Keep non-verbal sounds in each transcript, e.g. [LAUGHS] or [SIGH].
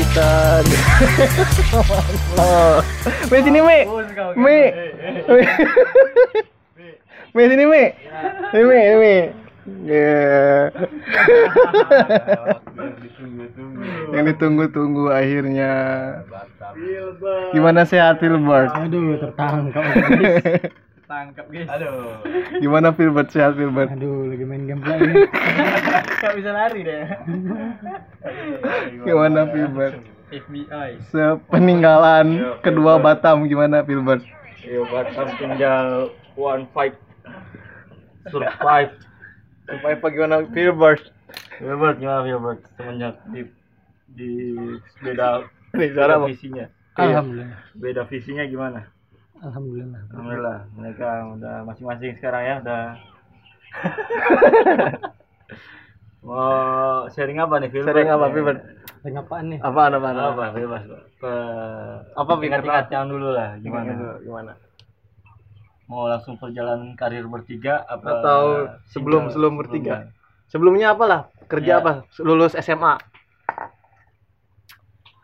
kita. [LAUGHS] oh. Me sini Me. Me. Me. Sini Me. Me Me Me. Ya. Yang ditunggu-tunggu akhirnya. Gimana sehat Filbert? Aduh, tertangkap Tangkap guys. Aduh. Gimana Filbert sehat Filbert? Aduh, lagi main game pula ini. [LAUGHS] Gak bisa lari deh. [LAUGHS] Gimana Filbert? FBI. Sepeninggalan kedua Batam gimana Filbert? Yo Batam tinggal one fight survive. Supaya apa gimana Filbert? Gilbert gimana Gilbert semenjak di di beda beda visinya. Alhamdulillah. Beda visinya gimana? Alhamdulillah. Alhamdulillah mereka udah masing-masing sekarang ya udah [LAUGHS] mau sharing apa nih? Sering apa Filbert? Lagi apaan nih? Apaan apaan? Apa bebas Pak. Ke Apa, Pi? tingkat-tingkat yang dulu lah gimana? Gimana? Gimana? Mau langsung perjalanan karir bertiga apa Atau sebelum- sebelum bertiga? Sebelum- Sebelumnya apalah? Kerja Ya. apa? Lulus SMA.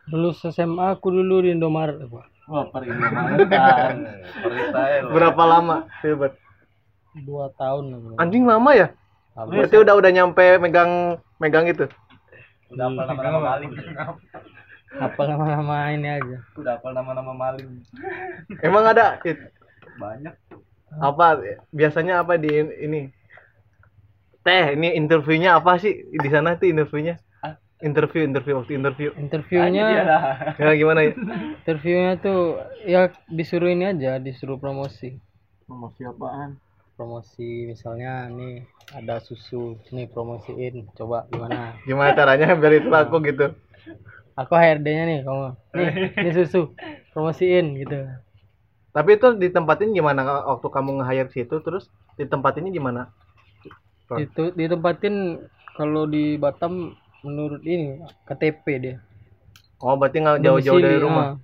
Lulus SMA aku dulu di Indomaret, Pak. Wah. Berapa lama Filbert? Dua tahun. Anjing lama ya? Habis. Berarti udah udah nyampe megang megang itu. Udah hafal nama-nama maling. Apa nama-nama ini aja. Udah hafal nama-nama maling. Emang ada it- Banyak. apa biasanya apa di ini? Teh, ini interviewnya apa sih di sana tuh interviewnya? Interview, interview waktu interview. Interviewnya. [LAUGHS] Ya gimana ya? interviewnya tuh ya disuruh ini aja, disuruh promosi. Promosi apaan? Promosi misalnya nih ada susu, nih promosiin, coba gimana? Gimana caranya biar itu laku gitu? Aku HRD-nya nih kamu. Nih, ini susu, promosiin gitu. Tapi itu ditempatin gimana waktu kamu nge-hire situ terus ditempatinnya gimana? Itu ditempatin kalau di Batam menurut ini KTP dia. Oh, berarti nggak jauh-jauh dari rumah. ah.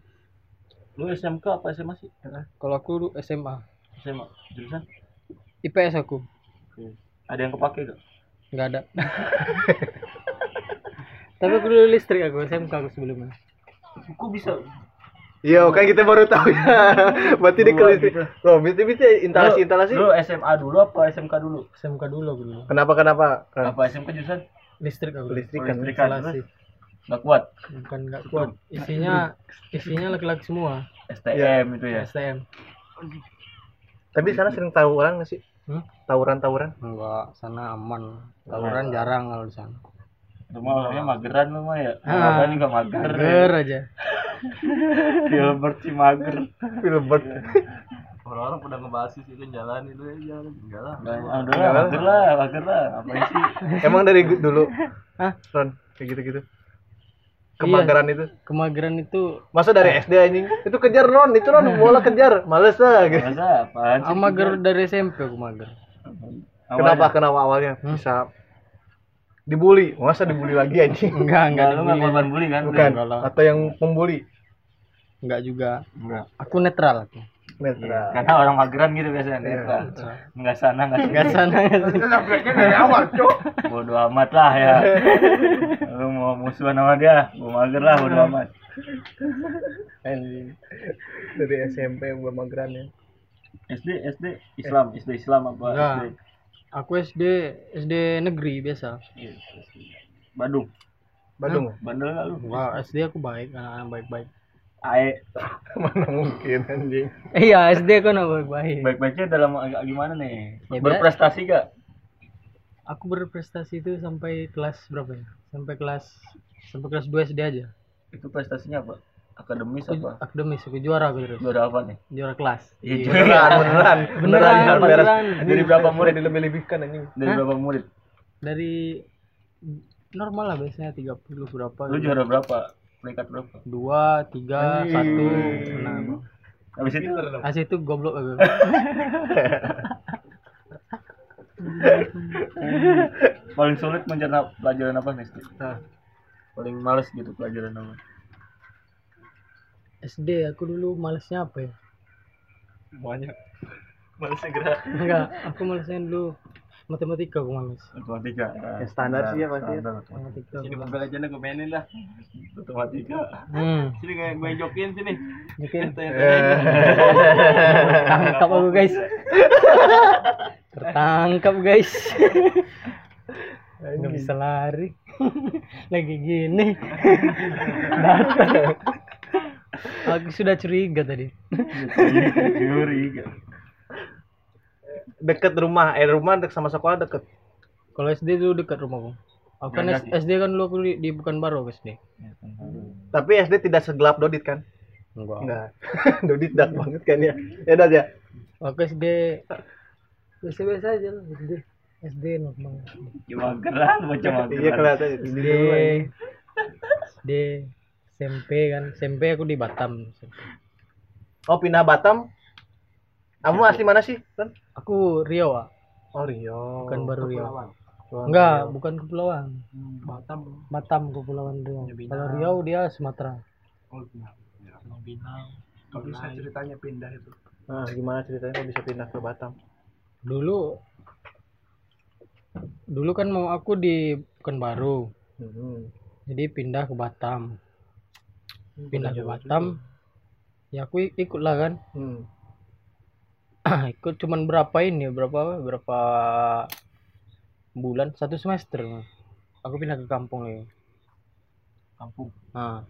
Lu SMK apa SMA sih? Kalau aku dulu SMA, SMA. Jurusan? IPS aku Oke. Ada yang kepake gak? nggak ada. [LAUGHS] Tapi aku dulu listrik aku SMK aku sebelumnya. Kok bisa? Iya, kan kita baru tahu ya. [LAUGHS] berarti di Dua kelis. gitu. Loh, berarti bisa instalasi instalasi. Lu SMA dulu apa SMK dulu? SMK dulu aku dulu. Kenapa kenapa? Apa SMK jurusan? Listrik aku. Listrik kan. Listrikan. Instalasi. Gak kuat. Bukan nggak kuat. Isinya isinya laki-laki semua. STM itu ya. STM. Tapi sana sering tawuran nggak sih? Hmm? Tawuran-tawuran. Enggak, sana aman. Tawuran jarang kalau di sana. Lu mah orangnya mageran lu mah ya. Ah. Juga mager. Mager aja. [LAUGHS] Gilbert si mager. Filbert. Orang-orang pada ngebahas itu jalan itu ya jalan enggak lah. Udah lah, mager lah, mager lah. Apa sih? [LAUGHS] Emang dari dulu, Hah? Ron, kayak gitu-gitu. Kemageran itu. Kemageran itu Masa dari SD anjing? Itu kejar Ron, itu Ron [LAUGHS] bola kejar. Males lah gitu. Masa apaan sih? mager dari SMP aku mager. Kenapa kenapa awalnya bisa dibully? Masa dibully lagi anjing? Enggak, enggak Enggak, lu nggak dibully. korban bully kan? Bukan. enggak. Atau yang pembuli? Enggak juga. Enggak. Aku netral aku. Netral. Karena orang mageran gitu biasanya netral. Enggak sana enggak Enggak sana enggak sini. dari awal, Cok. Bodoh amat lah ya. Lu mau musuhan sama dia, gua mager lah bodoh amat. Dari SMP gua mageran ya. SD SD Islam, SD Islam apa Enggak. SD? Aku SD SD negeri biasa. Iya, Badung. Badung. Bandel enggak lu? Wah, SD aku baik, anak-anak baik-baik. Ae, [LAUGHS] Mana mungkin anjing. Iya, SD aku anak baik-baik. baik-baiknya dalam agak gimana nih? Ya, Berprestasi gak? Aku berprestasi itu sampai kelas berapa ya? Sampai kelas sampai kelas 2 SD aja. Itu prestasinya apa? Akademis Aku apa? akademis, aku juara aku terus. Juara apa nih? Juara kelas. Iya, [LAUGHS] Beneran, beneran. Beneran, jangan beres. beneran. Dari berapa murid dilebih-lebihkan anjing? Dari berapa murid? Dari normal lah biasanya 30 berapa. Lu juara berapa? Peringkat berapa? Dua, tiga, Anjing. satu, enam. Habis itu Asih itu goblok aku. [LAUGHS] paling sulit mencerna pelajaran apa nih? Nah, Paling males gitu pelajaran apa? SD aku dulu malesnya apa ya? banyak. Males segera. Enggak, aku malesnya dulu matematika aku males Matematika. Ya, standar sih ya pasti. Standar. matematika Sini Legends gue mainin lah. Matematika. hmm Sini kayak gue jokin sini. mungkin Eh. tangkap aku guys tertangkap guys nggak bisa lari lagi gini Datang. aku sudah curiga tadi Curiga. Deket rumah, eh rumah deket sama sekolah deket. kalau SD dulu dekat rumahku aku kan S- SD kan dulu aku di, di Pekanbaru SD Tapi SD tidak segelap Dodit kan? enggak Enggak. Dodit dark banget kan ya. Ya Dad ya. aku SD biasa biasa aja lah SD SD normal Cuma geran baca mageran. Iya kelihatan. SD SD SMP kan SMP aku di Batam Oh pindah Batam. Kamu asli mana sih? Kan? aku Riau ah Oh Rio. bukan baru Riau. Kepulauan. Enggak Riau. bukan kepulauan. Batam. Batam kepulauan Riau. Kalau Riau dia Sumatera. Bisa ceritanya pindah itu? Nah, gimana ceritanya kok bisa pindah ke Batam? dulu dulu kan mau aku di Pekanbaru. Hmm. jadi pindah ke Batam. Pindah ke Batam ya aku ik- ikut lah kan. Hmm. [CLEARS THROAT] ikut cuman berapa ini berapa berapa bulan satu semester aku pindah ke kampung ya Kampung. nah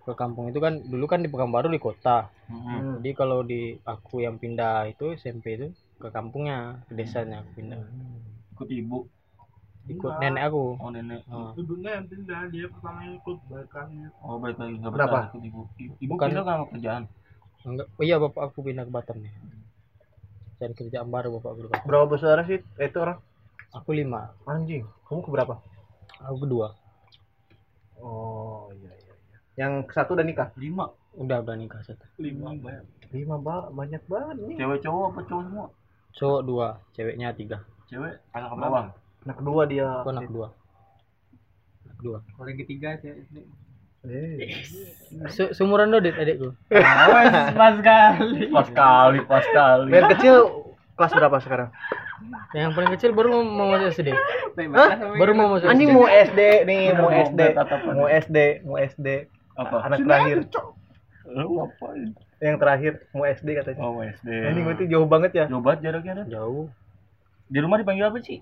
ke kampung itu kan dulu kan di Pekanbaru di kota Hmm. jadi kalau di aku yang pindah itu SMP itu ke kampungnya ke desanya aku pindah Ikut ibu. ikut nenek aku Oh nenek. Nah, ibunya yang pindah dia pertama ikut balikannya Oh baik lagi nggak Kenapa? betah ikut ibu. Ibu Bukan. pindah sama kerjaan. Enggak oh iya bapak aku pindah ke Batam nih cari kerjaan baru bapak aku Batam. Berapa bersaudara sih eh, itu orang? aku lima Anjing. Kamu ke berapa? aku kedua Oh iya iya. iya. Yang satu udah nikah? Lima. udah udah nikah satu Lima banyak. Lima ba banyak banget nih. Cewek cowok apa cowok semua? cowok dua ceweknya tiga Cewek anak bawang. Anak kedua dia. aku anak dua anak dua Orang ketiga cewek. Eh. Se Seumuran Dodit adikku pas sekali. Pas kali, pas kali. Yang kecil kelas berapa sekarang? yang paling kecil baru mau, masuk SD baru mau masuk Anjing mau SD nih, mau SD, mau SD, mau SD. Apa? Anak terakhir, Lu ngapain? yang terakhir mau SD katanya. Oh SD. Anjing berarti jauh banget ya. Jauh banget jaraknya. Jauh Di rumah dipanggil apa sih?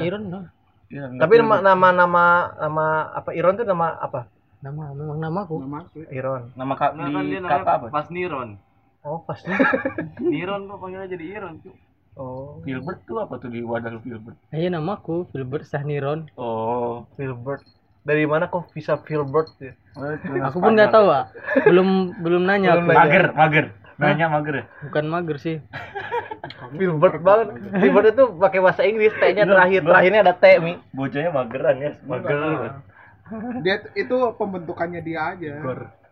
Iron nah. Ya, Tapi nama nama nama nama apa Iron tuh nama apa? Nama memang namaku nama aku Iron. nama kak di kakak apa? Pas Niron. Oh pasti. [LAUGHS] Niron kok panggilnya jadi Iron. Cuk. Oh, Filbert tuh apa tuh di wadah Filbert? iya namaku Filbert Sahniron Oh. Filbert. Dari mana kok bisa Filbert ya? aku pun nggak tahu ah belum belum nanya Belum aku. Mager, mager. Nanya mager ya? bukan mager sih Filbert banget. Filbert itu pakai bahasa Inggris, T-nya terakhir, terakhirnya ada T, Mi. Bocahnya mageran ya, mager. Dia itu pembentukannya dia aja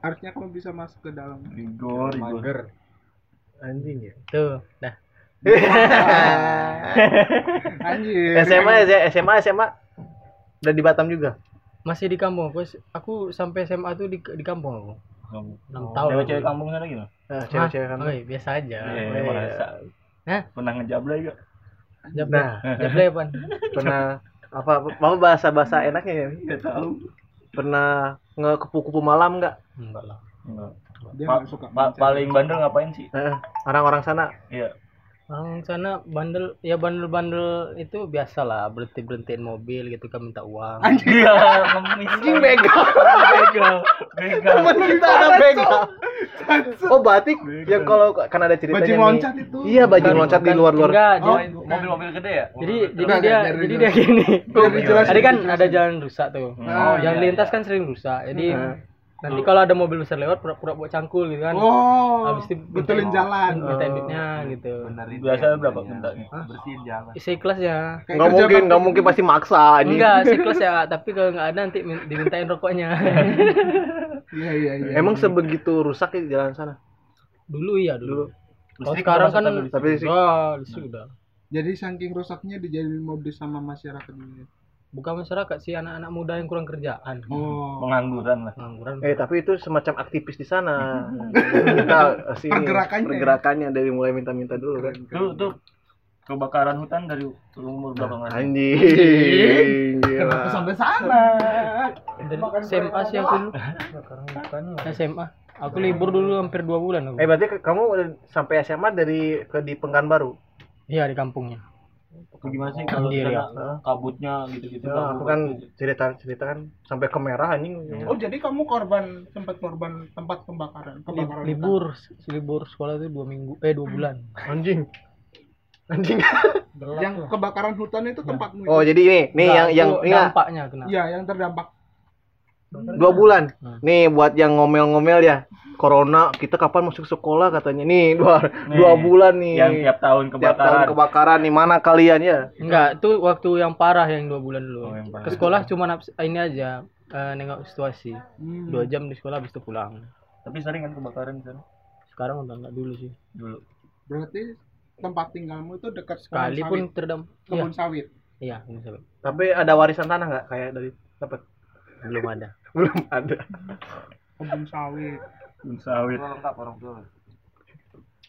harusnya kamu bisa masuk ke dalam Igor, Igor. Anjing ya. tuh dah [LAUGHS] anjir SMA ya, SMA SMA udah di Batam juga. masih di kampung aku aku sampai SMA tuh di di kampung aku Kamu. enam tahun Cewek-cewek kampung sana gimana? Nah, cewek-cewek kan. Hah? Oh, iya, biasa aja Eh, masa. Hah? Pernah ngejablay gak? Jablay. Nah. Jablay apaan? Pernah apa apa bahasa bahasa enaknya ya? Gak tahu. Pernah nge kupu-kupu malam nggak? enggak lah Enggak. dia Pa- nggak suka pa- paling bandel ngapain sih? Eh, orang-orang sana Iya. Orang sana bandel ya bandel-bandel itu biasa lah berhenti berhentiin mobil gitu kan minta uang Iya, ngemis. anjing begal. begal. Begal. Temen kita ada begal. Oh batik yang kalau kan ada ceritanya bajing loncat itu Iya bajing loncat di luar-luar. enggak Oh, jadi, mobil-mobil gede ya? jadi jadi dia jadi dia gini tadi kan ada jalan rusak tuh Oh, jalan iya, lintas iya. kan sering rusak jadi Nanti kalau ada mobil besar lewat pura-pura buat cangkul gitu kan. Oh habis itu betulin jalan. minta Oh. duitnya gitu Biasa berapa mintanya? Bersihin jalan. isi kelas ya. Nggak mungkin, nggak mungkin pasti maksa ini. enggak isi kelas ya. Tapi kalau nggak ada nanti min- dimintain rokoknya. [LAUGHS] Iya iya iya. Emang sebegitu rusak ya jalan sana? dulu iya dulu. Kalau Listrik sekarang kan tapi sih. Udah listrik udah jadi saking rusaknya dijadiin mobil sama masyarakat ini bukan masyarakat sih anak-anak muda yang kurang kerjaan oh Pengangguran lah. pengangguran Eh tapi itu semacam aktivis di sana. Kita [LAUGHS] sini Pergerakannya ya? pergerakannya dari mulai minta-minta dulu kan. Tuh, tuh. kebakaran hutan dari umur berapa mas? Anjing. Sampai sana. dari SMA sih aku dulu SMA aku libur dulu hampir dua bulan aku Eh berarti kamu sampai SMA dari ke di Pekanbaru? iya di kampungnya Itu gimana sih kalau di sana kabutnya gitu-gitu? Ya, aku kan cerita cerita kan sampai ke merah anjing. Oh jadi kamu korban sempat korban tempat pembakaran Li- kebakaran. libur libur sekolah itu dua minggu eh dua bulan [CLEARS THROAT] Anjing. Anjing. Yang kebakaran hutan itu tempatmu. Oh itu? jadi ini nih yang yang ini dampaknya kena Iya yang terdampak. Dua bulan. Hmm. Nih buat yang ngomel-ngomel ya. Corona kita kapan masuk sekolah katanya. Nih [LAUGHS] dua dua bulan nih. Yang tiap tahun Tiap kebakaran. tahun kebakaran nih mana kalian ya? enggak itu waktu yang parah yang dua bulan dulu Oh, yang parah. ke sekolah cuma ini aja eh, nengok situasi Hmm. dua jam di sekolah habis itu pulang Tapi sering kan kebakaran sana sekarang udah enggak dulu sih dulu. Berarti tempat tinggalmu itu dekat kebun kali pun sawit. terdam iya Kebun sawit. iya ini sampai Tapi ada warisan tanah nggak kayak dari dapat? belum ada Belum ada. Kebun sawit. Bun sawit. lengkap orang tua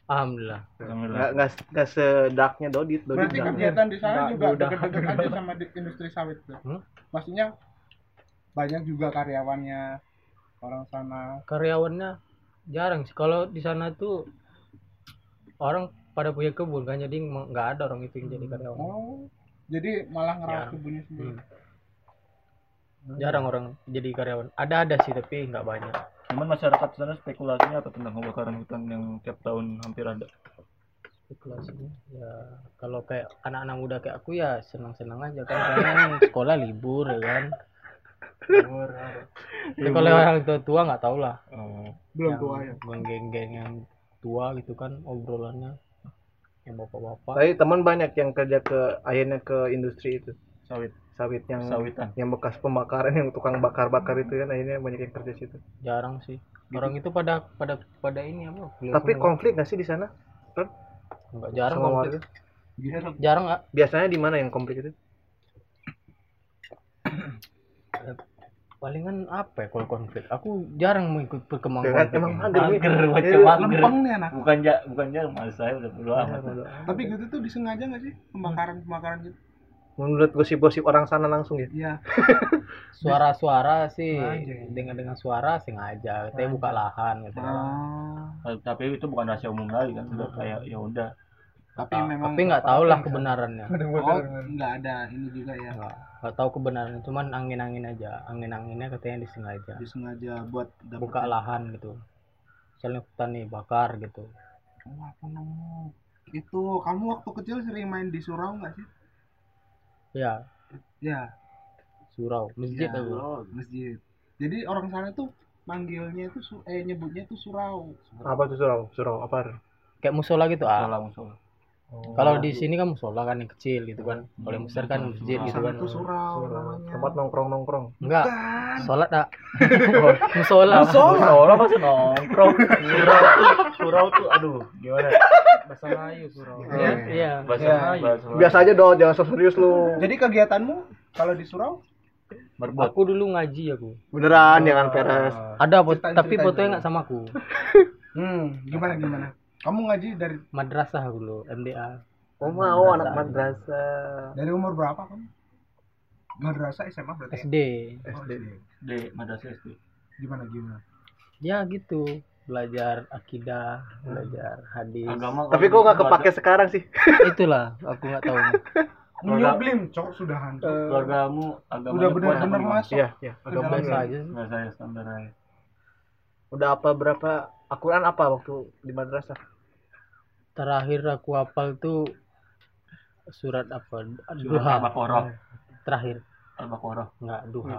alhamdulillah Alhamdulillah. Nggak nggak sedaknya Dodit. Dodit Berarti kegiatan di sana juga udah. dekat-dekat aja sama di industri sawit tuh. Hmm? Maksudnya banyak juga karyawannya orang sana. karyawannya jarang sih kalau di sana tuh orang pada punya kebun kan jadi nggak ada orang itu yang jadi karyawan Oh, jadi malah ngerawat Ya. kebunnya sendiri. Hmm. Jarang orang jadi karyawan. Ada ada sih tapi nggak banyak. Cuman masyarakat di sana spekulasinya apa tentang kebakaran hutan yang tiap tahun hampir ada. spekulasinya ya kalau kayak anak-anak muda kayak aku ya senang-senang aja kan. Karena [LAUGHS] sekolah libur ya kan. Libur tapi kalau yang tua-tua nggak tahu lah. Oh, Belum yang tua ya. geng-geng yang tua gitu kan obrolannya. Yang bapak-bapak. Tapi teman banyak yang kerja ke akhirnya ke industri itu. Sawit, sawit yang sawitan. yang bekas pembakaran yang tukang bakar-bakar itu kan akhirnya banyak yang kerja situ. jarang sih orang itu pada pada pada ini apa kuliah Tapi konflik nggak sih di sana? Kan? nggak jarang Sama konflik. warga? jarang nggak Biasanya di mana yang konflik itu? palingan apa ya kalau konflik aku jarang mengikut perkembangan Ya kan, konflik emang mager. Mager, macam mager. Lempeng nih anak. Bukan ja, bukan ja, mas saya udah amat. Tapi gitu tuh disengaja nggak sih pembakaran-pembakaran gitu? Menurut gosip-gosip orang sana langsung ya. Iya. [LAUGHS] suara-suara sih dengan dengan suara sengaja katanya buka lahan gitu Ah, Tapi itu bukan rahasia umum lagi kan, udah kayak ya udah. tapi memang tapi nggak tahu lah kebenarannya Oh, nggak ada ini juga ya. nggak nggak tahu kebenarannya cuman angin-angin aja angin-anginnya katanya disengaja Disengaja buat dapet- buka lahan gitu misalnya hutan nih bakar gitu Oh, apa namanya? Itu kamu waktu kecil sering main di surau nggak sih? Ya Ya, surau masjid Ya. aku masjid. Jadi orang sana tuh manggilnya itu su- eh nyebutnya itu surau. Apa tuh surau? Surau apa? kayak musola gitu ah Salah musuh. kalau di sini kan musola kan yang kecil gitu kan kalau yang besar kan masjid Di gitu kan tuh surau namanya. Tempat nongkrong-nongkrong. enggak sholat tak [LAUGHS] musola Musola masih nongkrong. Surau surau tuh, aduh, gimana? bahasa Melayu surau iya iya Bahasa Ya. bahasa Biasa aja dong, jangan sok serius lu. Jadi kegiatanmu kalau di surau Berbot. aku dulu ngaji aku Beneran jangan peres. ada tapi fotonya dulu. nggak sama aku Hmm, gimana gimana? Kamu ngaji dari madrasah aku dulu MDA Oh mau anak madrasah. dari umur berapa kamu? Madrasah SMA berarti. ya? SD Oh, SD. D, madrasah SD. Gimana gimana? ya gitu belajar akidah belajar hadis Agama. Tapi kok nggak kepake sekarang sih? [LAUGHS] itulah aku nggak tahu New Blim, cok sudah hancur. Keluargamu agama Udah benar-benar masuk. Iya, iya. dalam. biasa aja saya standar aja. Udah apa berapa Al-Quran apa waktu di madrasah? Terakhir aku hafal tuh surat apa Surat duha Al-Baqarah. terakhir Al-Baqarah. nggak duha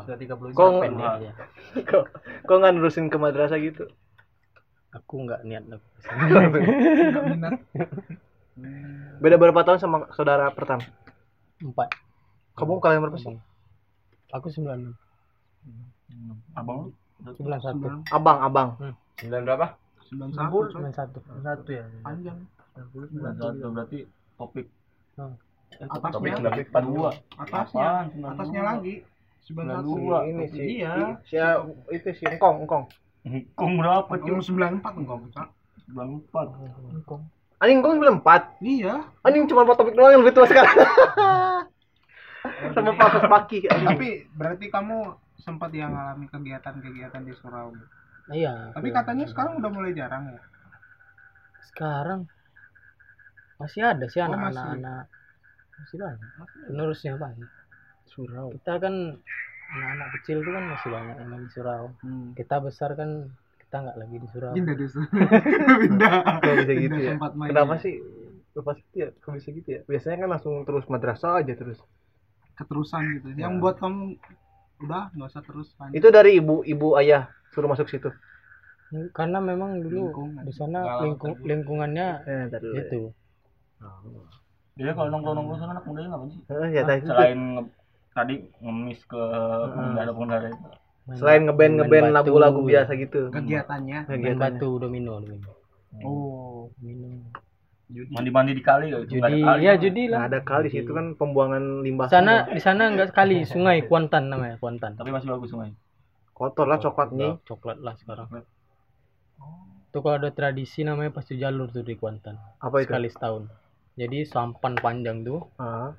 Kok pendek aja kok [LAUGHS] kok nggak nerusin ke madrasah gitu? aku nggak niat aku Enggak minat. Beda berapa tahun sama saudara pertama? empat Kamu kalian berapa sih? aku sembilan Abang sembilan satu Abang, abang. Sembilan berapa? Sembilan satu, sembilan satu Satu ya. Panjang. Sembilan satu berarti topik. Atasnya, Topik Dua. atasnya, atasnya lagi. Sembilan satu. Dua. Ini sih. Iya. Si itu si Engkong, Engkong. Kong berapa cuy? sembilan empat enggak bisa. Sembilan empat. Anjing gua 94. Iya. Anjing cuma Pak Topik doang yang lebih tua sekarang. [LAUGHS] Sama Pak Pos Paki. Tapi berarti kamu sempat yang ngalami kegiatan-kegiatan di surau. iya Tapi katanya sekarang udah mulai jarang ya. sekarang masih ada sih Oh, masih. anak-anak masih banyak penerusnya banyak surau kita kan anak-anak kecil itu kan masih banyak yang main di surau kita besar kan kita nggak lagi di surau Pindah di surau. [LAUGHS] Pindah. Kok bisa gitu ya? main. Kenapa sih? Lepas itu ya, kok bisa gitu ya? Biasanya kan langsung terus madrasah aja terus. Keterusan gitu. Yang Ya. buat kamu udah nggak usah terus lanjut. Itu dari ibu ibu ayah suruh masuk situ. karena memang dulu Lingkungan. di sana lingkung, lingkungannya Eh, tadi itu Dia kalau nongkrong-nongkrong sana anak mudanya ngapain sih? Eh, ya itu. Selain nge- tadi ngemis ke pengendara-pengendara itu. Selain ba- ngeband ngeband lagu-lagu biasa gitu. kegiatannya. main Kegiatannya. batu domino domino Oh. domino Mandi-mandi di kali ya, itu nggak ada judi kali. ya kan. judi Nah, lah ada kali situ kan pembuangan limbah. sana semua. di sana enggak sekali [LAUGHS] sungai Kuantan namanya Kuantan Tapi masih bagus sungai. kotor lah coklatnya. coklat lah sekarang Coklat. tuh kalau ada tradisi namanya pasti jalur tuh di Kuantan Apa itu? sekali setahun jadi sampan panjang tuh Ah.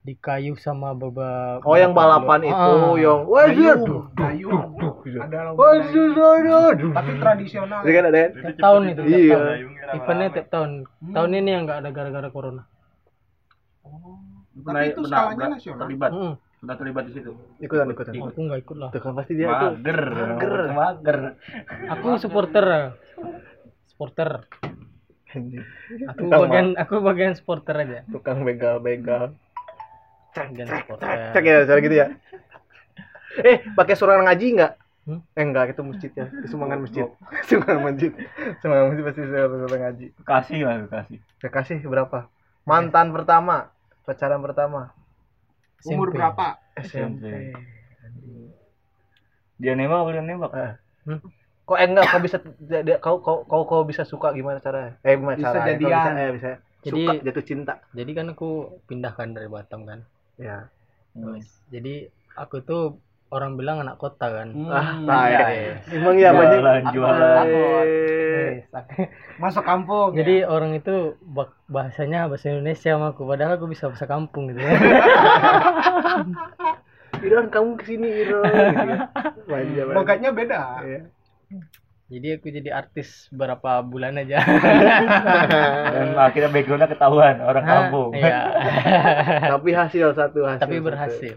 di kayu sama beberapa Oh, yang balapan itu, yang wajir. Dayung. Ada. Tapi tradisional. Itu kan ada kan? tiap tahun itu Iya. tahun eventnya tiap tahun tahun ini yang nggak ada gara-gara corona Tapi itu skalanya nasional. Terlibat, Hmm, pernah terlibat di situ. Ikutan ikutan. aku nggak ikut lah Tuh kan pasti dia itu. Mager, Mager. mager. aku supporter [LAUGHS] supporter aku Tukang bagian aku bagian supporter aja Tukang begal-begal. bagian supporter Cek ya, gitu ya. Eh, pakai surat ngaji enggak? Hmm? Eh enggak, itu masjid ya. Itu sumbangan masjid. [LAUGHS] sumbangan masjid. Sumbangan masjid pasti surat ngaji. Kasih lah, kasih. Ya kasih berapa? Mantan pertama, pacaran pertama. Umur SMP. berapa? SMP. Dia nembak, dia nembak? Eh. Hmm? Kok eh enggak kau bisa kau kau kau kau bisa suka gimana caranya? Eh gimana Bisa? Kau jadian. bisa, eh, bisa Jadi- suka jatuh cinta. jadi kan aku pindahkan dari Batam kan Ya. Hmm. jadi aku tuh orang bilang anak kota kan Ah, Hmm, tai. iya. Emang ya banyak. Jualan, jualan. Eh, [LAUGHS] Masuk kampung. ya? jadi orang itu bahasanya bahasa Indonesia sama aku padahal aku bisa bahasa kampung gitu [LAUGHS] ya Iron kamu ke sini Iron. Gitu ya. [LAUGHS] Beda. Iya. Jadi aku jadi artis berapa bulan aja [LAUGHS] Dan akhirnya backgroundnya ketahuan orang kampung. iya [LAUGHS] Tapi hasil satu hasil. tapi satu. berhasil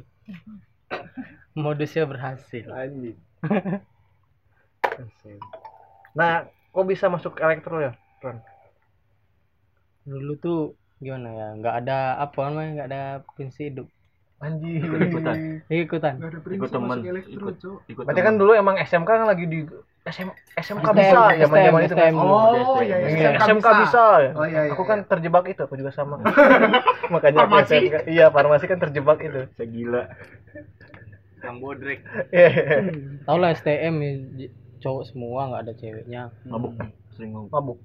modusnya berhasil Anjing. Hasil. Nah, kok bisa masuk elektro ya, Ron? dulu tuh gimana ya nggak ada apa namanya nggak ada prinsip hidup Anjing. Ikutan. ikutan Gak ada Ikut elektro, ikut. Ikut Berarti kan dulu emang SMK kan lagi di SM, SMK STM, bisa ya zaman itu kan. STM. Oh, iya, iya. Iya, SMK bisa ya. Oh, iya, iya, aku kan iya. terjebak itu, aku juga sama. [LAUGHS] Makanya aku Farmasi? SMK. Iya, farmasi kan terjebak itu. Saya gila. Yang bodrek. Iya. tau lah STM ya, cowok semua nggak ada ceweknya Mabuk. Sering mabuk. Mabuk.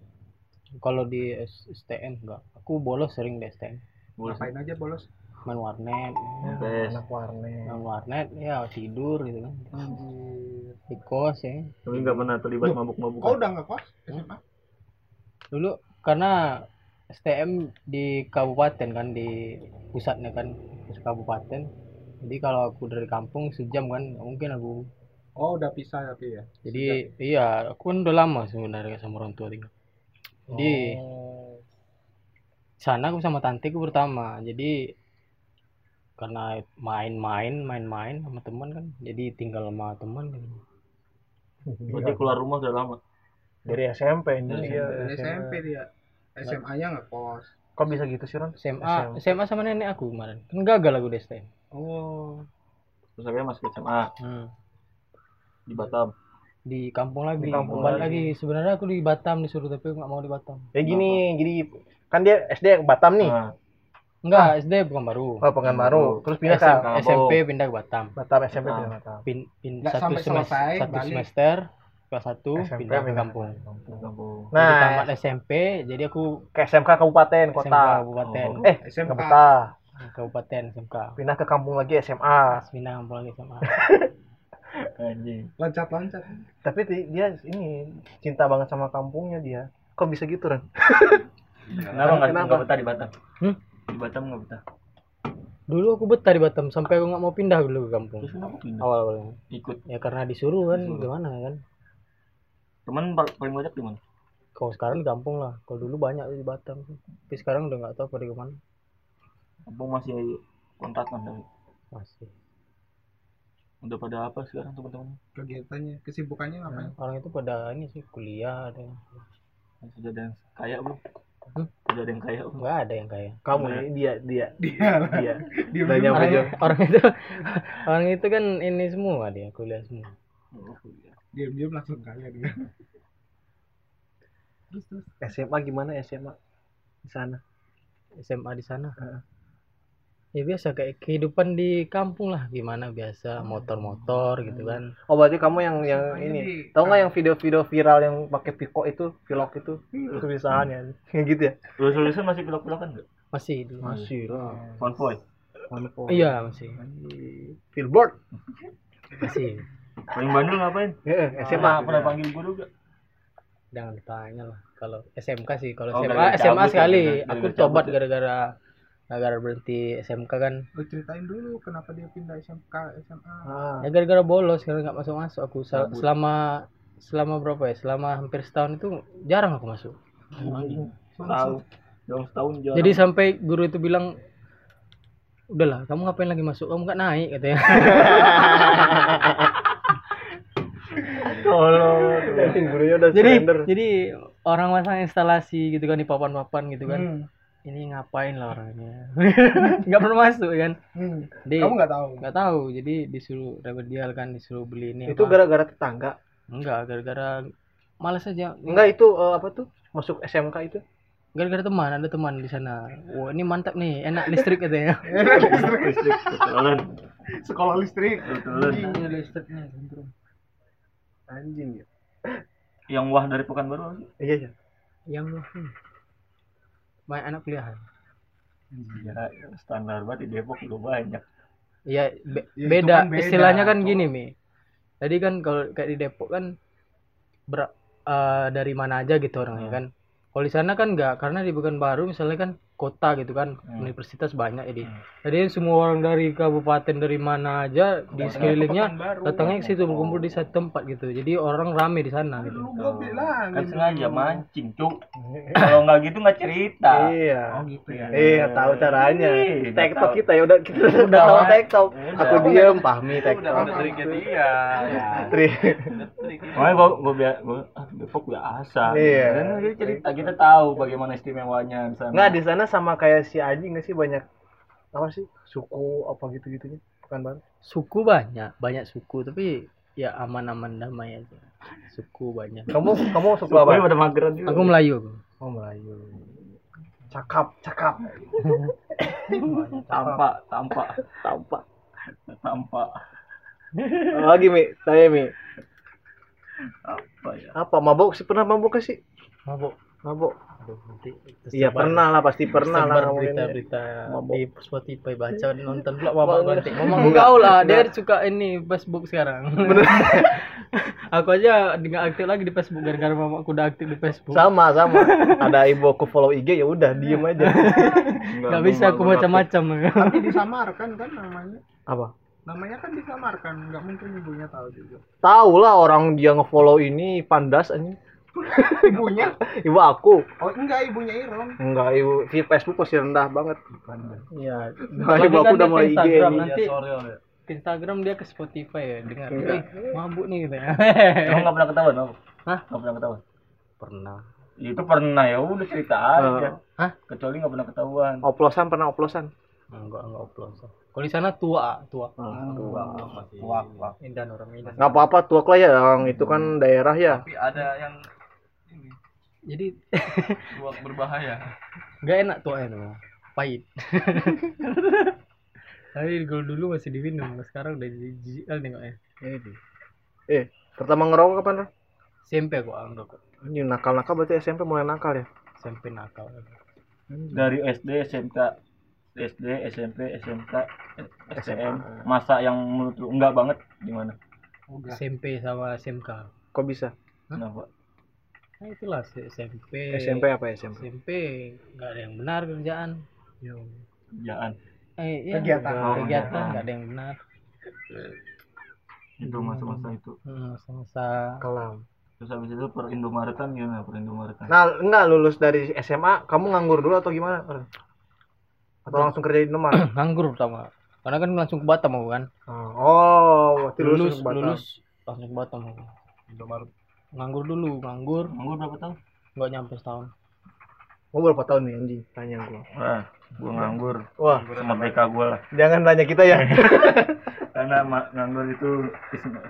kalau di S- STM enggak aku bolos sering di STM Bolos. Ngapain aja bolos? Main warnet Bes. Anak warnet. main warnet ya tidur gitu kan di kos ya Tapi nggak pernah terlibat mabuk-mabuk. Kau udah nggak kos? SMA? dulu karena STM di kabupaten kan di pusatnya kan pusat kabupaten jadi kalau aku dari kampung sejam kan mungkin aku Oh, udah pisah tapi ya. jadi iya aku kan udah lama sebenarnya sama orang tua tinggal jadi Oh. sana aku sama tanteku pertama jadi karena main-main main-main sama teman kan jadi tinggal sama teman kan. Berarti keluar rumah udah lama. Dari SMP ini Dari dia. Dari SMP dia. SMA-nya nggak kos. Kok bisa gitu sih, Ron? SMA SMA sama nenek aku kemarin kan gagal aku di STM Oh. Terus akhirnya masuk SMA Hmm. di Batam. di kampung lagi Di kampung lagi. lagi sebenarnya aku di Batam disuruh tapi aku nggak mau di Batam Ya gini, gini kan dia SD Batam nih. Nah, enggak SD bukan baru Oh, Pekanbaru. Terus pindah ke SM- Kampung. SMP pindah ke Batam Batam SMP Ah. pindah ke Batam. pin, pin Nggak satu sampai semester selesai, satu semester kelas satu SMP pindah ke kampung kampung. jadi Nah, tamat SMP jadi aku ke SMK kabupaten SMK kota. kabupaten Oh. Eh, SMK. kota. kabupaten SMK Pindah ke kampung lagi SMA. pindah kampung lagi sama Anjing. Kenapa nggak Kenapa? nggak betah di Batam? Hmm? Di Batam nggak betah. Dulu aku betah di Batam sampai aku nggak mau pindah dulu ke kampung. Terus kenapa pindah? Awal-awalnya. Ikut. Ya karena disuruh kan gimana kan. Teman pal- paling banyak di mana? Kalau sekarang di kampung lah. Kalau dulu banyak di Batam. Tapi sekarang udah nggak tahu pada ke mana. Kampung masih kontakan tapi Masih. udah pada apa sekarang teman-teman? Kegiatannya, kesibukannya ngapain? Orang itu pada ini sih kuliah ada. yang- Sudah ada yang kaya belum? Hmm? Sudah ada yang kaya belum? Nggak ada yang kaya. Kamu ini dia dia [LAUGHS] Dia dia. dia Udah nyampe Orang, orang itu orang itu kan ini semua dia kuliah semua. Oh, kuliah. diam-diam langsung kaya dia. Terus terus SMA gimana SMA di sana? SMA di sana. Ya biasa kayak kehidupan di kampung lah gimana biasa motor-motor gitu kan. Oh berarti kamu yang yang ini. di- Tahu nggak yang video-video viral yang pakai piko itu, vlog itu, tulisannya kayak gitu ya? Lulus lulusan masih pilok-pilokan nggak? Masih dulu. Masih lah. Konvoy. Iya masih. Billboard. Masih. Paling bandel ngapain? Ya, SMA SMA. pernah panggil guru gak? Jangan ditanya lah. Kalau SMK sih, kalau Oh, SMA gara-gara SMA ya, sekali. gara-gara Aku cobat ya. Gara-gara berhenti SMK kan. Lu ceritain dulu kenapa dia pindah SMK SMA. Ah. Ya gara-gara bolos karena nggak masuk masuk aku Sel- Cabut. selama selama berapa ya? Selama hampir setahun itu jarang aku masuk. Tahu. Dong setahun jarang. Jadi sampai guru itu bilang udahlah kamu ngapain lagi masuk kamu nggak naik katanya [LAUGHS] tolong. Gurunya udah jadi surrender. jadi orang masang instalasi gitu kan di papan-papan gitu kan Hmm. Ini ngapain lah orangnya [LAUGHS] nggak pernah masuk kan Hmm. jadi Kamu nggak tahu. nggak tahu jadi disuruh remedial kan disuruh beli ini Itu apa. gara-gara tetangga. enggak gara-gara malas aja Enggak itu eh, apa tuh? Masuk SMK itu? gara-gara teman ada teman di sana wah ini mantap nih enak listrik katanya [LAUGHS] Listrik, betulan. Sekolah listrik. Betulan. listriknya Anjing ya. Yang wah dari Pekanbaru? Iya iya. yang hmm, banyak anak kuliahan Ya, standar banget di Depok udah banyak. Iya, be- Ya, beda. kan beda, Istilahnya kan toh. gini, Mi. Tadi kan kalau kayak di Depok kan ber- eh, dari mana aja gitu orangnya kan. Kalau di sana kan enggak, karena di Pekanbaru misalnya kan kota gitu kan, Hmm. universitas banyak jadi. Hmm. Jadi semua orang dari kabupaten dari mana aja di sekelilingnya datangnya ke situ berkumpul di satu tempat gitu. Jadi orang rame di sana gitu. Lu gua bilang. Kan sengaja mancing, cuk. [LAUGHS] Kalau nggak gitu nggak cerita. Iya. Oh gitu ya. Iya, tahu caranya. Iya, TikTok tahu. kita ya udah kita udah tahu TikTok. Udah. Aku diam, pahmi Udah TikTok. udah triknya dia. Ya. Tri. Makanya gua gua biar gua ah, Depok biasa. Iya. Kita cerita kita tahu bagaimana istimewanya di sana. Nggak di sana sama kayak si Aji nggak sih banyak apa sih suku apa gitu gitunya bukan banget Suku banyak, banyak suku tapi ya aman-aman damai aja. Suku banyak. kamu kamu suku apa pada mageran juga. Aku Melayu aku. oh Melayu cakap cakap [LAUGHS] tampak, tampak, tampak tampak. lagi mi saya mi Apa ya? apa mabuk sih pernah mabuk gak sih Mabuk. Aduh, nanti iya pernah lah pasti pernah lah berita-berita Mabok. di Spotify baca nonton pula mama Mabok. ganti mama kau lah dia suka ini Facebook sekarang. Bener. [LAUGHS] aku aja nggak aktif lagi di Facebook gara-gara mama aku udah aktif di Facebook. Sama sama. [LAUGHS] Ada ibu aku follow IG ya udah diem aja. [LAUGHS] Nggak bisa aku macam-macam. Tapi disamarkan kan namanya. apa? Namanya kan disamarkan, nggak mungkin ibunya tahu juga. tahu lah orang dia ngefollow ini pandas aja [LAUGHS] Ibunya? ibu aku Oh enggak, ibunya Irom. enggak ibu di Facebook masih rendah banget iya Nah, ibu aku udah mulai IG Instagram ini. nanti ya. ke Instagram dia ke Spotify ya dengar eh mabuk nih gitu ya Kamu nggak pernah ketahuan, Bang? Hah? Nggak pernah ketahuan. pernah Itu pernah ya udah cerita aja. Hah? Kecuali nggak pernah ketahuan. oplosan pernah oplosan enggak enggak oplos kalau di sana tua tua Tua, tua, tua. Indan orang Indan nggak apa-apa tuak lah ya orang itu kan daerah ya Tapi ada yang jadi buat berbahaya. nggak enak tuh itu pahit tapi kalau dulu masih diminum sekarang udah jijik kali nengoknya eh pertama ngerokok kapan? SMP aku anggap ini nakal nakal berarti SMP mulai nakal ya SMP nakal Dari SD, SMK, SD, SMP, SMK, STM, masa yang menurut lu enggak banget gimana? SMP sama SMK kok bisa Kenapa? Nah, itulah si- SMP. SMP apa SMP? SMP nggak ada yang benar kerjaan. Kerjaan. Eh, iya, Kegiatan. nggak- Oh, kegiatan nggak ada yang benar. Itu masa-masa itu. Hmm, masa Kelam. Terus habis itu per Indomaritan gimana? Per Indomaritan. Nah, enggak lulus dari SMA, kamu nganggur dulu atau gimana? Atau langsung kerja di Indomaret? [CLEARS THROAT] nganggur pertama. Karena kan langsung ke Batam aku kan. Oh, berarti lulus, Lulus, ke Batam. lulus langsung ke Batam aku. Nganggur dulu, nganggur Nganggur berapa tahun? nggak nyampe setahun. Oh, berapa tahun nih anjing? Tanya gua. Wah, gua nganggur. Wah, Semerdeka gua lah. jangan tanya kita ya. [LAUGHS] Karena nganggur itu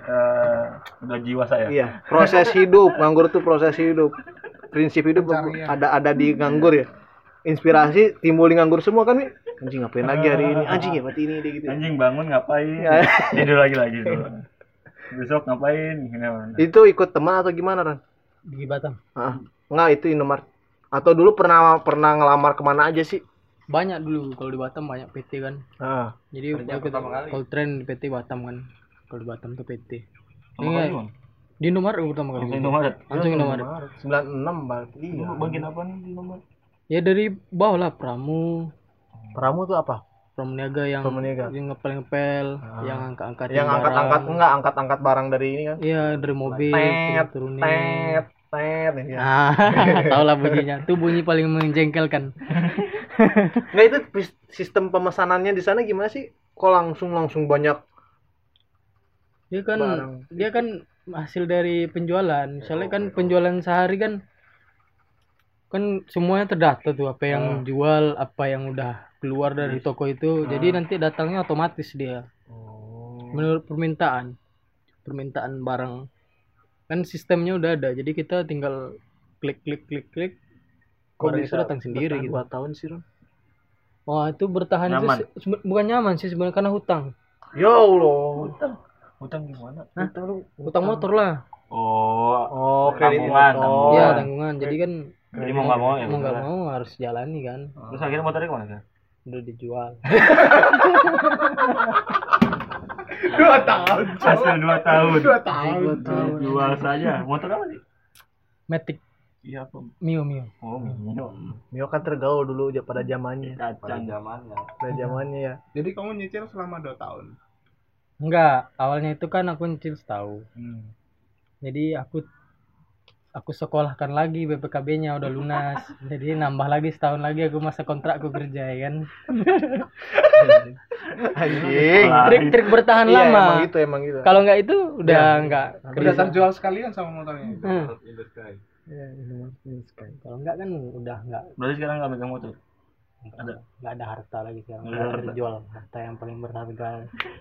eh, udah jiwa saya. iya, proses hidup, nganggur itu proses hidup. Prinsip hidup Pencarian. ada ada di nganggur ya. Inspirasi timbul di nganggur semua kan, Mi? Anjing ngapain lagi hari ini? Anjing ya berarti ini dia gitu. Anjing bangun ngapain? Ya. Tidur lagi lagi tuh. [LAUGHS] Besok ngapain? Gini, Itu ikut teman atau gimana, Ran? Di Batam. Ah, enggak itu Indomaret. Atau dulu pernah pernah ngelamar ke mana aja sih? Banyak dulu kalau di Batam banyak PT kan. Ah, Jadi kalau tren di PT Batam kan. Kalau di Batam tuh PT. Sama Iya. Di Indomaret aku pertama kali. Langsung PT. Indomaret. Langsung Indomaret. 96 berarti. Iya. Bagian apa nih di Indomaret? Ya dari bawah lah Pramu, Pramu tuh apa? Pramuniaga yang Pramuniaga. yang ngepel-ngepel, Ah. yang angkat-angkat Yang angkat-angkat enggak angkat-angkat barang dari ini kan? Iya, dari mobil Tet, turunin. tet, tet. ya. Ah, [LAUGHS] tahu lah bunyinya. Itu bunyi paling menjengkelkan. [LAUGHS] Nggak itu sistem pemesanannya di sana gimana sih? Kok langsung langsung banyak? Dia kan Barang. dia kan hasil dari penjualan. Misalnya kan penjualan sehari kan kan semuanya terdata tuh apa yang Ah. jual, apa yang udah keluar dari toko itu. Jadi Ah. nanti datangnya otomatis dia Oh. menurut permintaan. Permintaan barang. Kan sistemnya udah ada. Jadi kita tinggal klik klik klik klik Kok barang bisa itu datang sendiri gitu. tahun sih, Ron? Wah, itu bertahan Nyaman. se- sebe- bukan nyaman sih sebenarnya karena hutang. Ya Allah. Hutang gimana? Hah? Hutang lu- Hutang motor lah. Oh, Oh, Tanggungan, tanggungan. Iya, tanggungan. Jadi kan jadi mau nggak mau ya. mau nggak mau harus jalani kan. Terus akhirnya motornya ke mana kan? Udah dijual. [LAUGHS] Dua tahun. Hasil dua tahun. Dua tahun. Jual saja. Motor apa sih? Matic Iya apa? Mio Mio. Oh, Mio. Mio kan tergaul dulu aja pada zamannya. Kacang. zamannya. Pada zamannya ya. Jadi kamu nyicil selama dua tahun. Enggak, awalnya itu kan aku nyicil setahun. Hmm. Jadi aku aku sekolahkan lagi BPKB-nya udah lunas. Jadi nambah lagi setahun lagi aku masa kontrakku kerja ya kan. [LAUGHS] Anjing. Trik-trik bertahan Iya, lama. emang gitu, emang gitu. Kalau enggak itu udah Iya. enggak Udah terjual sekalian sama motornya. Hmm. Iya, Kalau enggak kan udah enggak Berarti sekarang nggak megang motor? Ada. nggak ada harta lagi sekarang Nggak ada terjual harta yang paling berharga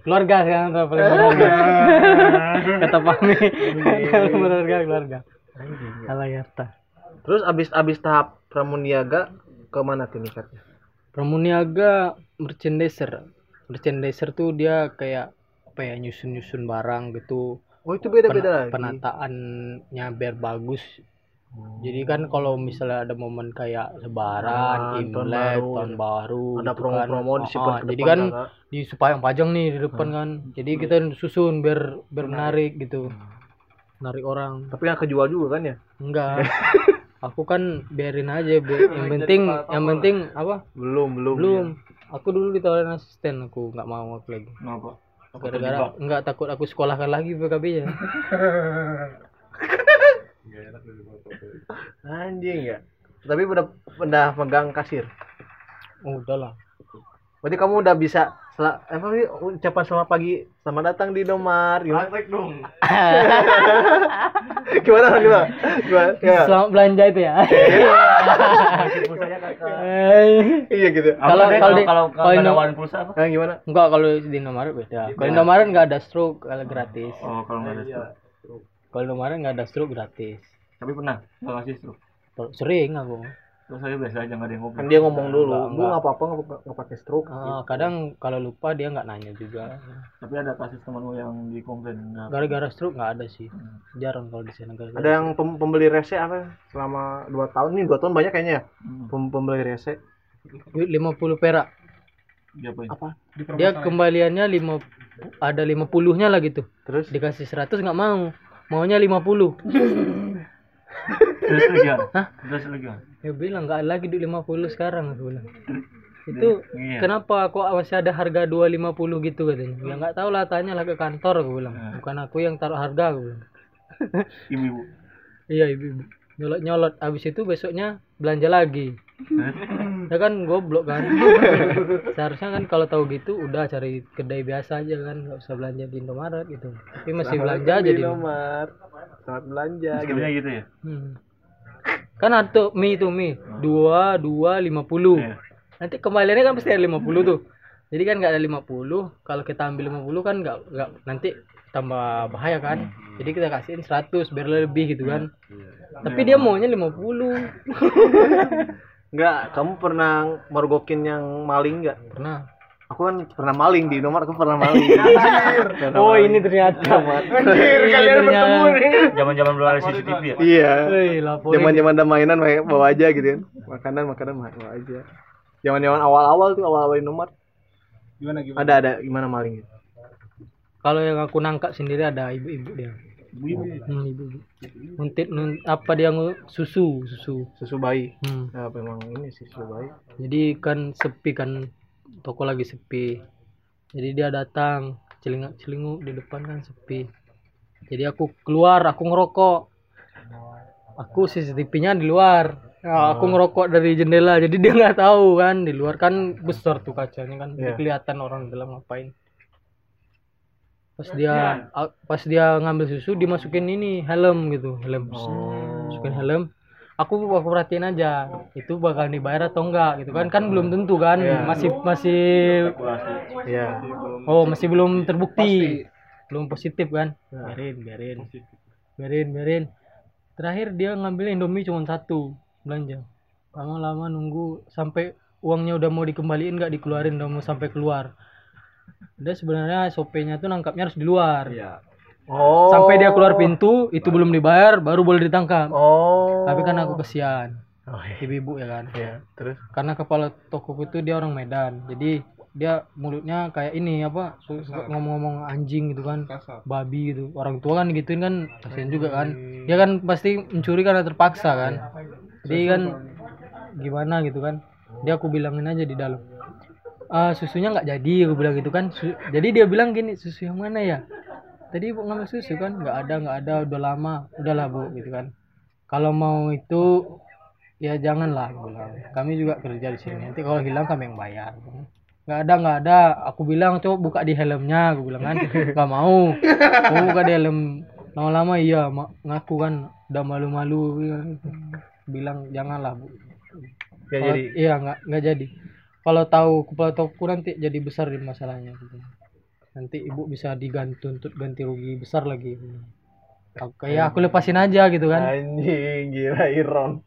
keluarga sekarang paling berharga [LAUGHS] kata Pami [LAUGHS] yang berharga keluarga kalau harta Terus abis abis tahap pramuniaga ke mana tuh nikatnya? Pramuniaga merchandiser merchandiser tuh dia kayak apa ya nyusun nyusun barang gitu Oh itu beda-beda Pena- lagi. penataannya biar bagus jadi kan kalau misalnya ada momen kayak lebaran, Ah, tahun imlek, baru. tahun baru, Ada gitu promo-promo kan. disimpan Ah, ke Jadi depan kan kakak. di supaya pajang nih di depan kan. Jadi kita susun biar biar menarik gitu. Menarik orang. Tapi nggak kejual juga kan ya? Enggak. [LAUGHS] Aku kan biarin aja, bi- yang penting yang penting apa? Belum, belum. Belum. Aku dulu ditawarin asisten, aku nggak mau aku lagi. Kenapa? Gara-gara enggak takut aku sekolahkan lagi PKB-nya. [LAUGHS] Anjing ya. Tapi udah udah pegang kasir. Oh, udahlah. Berarti kamu udah bisa sel- apa sih ucapan selamat pagi, selamat datang di Domar. Gimana? dong. [LAUGHS] gimana? Gimana? Gimana? Ya. Selamat belanja itu ya. [LAUGHS] Kakak. Eh. Iya gitu. Kalau- Kalau kalau di- kalau waran pulsa apa? Gimana? Enggak kalau di Indomaret beda. Kalau Indomaret nggak ada stroke kalau gratis. Oh, kalau nggak ada Iya. stroke. Kalau Indomaret nggak ada stroke gratis. Tapi pernah nggak ngasih stroke. Sering aku. Terus saya biasa aja nggak ada yang ngobrol. Kan dia ngomong dulu, Enggak, bu enggak. nggak apa-apa nggak pakai stroke. Ah, kadang kalau lupa dia nggak nanya juga. Tapi ada kasus temanmu yang dikomplain nggak? Gara-gara stroke nggak ada sih. Jarang kalau di sana gara-gara. Ada yang pem- pembeli rese apa selama 2 tahun nih, 2 tahun banyak kayaknya ya. Hmm. Pem- pembeli rese. Duit 50 perak. Dia apa? Apa? Dia kembaliannya 5 ada 50-nya lah gitu. Terus Dikasih 100 nggak mau. Maunya 50. [LAUGHS] Terus lu gimana? Hah? Terus gimana? Ya bilang nggak lagi duit 50 sekarang aku bilang. [LAUGHS] Itu Iya. kenapa kok masih ada harga 250 gitu katanya. Ya nggak tahu lah tanya lah ke kantor aku bilang. Bukan aku yang taruh harga aku bilang. Ibu-ibu. [LAUGHS] Iya ibu-ibu. Nyolot-nyolot abis itu besoknya belanja lagi. [LAUGHS] Ya kan goblok kan. Seharusnya kan kalau tahu gitu udah cari kedai biasa aja kan, nggak usah belanja di Indomaret gitu. Tapi masih belanja aja di nomor. Selamat belanja gitu. Sebenarnya gitu ya. Hmm. Kan ada mie itu mie dua dua lima puluh. Iya. Nanti kembaliannya kan pasti ada lima puluh tuh. Jadi kan nggak ada lima puluh. Kalau kita ambil lima puluh kan nggak nggak nanti tambah bahaya kan. Jadi kita kasihin 100 biar lebih gitu kan. Tapi dia maunya 50 Enggak, [LAUGHS] kamu pernah mergokin yang maling enggak? Pernah. Aku kan pernah maling di nomor aku pernah maling. [LAUGHS] Oh ini ternyata. Anjir, kalian bertemu nih. Zaman-zaman belum ada CCTV ya. Iya. Wih, laporin. Zaman-zaman ada mainan bawa aja gitu kan. Makanan makanan bawa aja. Zaman-zaman awal-awal tuh awal-awal di nomor Gimana gimana? ada ada gimana maling gitu. Kalau yang aku nangkap sendiri ada ibu-ibu dia. Hmm, ibu-ibu. Nuntit nun, apa dia ngu- susu, susu. Susu bayi. Hmm. Nah, memang ini sih susu bayi. Jadi kan sepi kan toko lagi sepi. Jadi dia datang celingak-celinguk di depan kan sepi. Jadi aku keluar, aku ngerokok. Aku CCTV-nya di luar. Ya, aku ngerokok dari jendela, jadi dia nggak tahu kan. Di luar kan besar tuh kacanya kan, Jadi Iya. kelihatan orang dalam ngapain. Pas dia a- pas dia ngambil susu dimasukin ini helm gitu, helm. Masukin helm. Aku aku perhatiin aja itu bakal dibayar atau enggak gitu kan. Kan belum tentu kan masih masih Iya. oh masih belum terbukti. Belum positif kan? Biarin biarin. Biarin biarin. Terakhir dia ngambil Indomie cuma satu belanja. Lama-lama nunggu sampai uangnya udah mau dikembaliin nggak dikeluarin udah mau sampai keluar. Dia sebenarnya SOP-nya tuh nangkapnya harus di luar. Oh. sampai dia keluar pintu itu belum dibayar baru boleh ditangkap. Oh. tapi kan aku kesian. Oh, iya. ibu-ibu ya kan? Iya, terus? Karena kepala tokoku itu dia orang Medan. Jadi dia mulutnya kayak ini apa su- suka ngomong-ngomong anjing gitu kan. Kasar. babi gitu. Orang tua kan gituin kan kasihan juga kan. Dia kan pasti mencuri karena terpaksa kan jadi kan gimana gitu kan? Dia aku bilangin aja di dalam. "Ah, susunya nggak jadi aku bilang gitu kan. Su- jadi dia bilang gini susu yang mana ya? Tadi ibu ngambil susu kan? Nggak ada nggak ada udah lama. Udahlah bu gitu kan. Kalau mau itu ya janganlah aku bilang. Kami juga kerja di sini nanti kalau hilang kami yang bayar. Nggak ada nggak ada. Aku bilang coba buka di helmnya aku bilang kan. [LAUGHS] Nggak mau. Mau buka di helm? Lama-lama iya ngaku kan udah malu-malu ya. Bilang janganlah bu ya Kalau- jadi iya nggak nggak jadi kalau tahu kepala toko nanti jadi besar di masalahnya gitu. nanti ibu bisa diganti untuk ganti rugi besar lagi Aku- kayak aku lepasin aja gitu kan anjing gila Iron.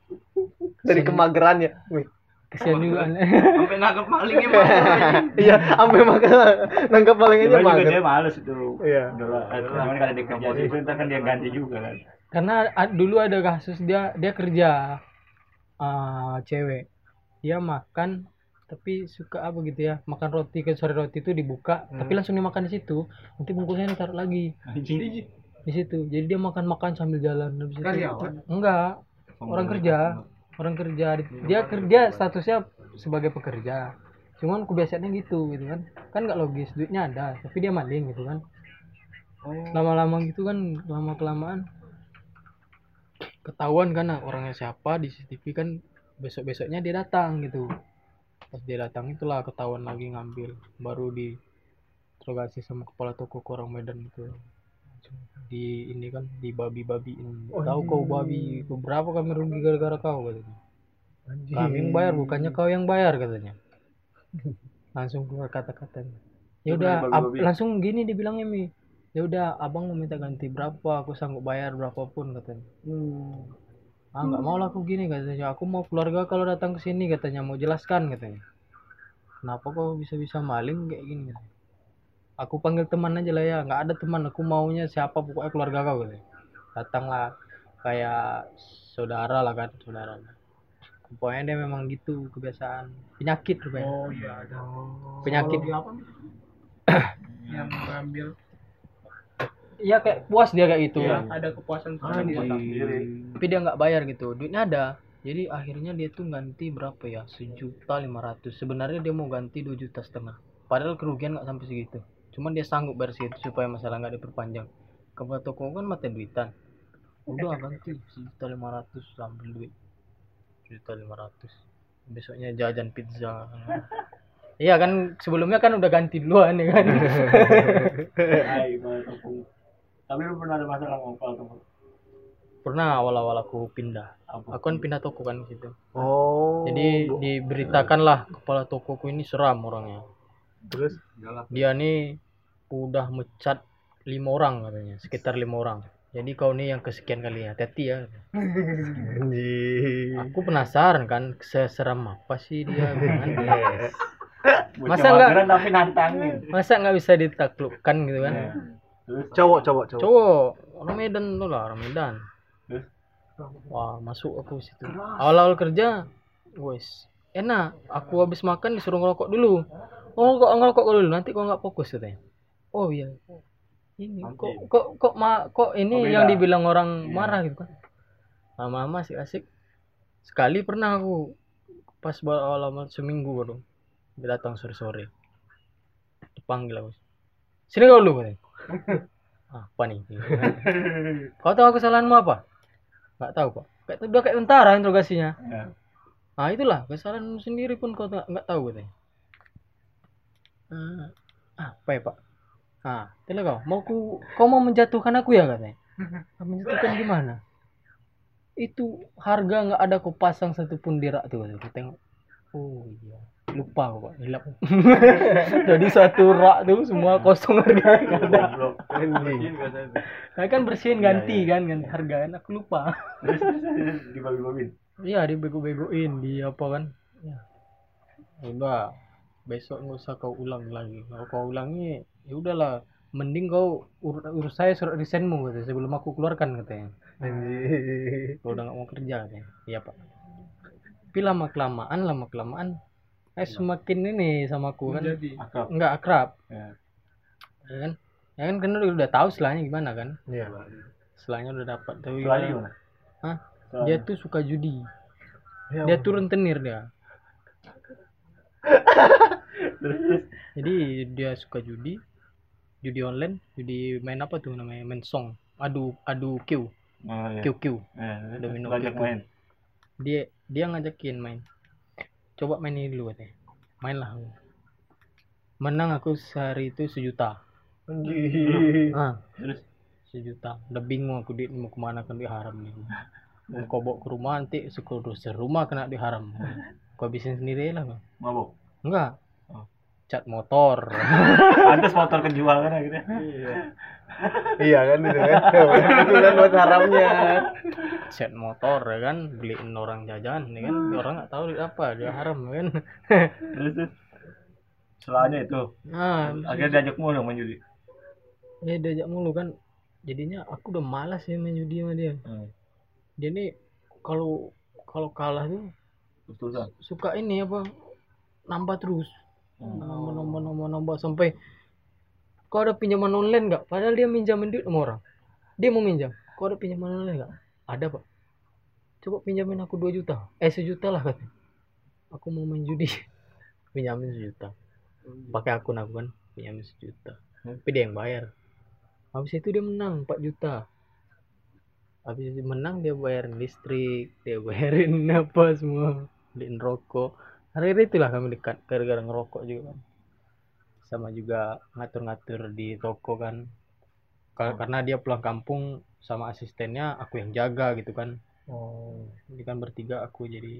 Dari kemagerannya. Wih. kesian juga [LAUGHS] Sampai nangkep malingnya mah. Iya, sampai makan Cuma juga mager. dia males itu. Iya. Udah lah, kalau dia kerja sih ntar kan dia ganti juga kan. Karena dulu ada kasus dia dia kerja ah, cewek. Dia makan tapi suka apa gitu ya makan roti ke sore roti itu dibuka tapi langsung dimakan di situ. Nanti bungkusnya ditaruh lagi. Anjing. di situ. Jadi dia makan makan sambil jalan habis itu enggak. Orang kerja. orang kerja. Dia kerja statusnya sebagai pekerja. Cuman kebiasaannya gitu gitu kan. Kan nggak logis duitnya ada tapi dia maling gitu kan. Lama-lama gitu kan lama kelamaan ketahuan kan nah, orangnya siapa di CCTV kan besok besoknya dia datang gitu. Pas dia datang itulah ketahuan lagi ngambil baru di interogasi sama kepala toko orang Medan itu. Di ini kan di babi babiin tahu kau babi berapa kami rugi gara-gara kau katanya. Kami yang bayar bukannya kau yang bayar katanya. [LAUGHS] Langsung keluar kata-katanya. Ya udah langsung gini dibilangnya mi ya udah abang mau minta ganti berapa aku sanggup bayar berapapun katanya. Ah nggak mau lah aku gini katanya. Aku mau keluarga kalau datang ke sini katanya. Mau jelaskan katanya. Kenapa kok bisa bisa maling kayak gini katanya. aku panggil teman aja lah ya. Nggak ada teman aku maunya siapa pokoknya keluarga kau katanya. Datanglah kayak saudara lah kan saudara. Pokoknya dia memang gitu kebiasaan. Penyakit rupanya. Oh iya ada. penyakit. Apa? [COUGHS] Yang mengambil iya kayak puas dia kayak gitu. Iya. ada kepuasan Anjing. sendiri. tapi dia nggak bayar gitu. Duitnya ada. Jadi akhirnya dia tuh ganti berapa ya? Sejuta lima ratus. Sebenarnya dia mau ganti dua juta setengah. Padahal kerugian nggak sampai segitu. Cuman dia sanggup bayar segitu supaya masalah nggak diperpanjang. Kepala toko kan mati duitan. Udah ganti sejuta lima ratus ambil duit. Sejuta lima ratus. Besoknya jajan pizza. [LAUGHS] Iya kan sebelumnya kan udah ganti duluan ya kan? Hai. Tapi lu pernah ada masalah sama Kepala Tepung? pernah awal-awal aku pindah Apa? aku kan pindah toko kan gitu Oh. jadi diberitakanlah kepala tokoku ini seram orangnya terus dia nih udah mecat lima orang katanya sekitar lima orang jadi kau nih yang kesekian kali hati-hati ya anjing. aku penasaran kan seseram apa sih dia [LAUGHS] kan Masa nggak- tapi nantangin. masa nggak bisa ditaklukkan gitu kan Iya. Terus? Cowok, cowok, cowok. cowok. Orang Medan tuh lah orang Medan. Terus? wah masuk aku situ. Awal-awal kerja wes enak. Aku habis makan disuruh ngerokok dulu. Oh kok ngerokok dulu. Nanti kok nggak fokus katanya. Oh iya. Ini kok kok kok ma kok ini Oh, yang dibilang orang Iya. marah gitu kan? Lama-lama sih asik. Sekali pernah aku pas awal-awal seminggu baru. Dia datang sore-sore. Dipanggil aku. Sini kau dulu katanya apa nih? Kau tahu kesalahanmu apa? Nggak tahu pak. Kayak udah kayak tentara interogasinya. Ya. nah itulah. Kesalahan sendiri pun kau nggak tahu katanya. "Eh, apa ya pak? Ah telah kau. Mau ku kau mau menjatuhkan aku ya katanya? "Ah, menjatuhkan gimana? Itu harga nggak ada kau pasang satupun di rak tuh. Aku tengok. Oh iya lupa aku pak hilap [LAUGHS] jadi satu rak tuh semua kosong harga ada. Anjing. nah, kan bersihin ganti kan ganti harga kan aku lupa Terus dibagi-bagiin. Iya dibego-begoin di apa kan? Ya. Udah besok nggak usah kau ulang lagi. Kalau kau ulangi ya udahlah. Mending kau ur urus saya surat resignmu katanya sebelum aku keluarkan katanya. Kalau udah nggak mau kerja katanya. Iya pak. Tapi lama kelamaan lama kelamaan eh semakin ini sama aku kan jadi Akrab. nggak akrab Ya. ya kan ya kan karena udah, udah tahu selanya gimana kan Iya. selanya udah dapat tapi gimana? Hah? Selain. dia tuh suka judi Ya dia tuh rentenir dia [LAUGHS] jadi dia suka judi judi online judi main apa tuh namanya main song adu adu Q Oh, iya. Q Q Eh, Udah minum ngajak gitu. main. dia dia ngajakin main coba main ini dulu katanya. Main lah menang aku sehari itu sejuta. Ah. Sejuta. Udah bingung aku duit mau ke mana kan di haram nih. Mau kau bawa ke rumah nanti seluruh serumah kena di haram. Kau habisin sendiri lah Bang. mabok. enggak. Cat motor [LAUGHS] Pantes motor kejual kan akhirnya. Iya kan itu kan. [LAUGHS] Itu kan buat haramnya. set motor ya kan beliin orang jajan ya kan orang nggak tahu duit apa dia haram ya kan Terus. Setelahnya itu. nah Akhirnya diajak mulu main judi. ya diajak mulu kan jadinya aku udah malas ya main judi sama dia Hmm. dia nih kalau kalau kalah tuh terusan. suka ini apa nambah terus Hmm. nambah nambah nambah nambah sampai kau ada pinjaman online nggak? Padahal dia minjamin duit sama orang. Dia mau minjam. Kau ada pinjaman online nggak? Ada pak. Coba pinjamin aku 2 juta. Eh sejuta lah katanya. Aku mau main judi. [LAUGHS] Pinjamin sejuta. Pakai akun aku kan pinjamin sejuta. Tapi dia yang bayar. Habis itu dia menang 4 juta. Habis itu menang dia bayarin listrik dia bayarin [LAUGHS] apa semua. Beliin rokok hari itulah kami dekat gara-gara ngerokok juga kan sama juga ngatur-ngatur di toko kan Kal- karena dia pulang kampung sama asistennya aku yang jaga gitu kan Oh. ini kan bertiga aku jadi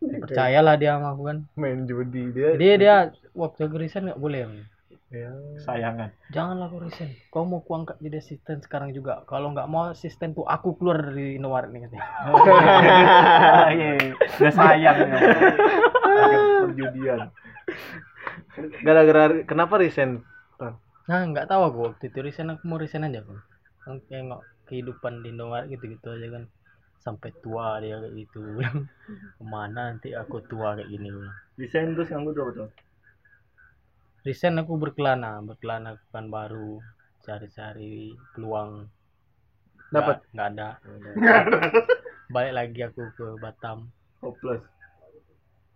[LAUGHS] percayalah dia sama aku kan Main judi dia. jadi dia waktu resign nggak boleh. Ya. Sayangan. janganlah aku resign kau mau kuangkat jadi asisten sekarang juga kalau nggak mau asisten tuh aku keluar dari Indomaret nih katanya [LAUGHS] Iya, iya. udah sayang ya. Perjudian. Gara-gara kenapa resign? Nah nggak tahu aku waktu itu resign aku mau resign aja kan Kan kayak nggak kehidupan di Indomaret gitu-gitu aja kan sampai tua dia kayak gitu [LAUGHS] ke mana nanti aku tua kayak gini. Desain terus nganggur berapa tahun? Resign aku berkelana berkelana ke baru cari-cari peluang. Dapat. Nggak- nggak ada. [LAUGHS] Balik lagi aku ke Batam. Hopeless.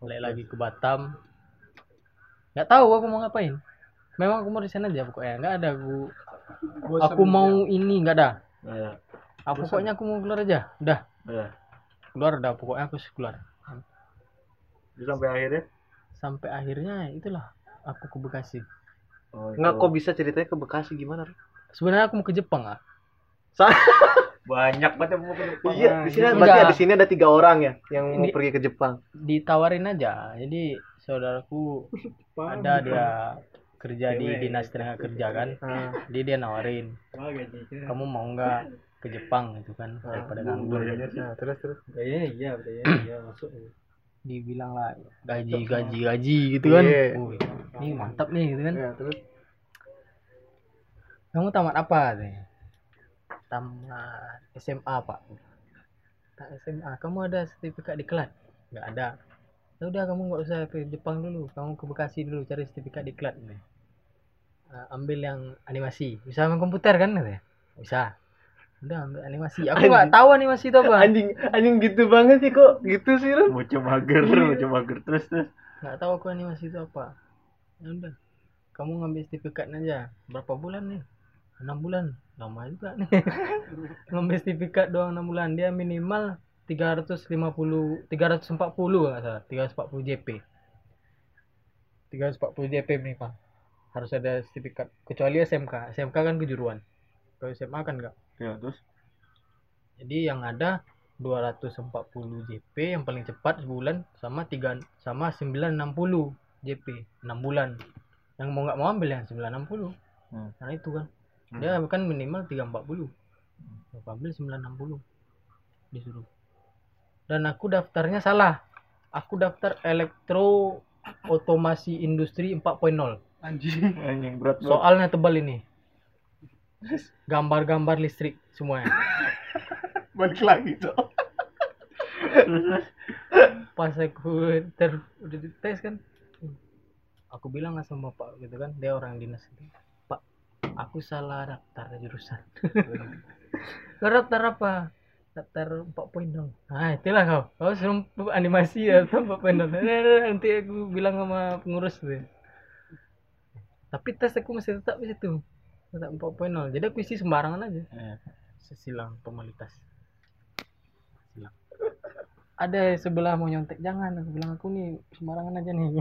Balik lagi ke Batam. Nggak tahu aku mau ngapain. Memang aku mau di sana aja pokoknya. Nggak ada aku. Bosan aku mau ini nggak ada. Nah, ya. aku pokoknya aku mau keluar aja. Udah. Ya. keluar udah pokoknya aku keluar. Sampai akhirnya? Sampai akhirnya itulah aku ke Bekasi oh, Enggak itu. kok bisa ceritanya ke Bekasi gimana? Sebenarnya aku mau ke Jepang ah [LAUGHS] banyak banget yang mau ke Jepang Iya, di sini Enggak. berarti di sini ada tiga orang ya yang mau Ini- pergi ke Jepang. ditawarin aja jadi saudaraku [LAUGHS] ada dia kerja di dinas tenaga kerja kan Nah, dia dia nawarin kamu mau nggak ke Jepang gitu kan daripada nganggur nah, terus terus. Kayaknya iya, kayaknya iya masuk. Dibilang lah gaji gaji gaji gitu kan. Iya. Wih, ini mantap nih gitu kan. Ya, terus Kamu tamat apa katanya? Tamat SMA pak. Tak SMA. Kamu ada sertifikat diklat? Nggak ada. Ya udah kamu nggak usah ke Jepang dulu. Kamu ke Bekasi dulu cari sertifikat diklat nih. Eh, ambil yang animasi. Bisa main komputer kan katanya? Bisa. Udah ambil animasi. Aku nggak tahu animasi itu apa. anjing anjing gitu banget sih kok. Gitu sih Ren. mau coba mager mau coba mager. Terus terus. Nggak tahu aku animasi itu apa. Ya udah. Kamu ngambil sertifikat aja. Berapa bulan nih? Enam bulan. Lama juga nih. [LAUGHS] Ngambil sertifikat doang enam bulan. Dia minimal 350 340 nggak salah. 340 JP 340 JP minimal. Harus ada sertifikat kecuali SMK SMK kan kejuruan. Kalau SMA kan enggak ya terus jadi yang ada 240 JP yang paling cepat sebulan sama 3 sama 960 JP 6 bulan. Yang mau nggak mau ambil yang 960. Hmm. Karena itu kan. Dia kan minimal 340. Aku ambil 960. Disuruh. Dan aku daftarnya salah. Aku daftar elektro otomasi industri 4.0. Anjing. anjing berat Soalnya tebal ini. Gambar-gambar listrik semuanya. [LAUGHS] Balik lagi tuh. pas aku ter udah dites kan aku bilang lah sama pak gitu kan. Dia orang dinas itu. Pak aku salah daftar jurusan. [LAUGHS] Daftar apa? Daftar 4.0 nah itulah kau. Kau suruh animasi ya atau 4.0 nanti aku bilang sama pengurus tuh. Tapi tes aku masih tetap di situ tetap 4.0 jadi aku isi sembarangan aja. Eh, silang formalitas. Silang [LAUGHS] ada sebelah mau nyontek jangan aku bilang aku nih sembarangan aja nih. [LAUGHS]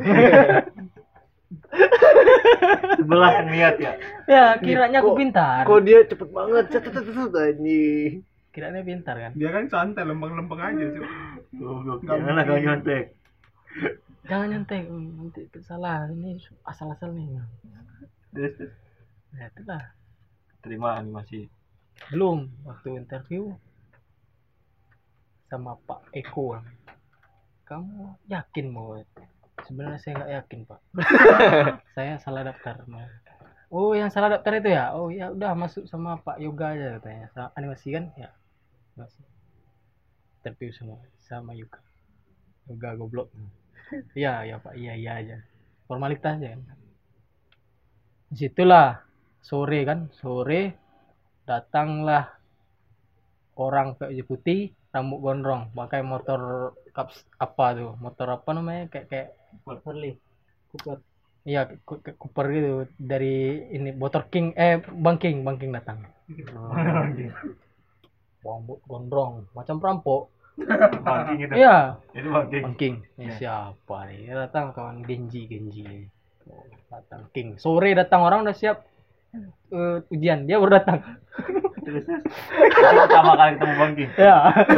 Sebelah niat ya? Ya kiranya aku Kok- pintar. Kok dia cepet banget? Cet cet cet cet, anjing. kiranya pintar kan? Dia kan santai lempeng-lempeng aja sih. goblok. Janganlah kau nyontek? Jangan nyontek hmm, nanti salah. Ini asal-asal nih. Terus terus. Nah itulah. Terima animasi. Belum waktu interview sama Pak Eko. Kamu yakin mau? Sebenarnya saya nggak yakin Pak. [LAUGHS] Saya salah daftar. Oh yang salah daftar itu ya? Oh ya udah masuk sama Pak Yoga aja katanya. Sa- animasi kan? Ya masuk. Interview sama sama Yoga. Yoga goblok. Iya [LAUGHS] ya Pak. Iya iya aja. Formalitas aja. Di situlah sore kan? Sore datanglah orang pakai baju putih rambut gondrong pakai motor kaps apa tuh motor apa namanya? Kayak kayak Harley Cooper. Iya Cu- kayak Cooper gitu. Dari ini motor King eh Bang King Bang King datang. [LAUGHS] Rambut gondrong macam perampok. Bangking itu? Iya. Itu bangking Bang King. Ini siapa nih? Dia datang kawan Genji Genji. Datang King. Sore datang orang udah siap eh, ujian. Dia baru datang. Terus pertama kali ketemu bangking ya.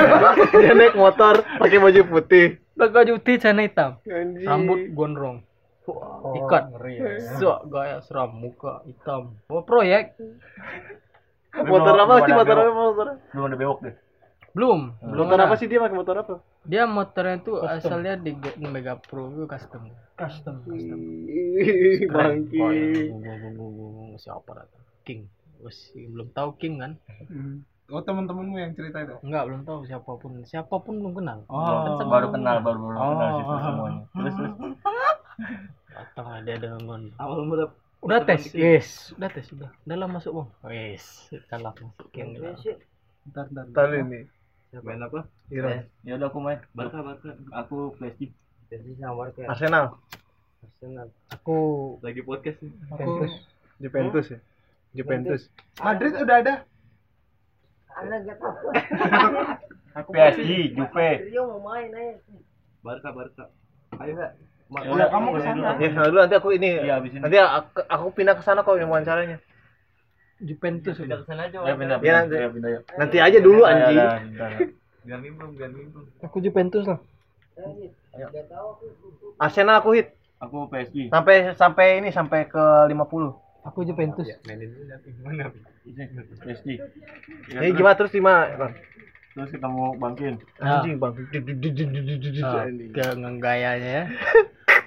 [LAUGHS] Dia naik motor pakai baju putih. pakai baju putih celana hitam. Anjing. rambut gondrong. Ikat. Suak gaya seram muka hitam. Oh proyek Motor Belum- apa sih motor apa motor? belum ada bewok deh belum belum Motor apa sih dia pakai motor apa? dia motornya itu asalnya di Mega Pro itu custom custom Bangki. siapa datang King Wes, belum tahu King kan Hmm. Oh teman-temanmu yang cerita itu. enggak belum tahu siapa pun siapa pun belum kenal Belum, Kan sama baru kenal baru baru kenal situ semuanya terus terus datang ada dengan Awal mula Udah tes, yes. Udah tes, udah. Dalam masuk, Bang. Yes. Dalam masukin. Ntar, ntar. Tahu ini. Main apa? Iran. Ya udah aku main. Barca, Barca. Aku PSG. Jadi sama Barca. Arsenal. Arsenal. Aku Lagi podcast nih. aku Juventus ya. Juventus. Madrid udah ada. PSG, Juve. Barca, Barca. Ayo enggak? Ya udah, kamu ke sana. Ya, dulu nanti aku ini. Iya, abis ini. Nanti aku, aku pindah ke sana kok yang wawancaranya. Juventus Pindah udah. ke sana aja. Ya pindah, Ya, pindah, nanti. ya, pindah ya. Nanti aja dulu Ya, anjing. ya, ya. Biar nimbrung. Aku Juventus lah. Arsenal aku hit Aku PSG. sampai sampai ini sampai ke 50. Aku Juventus. Mainin dulu nanti gimana? PSG. Ya, Ini terus- gimana terus gimana? Bang? Terus ketemu Bangkin. Nah. Anjing, Bang. Nah, ke gayanya ya.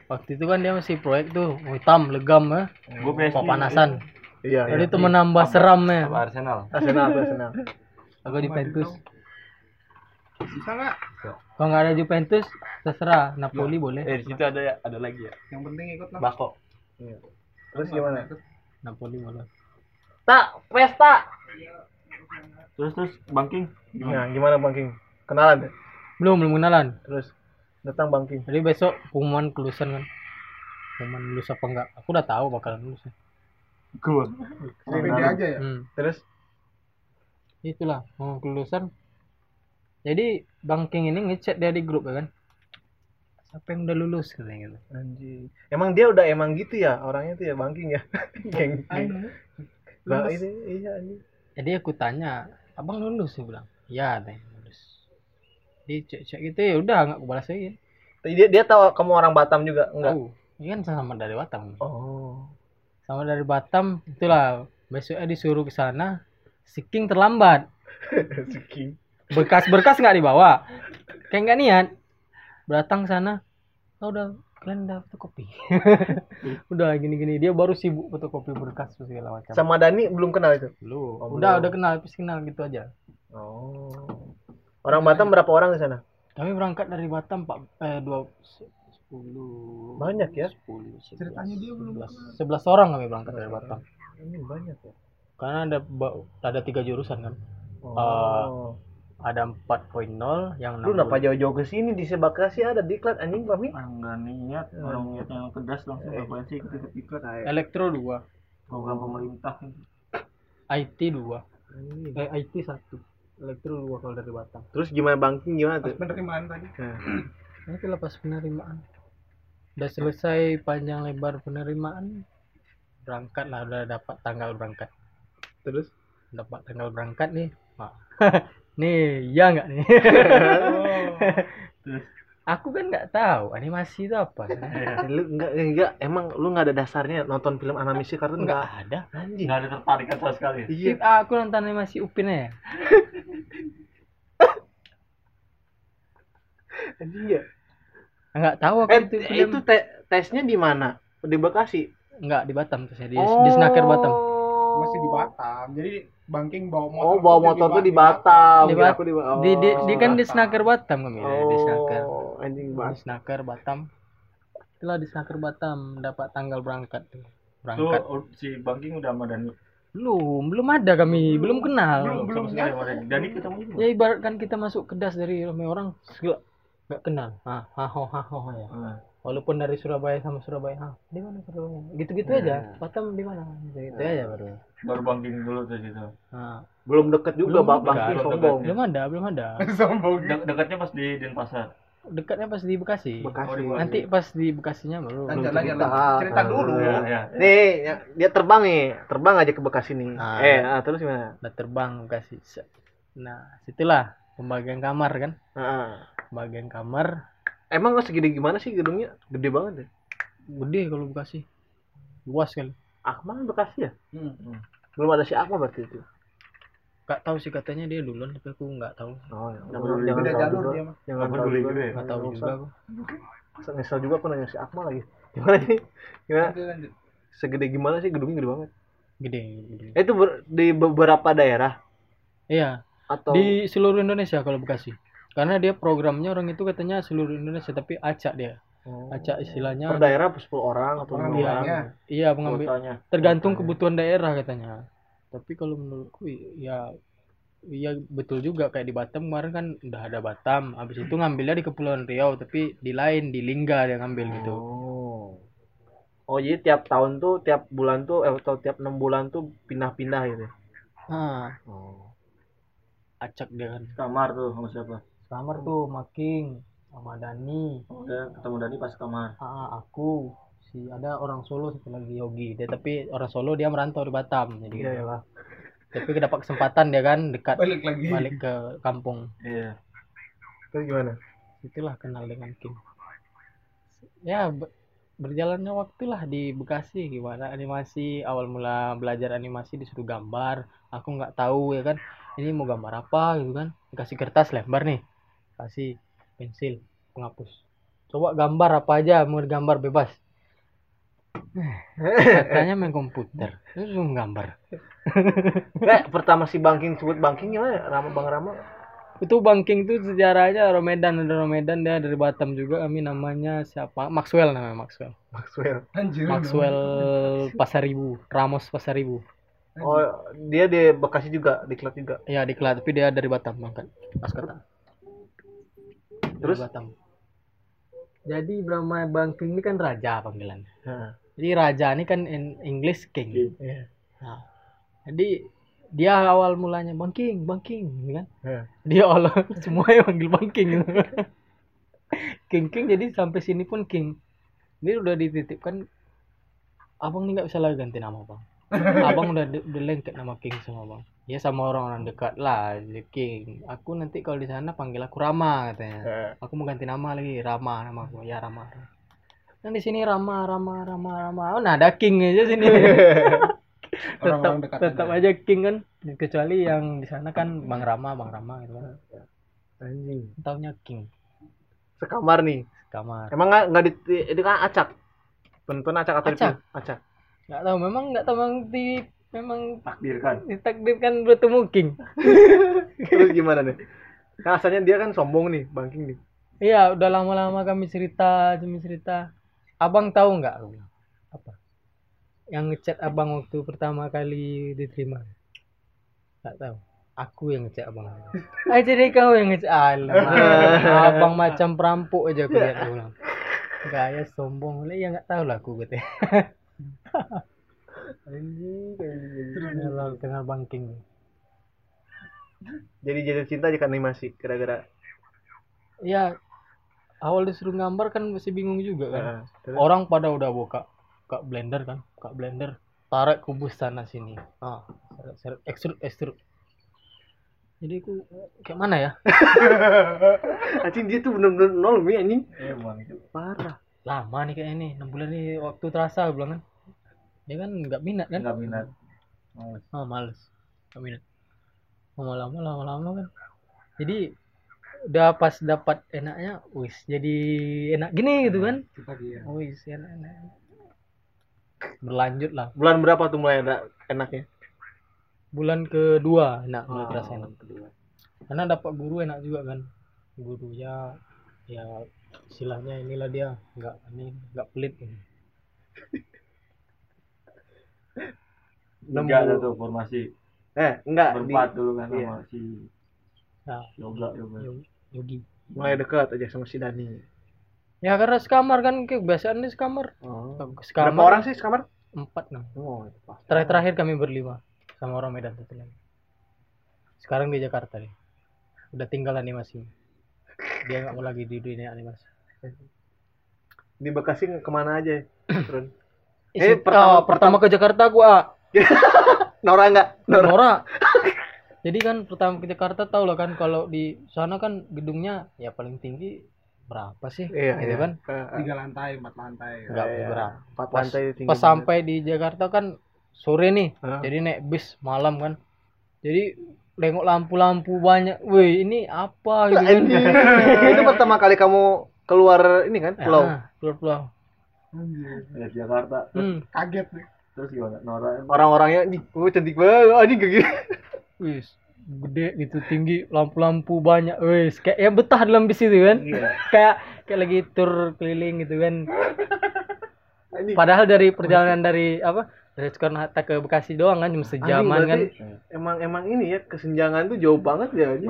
Waktu itu kan dia masih proyek tuh, hitam, legam ya, Gue PSG. panasan. Iya. Jadi iya. itu menambah seramnya. Arsenal. Arsenal, aku Arsenal. Aku Juventus. Bisa nggak? Kalau nggak ada Juventus, terserah. Napoli boleh. Eh, di situ ada ya, ada lagi ya. Yang penting ikut lah. Bako. Terus gimana? Napoli boleh. Tak, pesta. Terus terus Bangking. Nah, gimana Bang King? Kenalan ya? Belum, belum kenalan. Terus datang Bang King. Jadi besok pengumuman kelulusan kan. Pengumuman lulus apa enggak? Aku udah tahu bakalan lulus. ya. Gue. Pede aja ya. Hmm. Terus Itulah, mau kelulusan. Jadi Bang King ini ngechat dia di grup ya kan. Siapa yang udah lulus katanya gitu. anjing. Emang dia udah emang gitu ya orangnya tuh ya Bang King ya. [LAUGHS] Geng. Bang ini iya anjing. Jadi aku tanya, abang lulus? Dia bilang, iya teh lulus. Di cek-cek gitu ya udah nggak aku balas lagi. Tapi Dia dia tahu kamu orang Batam juga enggak? Tahu. Ini kan sama dari Batam. Oh. Sama dari Batam, itulah besoknya disuruh ke sana. Siking terlambat. [LAUGHS] King. Berkas-berkas nggak dibawa. Kayak nggak niat. Datang sana, oh, udah kalian udah fotokopi. [LAUGHS] udah gini-gini dia baru sibuk fotokopi berkas segala macam. Sama Dani belum kenal itu. Belum. Oh, udah belum. udah kenal, terus kenal gitu aja. Oh. Orang Batam berapa orang di sana? Kami berangkat dari Batam pak eh dua sepuluh Banyak ya? sepuluh Ceritanya dia belum sebelas. orang kami berangkat dari Batam. Ini banyak ya. karena ada ada tiga jurusan kan. Oh. ada 4.0 yang Lu kenapa jauh-jauh ke sini? Di Sebakasi ada diklat anjing Pami? Enggak niat, orang niatnya yang kedas langsung ngapain sih ikut ikut elektro 2 program pemerintah. IT 2 eh IT 1 elektro 2 kalau dari Batam. Terus gimana Bangking gimana Pas tuh? penerimaan tadi. Nah, itu lepas penerimaan udah selesai panjang lebar penerimaan berangkat lah udah dapat tanggal berangkat Terus dapat tanggal berangkat nih Wah. [LAUGHS] nih iya nggak nih [LAUGHS] Terus aku kan nggak tahu animasi itu apa [LAUGHS] lu enggak enggak emang lu nggak ada dasarnya nonton film animasi kartun nggak enggak ada anjing. nggak ada tertarikan sama sekali. Iya. Ip, aku nonton animasi Upin ya Anjing ya. Nggak tahu aku Eh, itu itu, te- tesnya di mana? Di Bekasi. nggak di Batam tuh saya di, di Snaker Batam Masih di Batam. Jadi Bangking bawa motor. Oh, bawa motor tuh di Batam. Di Kira Bat- aku di, di, di, di kan di Batam. Snaker Batam kami ya, di Snaker Oh, anjing di banget. Snaker Batam itulah di Snaker Batam dapat tanggal berangkat tuh Tuh berangkat oh, si Bangking udah sama Dani. belum belum ada kami belum kenal Belum, belum. Sama sekali sama Dani. Dani ketemu juga. ya ibaratkan kita masuk kedas dari ramai orang segala nggak kenal ah haho haho ya Nah, walaupun dari Surabaya sama Surabaya ah di mana Surabaya gitu-gitu aja Batam di mana gitu aja baru baru Bangking dulu tuh situ. nah, Belum deket juga Belum Bang Bangking belum sombong. belum ada belum ada [LAUGHS] Sombong. De- dekatnya pas di Denpasar. dekatnya pas di Bekasi Bekasi. Oh, nanti pas di Bekasinya baru Lanjut cerita. lanjut. Cerita Ah, dulu. Ya, ya. Nih, ya, dia terbang nih, terbang aja ke Bekasi nih. Ah, eh, ya. ah, terus gimana? udah terbang Bekasi nah situlah pembagian kamar kan Ah. pembagian kamar Emang segede gimana sih gedungnya? Gede banget ya. gede kalau Bekasi luas kali Akmal Bekasi ya? Hmm. Belum ada si Akmal berarti itu. Gak tahu sih katanya dia duluan tapi aku nggak tahu Oh, ya. Beda Jangan, jalur dia mah. Jangan Apa tahu juga. juga ya? nggak tahu juga aku Nyesel juga aku nanya si Akmal lagi. [LAUGHS] Gimana nih? Gimana? Segede gimana sih gedungnya gede banget? gede, gede. Eh, Itu ber- di beberapa daerah iya atau di seluruh Indonesia kalau Bekasi. Karena dia programnya orang itu katanya seluruh Indonesia tapi acak dia. Acak istilahnya per daerah 10 orang atau Iya. orang. iya pengambil Kuotanya. tergantung Kuotanya. kebutuhan daerah katanya. Tapi kalau menurutku ya iya betul juga. Kayak di Batam kemarin kan udah ada Batam. Habis itu ngambilnya di Kepulauan Riau tapi di lain di Lingga dia ngambil gitu. Oh. Oh jadi tiap tahun tuh tiap bulan tuh eh, atau tiap enam bulan tuh pindah-pindah gitu? Nah oh acak dia kan Kamar tuh sama siapa? kamar tuh Making sama Dani Oh, dia ketemu Dani pas kamar. ah, aku si ada orang Solo satu lagi Yogi dia tapi orang Solo dia merantau di Batam jadi iya gitu. lah tapi dapat kesempatan dia kan dekat Balik lagi. balik ke kampung Iya. terus gimana itulah kenal dengan King ya be- berjalannya waktu lah di Bekasi gimana animasi awal mula belajar animasi disuruh gambar aku nggak tahu ya kan ini mau gambar apa gitu kan? Dikasih kertas lembar nih. Kasih pensil penghapus. Coba gambar apa aja mau gambar bebas. Katanya main komputer terus gambar. Nggak, [LAUGHS] pertama si banking sebut banking gimana? Rama Bang Rama? Itu Bangking tuh sejarahnya Romedan ada Romedan dia dari Batam juga. Kami namanya siapa? Maxwell namanya Maxwell. Maxwell. Anjir. Maxwell Pasaribu Ramos Pasaribu oh dia di Bekasi juga di klub juga. Ya di Kelat tapi dia dari Batam mangkat pas kata Terus? dari Batam. Jadi Brahma Bangking ini kan raja panggilannya. Heeh. jadi raja ini kan in English king. Iya. nah, jadi dia awal mulanya Bangking Bangking gitu kan. Heeh. dia Allah [LAUGHS] semuanya manggil Bang King. [LAUGHS] King King jadi sampai sini pun King. Ini udah dititipkan abang ini nggak bisa lagi ganti nama bang abang udah de- udah lengket nama King sama bang ya sama orang-orang dekat lah jadi King aku nanti kalau di sana panggil aku Rama katanya aku mau ganti nama lagi Rama nama aku ya Rama dan di sini Rama Rama Rama Rama oh nah ada King aja sini tetap dekat tetap aja. aja King kan kecuali yang di sana kan Bang Rama Bang Rama gitu kan anjing taunya King sekamar nih kamar emang nggak nggak di itu kan acak penonton acak atau Acak. acak nggak tahu memang nggak tahu memang di memang Takdirkan. ditakdirkan bertemu King. [LAUGHS] Terus gimana nih? Kan asalnya dia kan sombong nih banking nih. Iya udah lama-lama kami cerita kami cerita. Abang tahu nggak? Apa? Yang ngechat abang waktu pertama kali diterima. Nggak tahu. Aku yang ngechat abang. [LAUGHS] Ah jadi kau yang ngechat. Alamak, [LAUGHS] abang macam perampok aja aku lihat aku bilang. Gaya sombong. Lah ya nggak tahu lah aku gitu [LAUGHS] anjing kalau dengar bangking jadi jadi cinta aja kan animasi gara-gara. Ya awal disuruh gambar kan masih bingung juga kan. Terus? orang pada udah buka buka blender kan buka blender tarik kubus sana sini. Ah seret, seret, ekstrud ekstrud jadi aku kayak mana ya? [LAUGHS] Anjing dia tuh bener-bener nol mi anjing. Emang itu. parah lama nih kayak ini enam bulan nih waktu terasa bilang kan. Dia kan nggak minat kan? Enggak minat. Males. oh males. Nggak minat. Lama-lama lama-lama kan. Jadi udah pas dapat enaknya wis jadi enak gini gitu kan? Kita dia. wis enak enak berlanjut lah. Bulan berapa tuh mulai ada enaknya? Bulan kedua enak mulai terasa Oh, enak karena dapat guru enak juga kan. Gurunya ya istilahnya inilah dia nggak ini nggak pelit. Enam Tiga ada tuh formasi. eh enggak di, Berempat dulu kan iya. sama si nah yoga yoga. Yo- Yogi mulai dekat aja sama si Dani ya karena sekamar kan kebiasaan di sekamar oh. sekamar berapa orang sih sekamar empat nah oh itu pas terakhir terakhir kami berlima sama orang Medan satu lagi sekarang di Jakarta deh udah tinggal animasi dia nggak mau lagi di dunia animasi di Bekasi ke mana aja Run? eh, Eh, pertama- pertama, ke Jakarta gua [LAUGHS] Nora enggak Nora Nora. Jadi kan pertama ke Jakarta tau lah kan kalau di sana kan gedungnya ya paling tinggi berapa sih? iya gitu iya. kan? Tiga lantai, empat lantai. Enggak iya. berapa. empat Pas, lantai tinggi pas sampai di Jakarta kan sore nih. Hah? Jadi naik bis malam kan. Jadi nengok lampu-lampu banyak. Wih, ini apa gitu? Anjing. [LAUGHS] itu pertama kali kamu keluar ini kan pulau Ah, pulau-pulau. Anjir. Ya, Jakarta. Hmm. Kaget nih. Terus gimana? Nora orang-orangnya nih oh cantik banget anjing kayak gitu Wih, gede gitu tinggi, lampu-lampu banyak. Wih, kayak ya betah dalam bis itu kan. Iya. [LAUGHS] kayak kayak lagi tur keliling gitu kan [LAUGHS] padahal dari perjalanan dari apa dari Soekarno Hatta ke Bekasi doang kan cuma Anjing, sejaman kan emang emang ini ya kesenjangan tuh jauh banget ya ini.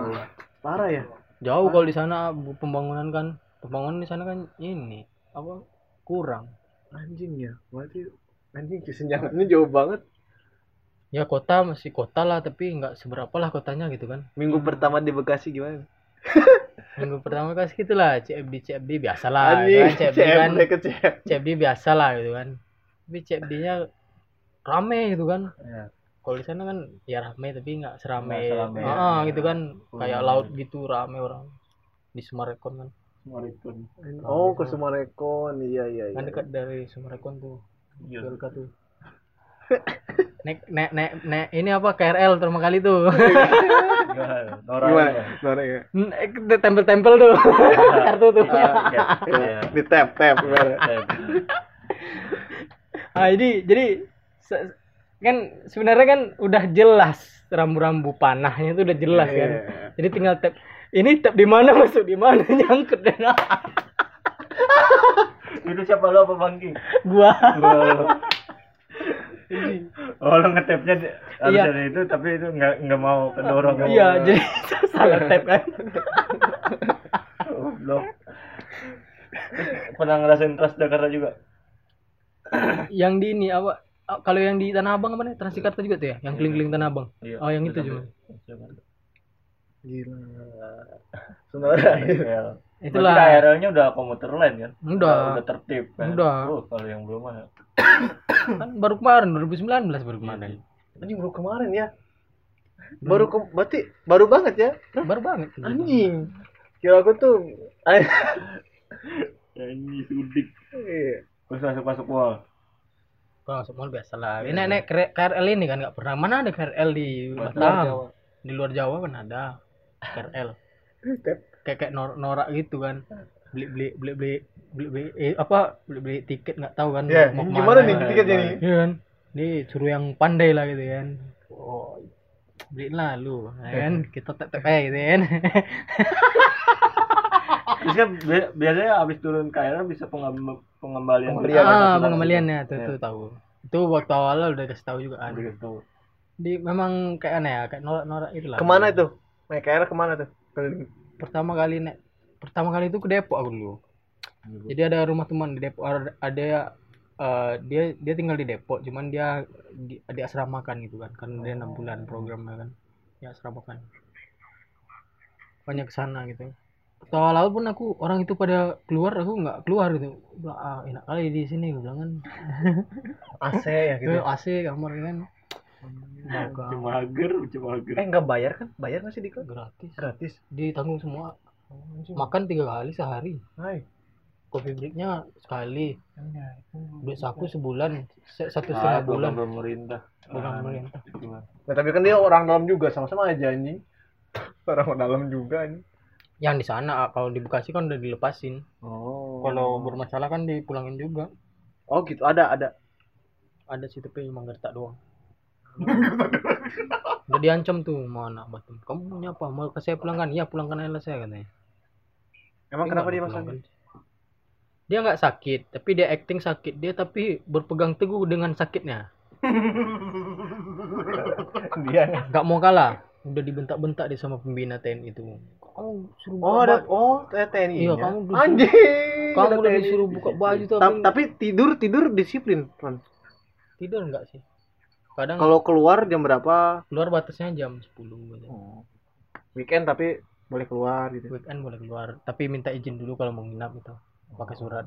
Parah ya. jauh kalau di sana pembangunan kan pembangunan di sana kan ini apa kurang Anjing ya. Berarti anjing kesenjangannya jauh banget. ya kota masih kota lah tapi nggak seberapa lah kotanya gitu kan Minggu pertama di Bekasi gimana? [LAUGHS] minggu pertama kasih gitu lah CFD CFD biasa lah Anjing, kan CFD kan. CFD biasa lah gitu kan tapi CFD nya rame gitu kan Ya. kalau di sana kan ya rame tapi nggak serame Nggak serame, Ah, ya. gitu kan kayak Hmm. laut gitu rame orang di Sumarekon kan Semaritun. Oh, ke Sumarekon. Iya, iya, iya. kan dekat dari Sumarekon tuh Iya. Belka tuh nek nek nek nek ini apa KRL pertama kali tuh [LAUGHS] Gimana? Nora Gimana? ya? Gimana ya? nek tempel-tempel tuh [LAUGHS] kartu tuh iya. Di tap tap ah jadi jadi se- kan sebenarnya kan udah jelas rambu-rambu panahnya itu udah jelas kan Iya. jadi tinggal tap ini tap di mana masuk di mana [LAUGHS] nyangkut dan [LAUGHS] Itu siapa lu apa Bangki? gua [LAUGHS] Oh lu ngetepnya di- harus Iya. ada itu tapi itu nggak nggak mau kedorong. iya jadi salah tap kan Goblok. Pernah ngerasain Transjakarta juga? yang di ini apa ah, kalau yang di Tanah Abang apa nih Transjakarta juga tuh ya yang keliling-keliling Tanah Abang Iya. oh yang itu cuma. Gila. Sonora. KRL. itulah KRL-nya udah komuter lain kan? Udah. Udah tertib kan? Udah. Oh, kalau yang belum mah [COUGHS] kan baru kemarin 2019 baru kemarin Anjing baru kemarin ya. Baru ke, berarti baru banget ya. baru banget Anjing. Kira aku tuh [LAUGHS] ini sudik. Iya. Terus masuk masuk wall. Kalau mall biasa lah ini nek KRL ini kan nggak pernah. Mana ada KRL di Batam? Di luar Jawa kan ada KRL kayak kayak nor norak gitu kan. Beli beli beli beli beli, beli eh, apa beli beli tiket nggak tahu kan. Ya, mau gimana nih tiketnya nih? Iya kan. Ini suruh yang pandai lah gitu kan. Oh. Beli lah lu ya kan. Kita tep tep eh gitu kan [LAUGHS] Terus kan bi- biasanya habis turun KRL bisa pengembalian. Pengembalian. ah Surat- pengembaliannya tuh Iya. tuh tahu itu waktu awal udah kasih tahu juga kan Udah tahu. di memang kayak aneh ya kayak norak norak itu lah Ke mana itu? Naik KRL ke mana tuh? Keliling. pertama kali nek pertama kali itu ke Depok aku dulu jadi ada rumah teman di Depok ada eh, dia dia tinggal di Depok cuman dia di, diasramakan gitu kan karena dia enam bulan programnya kan dia asramakan banyak ke sana gitu Waktu awal-awal pun aku orang itu pada keluar aku nggak keluar gitu Udah, ah, enak kali di sini gue bilang kan [LAUGHS] AC ya gitu. "Eh, AC kamar kan Cuma mager, cuma mager. Eh enggak bayar kan? Bayar nggak sih gratis Gratis. ditanggung semua makan tiga kali sehari Hai. kopi breaknya sekali duit saku sebulan se- satu Ah, setengah bulan pemerintah. program pemerintah Nah, tapi kan dia orang dalam juga sama-sama aja anjing. [LAUGHS] Orang dalam juga anjing. Yang di sana ah, kalau di Bekasi kan udah dilepasin. Oh. kalau bermasalah kan dipulangin juga. Oh gitu, ada ada. ada sih tapi emang gertak doang. Udah diancam tuh mau anak Batam. Kamu maunya apa? Mau ke saya pulangkan? Iya pulangkan aja lah saya katanya. Emang Tapi kenapa dia masalahnya? dia nggak sakit tapi dia acting sakit. Dia tapi berpegang teguh dengan sakitnya. [LAUGHS] Dia. nggak mau kalah. Udah dibentak-bentak dia sama pembina TNI itu kamu suruh Oh, buka ada ba- oh TNI. Iya, kamu disuruh- anjing. kamu udah disuruh buka baju tapi, Ta- tapi tidur tidur disiplin, Ron. tidur enggak sih kadang Kalau keluar jam berapa? keluar batasnya jam 10 gitu. Weekend tapi boleh keluar gitu. weekend boleh keluar tapi minta izin dulu kalau mau nginap gitu pakai surat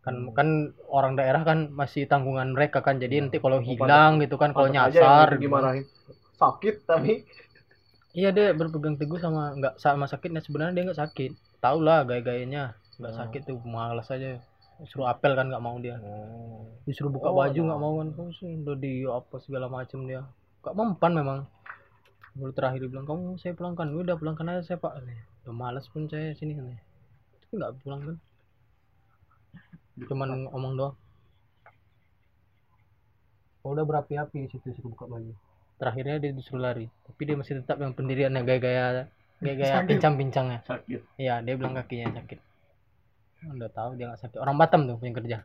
kan kan orang daerah kan masih tanggungan mereka kan jadi nanti kalau hilang gitu kan kalau nyasar gitu. Sakit tapi iya dia berpegang teguh sama nggak sama sakitnya. Sebenarnya dia nggak sakit. Tau lah gaya-gayanya. Nggak Hmm. sakit tuh malas aja. Suruh apel kan nggak mau dia. Disuruh buka Oh, baju nggak mau kan. Kamu sih udah di apa segala macam dia. Nggak mempan memang. Baru terakhir dia bilang kamu saya pulangkan. Udah pulangkan aja saya pak. Udah malas pun saya sini kan tapi nggak pulang kan. Cuman omong doang. Oh, udah berapi-api di situ suruh buka baju terakhirnya dia disuruh lari tapi dia masih tetap yang pendiriannya gaya-gaya kayak pincang-pincangnya. sakit Iya, dia bilang kakinya sakit. Udah tahu dia nggak sakit. Orang Batam tuh yang kerja.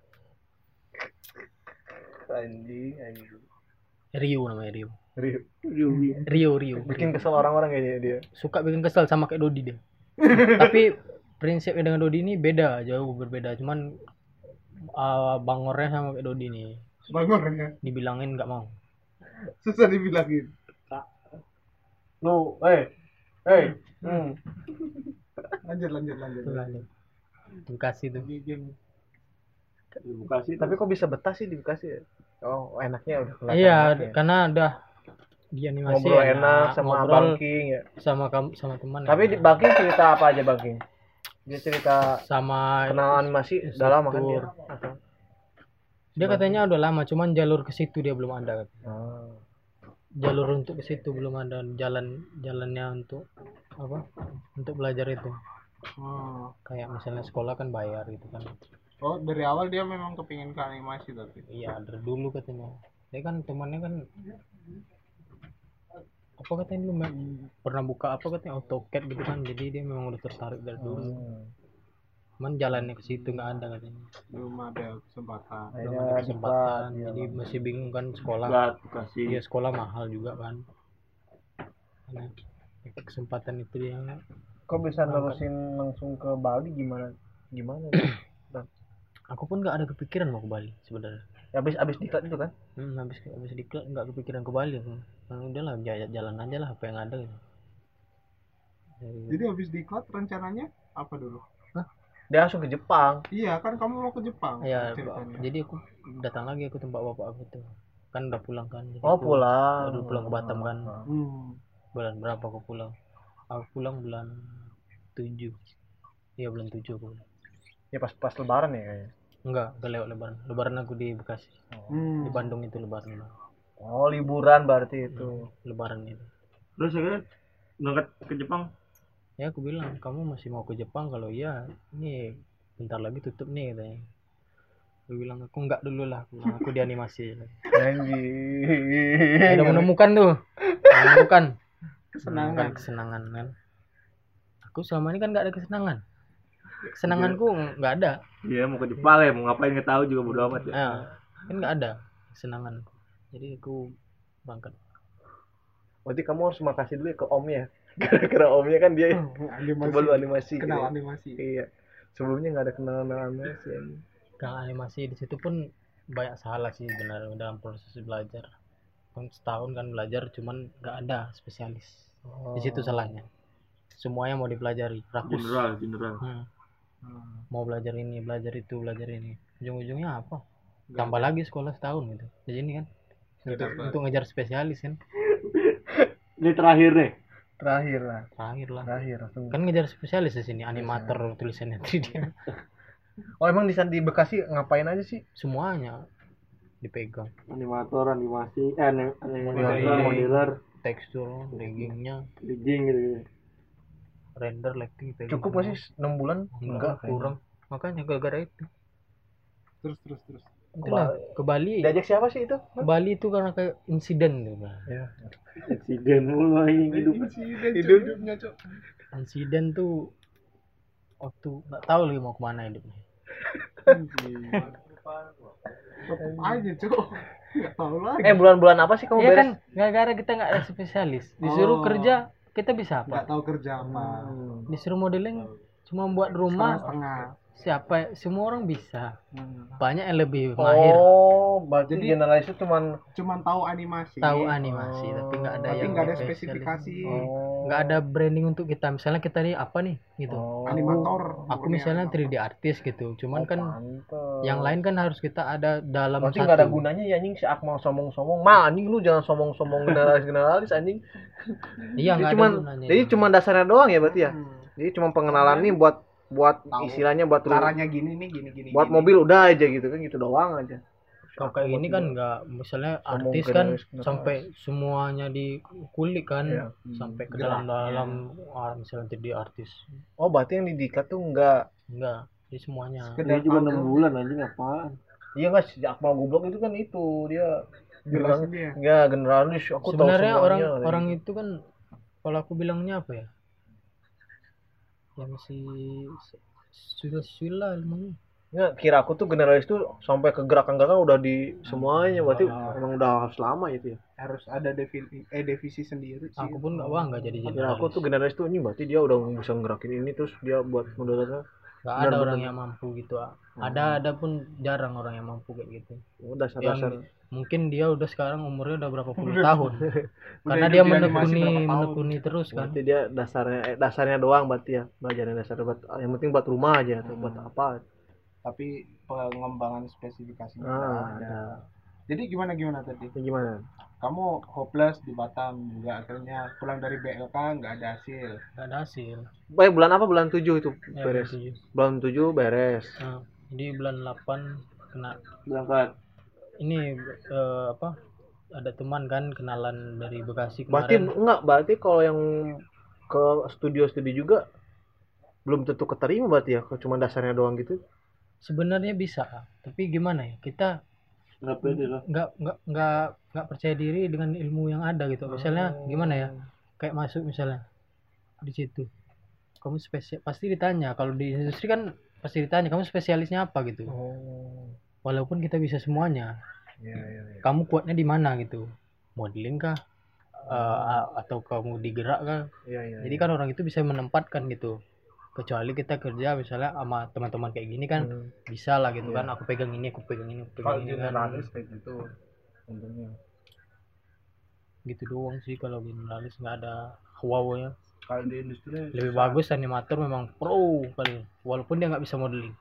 Anjing, anjing. Rio namanya Rio. Rio. Rio Rio. Bikin kesel orang-orang kayaknya dia. Suka bikin kesel sama kayak Dodi dia. [LAUGHS] Tapi prinsipnya dengan Dodi ini beda, jauh berbeda. Cuman uh, bangornya sama kayak Dodi nih. Bangornya Dibilangin nggak mau. Susah dibilangin. Lu, eh. Eh. Hmm. Lanjut lanjut lanjut. Dia. Bekasi tuh. Di game di Bekasi Tapi kok bisa betah sih di Bekasi ya? Oh, enaknya udah kelihatan Iya, enaknya. karena udah di animasi ngobrol enak sama ngobrol Bangking ya. sama kamu sama teman Tapi di enak. Bangking cerita apa aja Bangking? Dia cerita sama kenal animasi udah lama kan dia. Dia katanya udah lama cuman jalur ke situ dia belum ada Ah. Jalur untuk ke situ belum ada jalan jalannya untuk apa untuk belajar itu Oh. kayak misalnya sekolah kan bayar gitu kan oh dari awal dia memang kepingin ke animasi tapi. iya dari dulu katanya dia kan temannya kan apa katanya dulu me- pernah buka apa katanya AutoCAD gitu kan jadi dia memang udah tertarik dari dulu Hmm. Cuman jalannya ke situ nggak ada katanya Belum ada kesempatan. belum ada kesempatan dibuat, jadi masih bingung kan sekolah Bekasi Iya sekolah mahal juga kan. Karena kesempatan itu dia Kok bisa nerusin langsung ke Bali gimana? Gimana? [CLEARS THROAT] aku pun nggak ada kepikiran mau ke Bali sebenarnya. habis habis diklat itu kan? Hmm, habis habis diklat nggak kepikiran ke Bali aku. Nah, udahlah jalan, aja lah apa yang ada gitu. Jadi habis diklat rencananya apa dulu? Dia langsung ke Jepang. Iya kan kamu mau ke Jepang ya, ceritanya. jadi aku datang lagi aku tempat bapak aku tuh. Kan udah pulang kan. Jadi Oh, aku pulang. Baru pulang ke Batam kan. Hmm. Bulan berapa aku pulang? Aku pulang bulan 7 Iya bulan 7 aku. Ya pas pas lebaran ya kayaknya. Enggak, enggak lewat lebaran. Lebaran aku di Bekasi. Hmm. Di Bandung itu lebaran. Oh, liburan berarti itu. Lebaran itu. terus akhirnya berangkat ke Jepang Ya aku bilang, kamu masih mau ke Jepang kalau iya, ini bentar lagi tutup nih katanya. Aku bilang aku enggak dulu lah, aku, bilang, aku di animasi. Udah menemukan tuh. Menemukan Kesenangan. Menemukan kesenangan kan. Aku selama ini kan enggak ada kesenangan. Kesenanganku enggak ada. iya mau ke Jepang ya mau ngapain nggak tahu juga bodo amat ya Ya, kan enggak ada kesenangan. Jadi aku berangkat. Berarti kamu harus makasih dulu ya ke omnya. Gara-gara omnya kan dia Animasi. coba lu animasi. Kenal gitu. animasi. Iya. Sebelumnya nggak ada kenalan animasi. Gang animasi di situ pun banyak salah sih benar dalam proses belajar. Kan setahun kan belajar cuman nggak ada spesialis. Di situ salahnya. Semuanya mau dipelajari, rakus. general general Hmm. Hmm. Mau belajar ini, belajar itu, belajar ini. Ujung-ujungnya apa? Tambah lagi sekolah setahun gitu. Di sini kan untuk, untuk ngejar spesialis kan. ini terakhir deh Terakhir lah. Terakhir lah. Terakhir langsung. Kan ngejar spesialis di sini, animator tulisannya [LAUGHS] 3D. Oh emang di sana di Bekasi ngapain aja sih? Semuanya dipegang. animator animasi eh anim, animator Modeling. modeler Tekstur, riggingnya, rigging gitu, gitu render, lighting, dipegang Cukup nggak semua. sih 6 bulan? enggak kurang makanya gara-gara itu Terus terus terus. Itulah ke Bali Diajak siapa sih itu? ke Bali itu karena kayak insiden gitu Bang. Ya. insiden mulu ini hidup Insiden, hidupnya, Cok. insiden tuh waktu nggak tahu lagi mau ke mana hidupnya aja, Cok. Enggak tahu lagi. Eh bulan-bulan apa sih kamu Iya beres? kan gara-gara kita nggak ada spesialis disuruh Oh. kerja kita bisa Enggak apa tahu kerja apa. disuruh modeling cuma buat rumah Setengah-setengah. Siapa semua orang bisa Hmm. banyak yang lebih mahir Oh, berarti Jadi- generalis itu cuman Cuman tahu animasi. tahu animasi tapi nggak ada Tapi yang nggak ada spesifikasi. oh. nggak ada branding untuk kita misalnya kita nih apa nih gitu Oh. Animator. aku misalnya animator. 3D artis gitu cuman kan Pantes. yang lain kan harus kita ada dalam Berarti satu nggak ada gunanya ya anjing si Akmal somong-somong. Ma anjing lu jangan somong-somong generalis-generalis anjing. iya Jadi nggak cuman ada gunanya jadi cuma dasarnya doang ya berarti ya. Hmm. Jadi cuma pengenalan nih buat buat Tahu. istilahnya buat Caranya gini nih, gini gini. buat gini. mobil udah aja gitu kan gitu doang aja. kalau kayak ini kan nggak misalnya Somong artis kan sampai semuanya dikulik kan Iya. sampai ke Geraknya. dalam-dalam ah, misalnya 3D artis Oh, berarti yang di Diklat tuh enggak enggak jadi semuanya Sekedar ini juga enam bulan anjing apaan Iya nggak si Akmal goblok itu kan itu dia bilang dia. ya generalis aku tahu sebenarnya orang orang itu kan kalau aku bilangnya apa ya ya masih sudah sudah ilmunya. Ya, kira aku tuh generalis tuh sampai ke gerakan-gerakan udah di semuanya berarti emang udah harus lama itu ya. harus ada defini eh divisi sendiri sih. Aku pun nggak bangga jadi Kira generalis. aku tuh generalis tuh ini berarti dia udah bisa ngerakin ini terus dia buat modalnya nggak ada orang yang mampu gitu ah. ada ada pun jarang orang yang mampu kayak gitu. Oh, dasar-dasar. yang mungkin dia udah sekarang umurnya udah berapa puluh tahun [LAUGHS] karena dia menekuni menekuni terus kan Berarti dia dasarnya eh, dasarnya doang berarti ya. Belajarnya dasar buat yang penting buat rumah aja atau buat apa. tapi pengembangan spesifikasinya Ah, ada. ada. jadi gimana gimana tadi Ini gimana? kamu hopeless di Batam juga akhirnya pulang dari BLK nggak ada hasil nggak ada hasil Baik bulan apa? Bulan 7 itu ya, beres. begitu. Bulan 7 beres. Nah, jadi bulan 8 kena berangkat ini eh, apa ada teman kan kenalan dari Bekasi Berarti kemarin. enggak, berarti kalau yang ke studio-studio juga belum tentu keterima berarti ya, cuma dasarnya doang gitu. sebenarnya bisa tapi gimana ya kita nggak pede lah. nggak nggak nggak percaya diri dengan ilmu yang ada gitu. Misalnya gimana ya kayak masuk misalnya di situ. Kamu spesial pasti ditanya kalau di industri kan pasti ditanya kamu spesialisnya apa? gitu. Oh. Walaupun kita bisa semuanya. Iya, iya, iya. kamu kuatnya di mana gitu? Modeling kah? A- atau kamu digerak kah? Iya, iya. jadi kan orang itu bisa menempatkan gitu. Kecuali kita kerja misalnya sama teman-teman kayak gini kan Hmm. bisa lah gitu kan. Aku pegang ini aku pegang ini aku pegang ini kan. kayak gitu Untungnya. gitu doang sih kalau generalis nggak ada wow ya kalau di industri lebih bagus animator memang pro kali. Walaupun dia nggak bisa modeling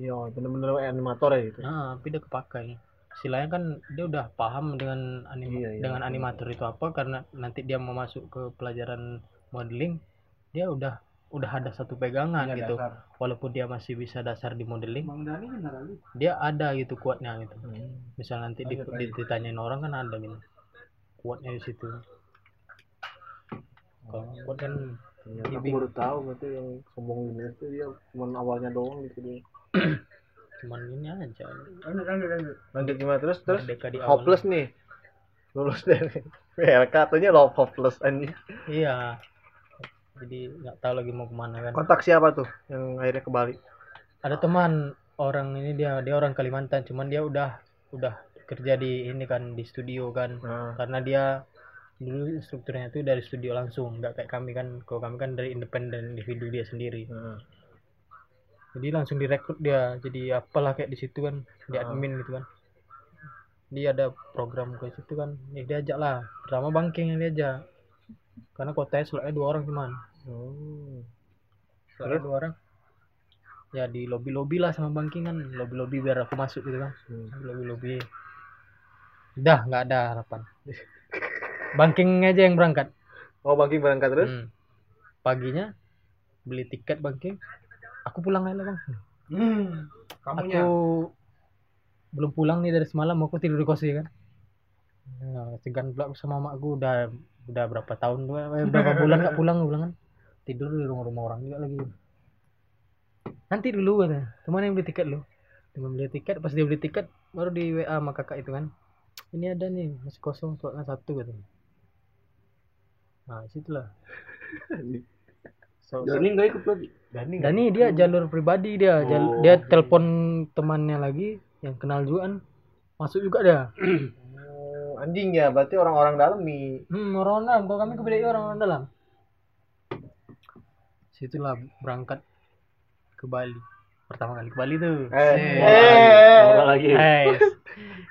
Iya, bener-bener animator ya gitu. nah tapi dia kepakai. Istilahnya kan dia udah paham dengan anima Iya, iya, dengan animator itu apa karena nanti dia mau masuk ke pelajaran modeling dia udah udah ada satu pegangan Iya, gitu. walaupun dia masih bisa dasar di modeling. Bang Dani generalis dia ada gitu kuatnya gitu. Hmm. misal nanti di, ditanyain orang kan ada gitu. Kuatnya di situ. Kalau kuat kan Iya, Dia aku baru tahu berarti yang sombong gini itu dia cuma awalnya doang gitu dia. Cuman ini aja. Lanjut lanjut lanjut. Lanjut gimana? Terus terus? Merdeka di awal. hopeless nih. Lulus dari PLK katanya lo hopeless anjing. iya. Jadi nggak tahu lagi mau ke mana kan. Kontak siapa tuh yang akhirnya ke Bali? ada teman orang ini dia dia orang Kalimantan. Cuman dia udah udah kerja di ini kan di studio kan. Nah, karena dia dulu strukturnya itu dari studio langsung. Nggak kayak kami kan. Kalau kami kan dari independen individu dia sendiri. Nah. Jadi langsung direkrut dia. Jadi apalah kayak di situ kan di Ah. admin gitu kan. Dia ada program ke situ kan. Ya diajak lah. Pertama banking yang diajak karena kotanya slotnya dua orang cuman Oh. slotnya dua orang. Ya di lobby lobby lah sama banking kan. Lobby lobby biar aku masuk gitu kan. Hmm. lobby lobby udah nggak ada harapan. [LAUGHS] Banking aja yang berangkat. Oh, banking berangkat terus? Hmm. paginya beli tiket banking aku pulang aja lah bang hmm kamunya? Aku belum pulang nih dari semalam. Aku tidur di kos ya kan. Nah, segan pula aku sama makku udah udah berapa tahun eh, berapa bulan nggak pulang pulang kan. Tidur di rumah-rumah orang juga lagi. Nanti dulu katanya teman yang beli tiket lo teman beli tiket pas dia beli tiket baru di WA sama kakak itu kan. Ini ada nih masih kosong slotnya satu katanya nah situlah [LAUGHS] so, Dani nggak ikut lagi Dani. dan ini dia jalur pribadi dia jal- Oh. dia telepon temannya lagi yang kenal juga kan masuk juga dia [CLEARS THROAT] Oh, anjing ya, berarti orang-orang dalam nih. hmm orang dalam kalau kami kebetulan orang orang dalam situlah berangkat ke Bali pertama kali ke Bali tuh Eh. Set. Eh. Lagi Eh,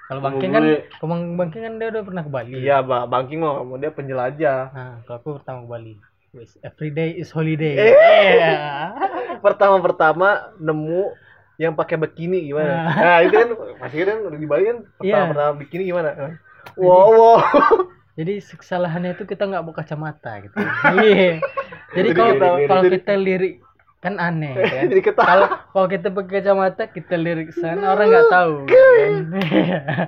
kalau bangking kan kalau Bang- bangking kan dia udah pernah ke Bali Iya, Mbak. Banking mah mau dia penjelajah. nah kalau aku pertama ke Bali Every day is holiday Eh. Iya. [LAUGHS] Pertama-pertama nemu yang pakai bikini gimana? Nah, itu kan masih kan di Bali kan pertama-pertama bikini gimana? Wow, [LAUGHS] wow. jadi kesalahannya itu kita nggak bawa kacamata gitu iya [LAUGHS] jadi kalau kalau jadi- kita lirik kan aneh [LAUGHS] kan kalau kalau kita pakai kacamata kita lirik sana orang nggak tahu kan?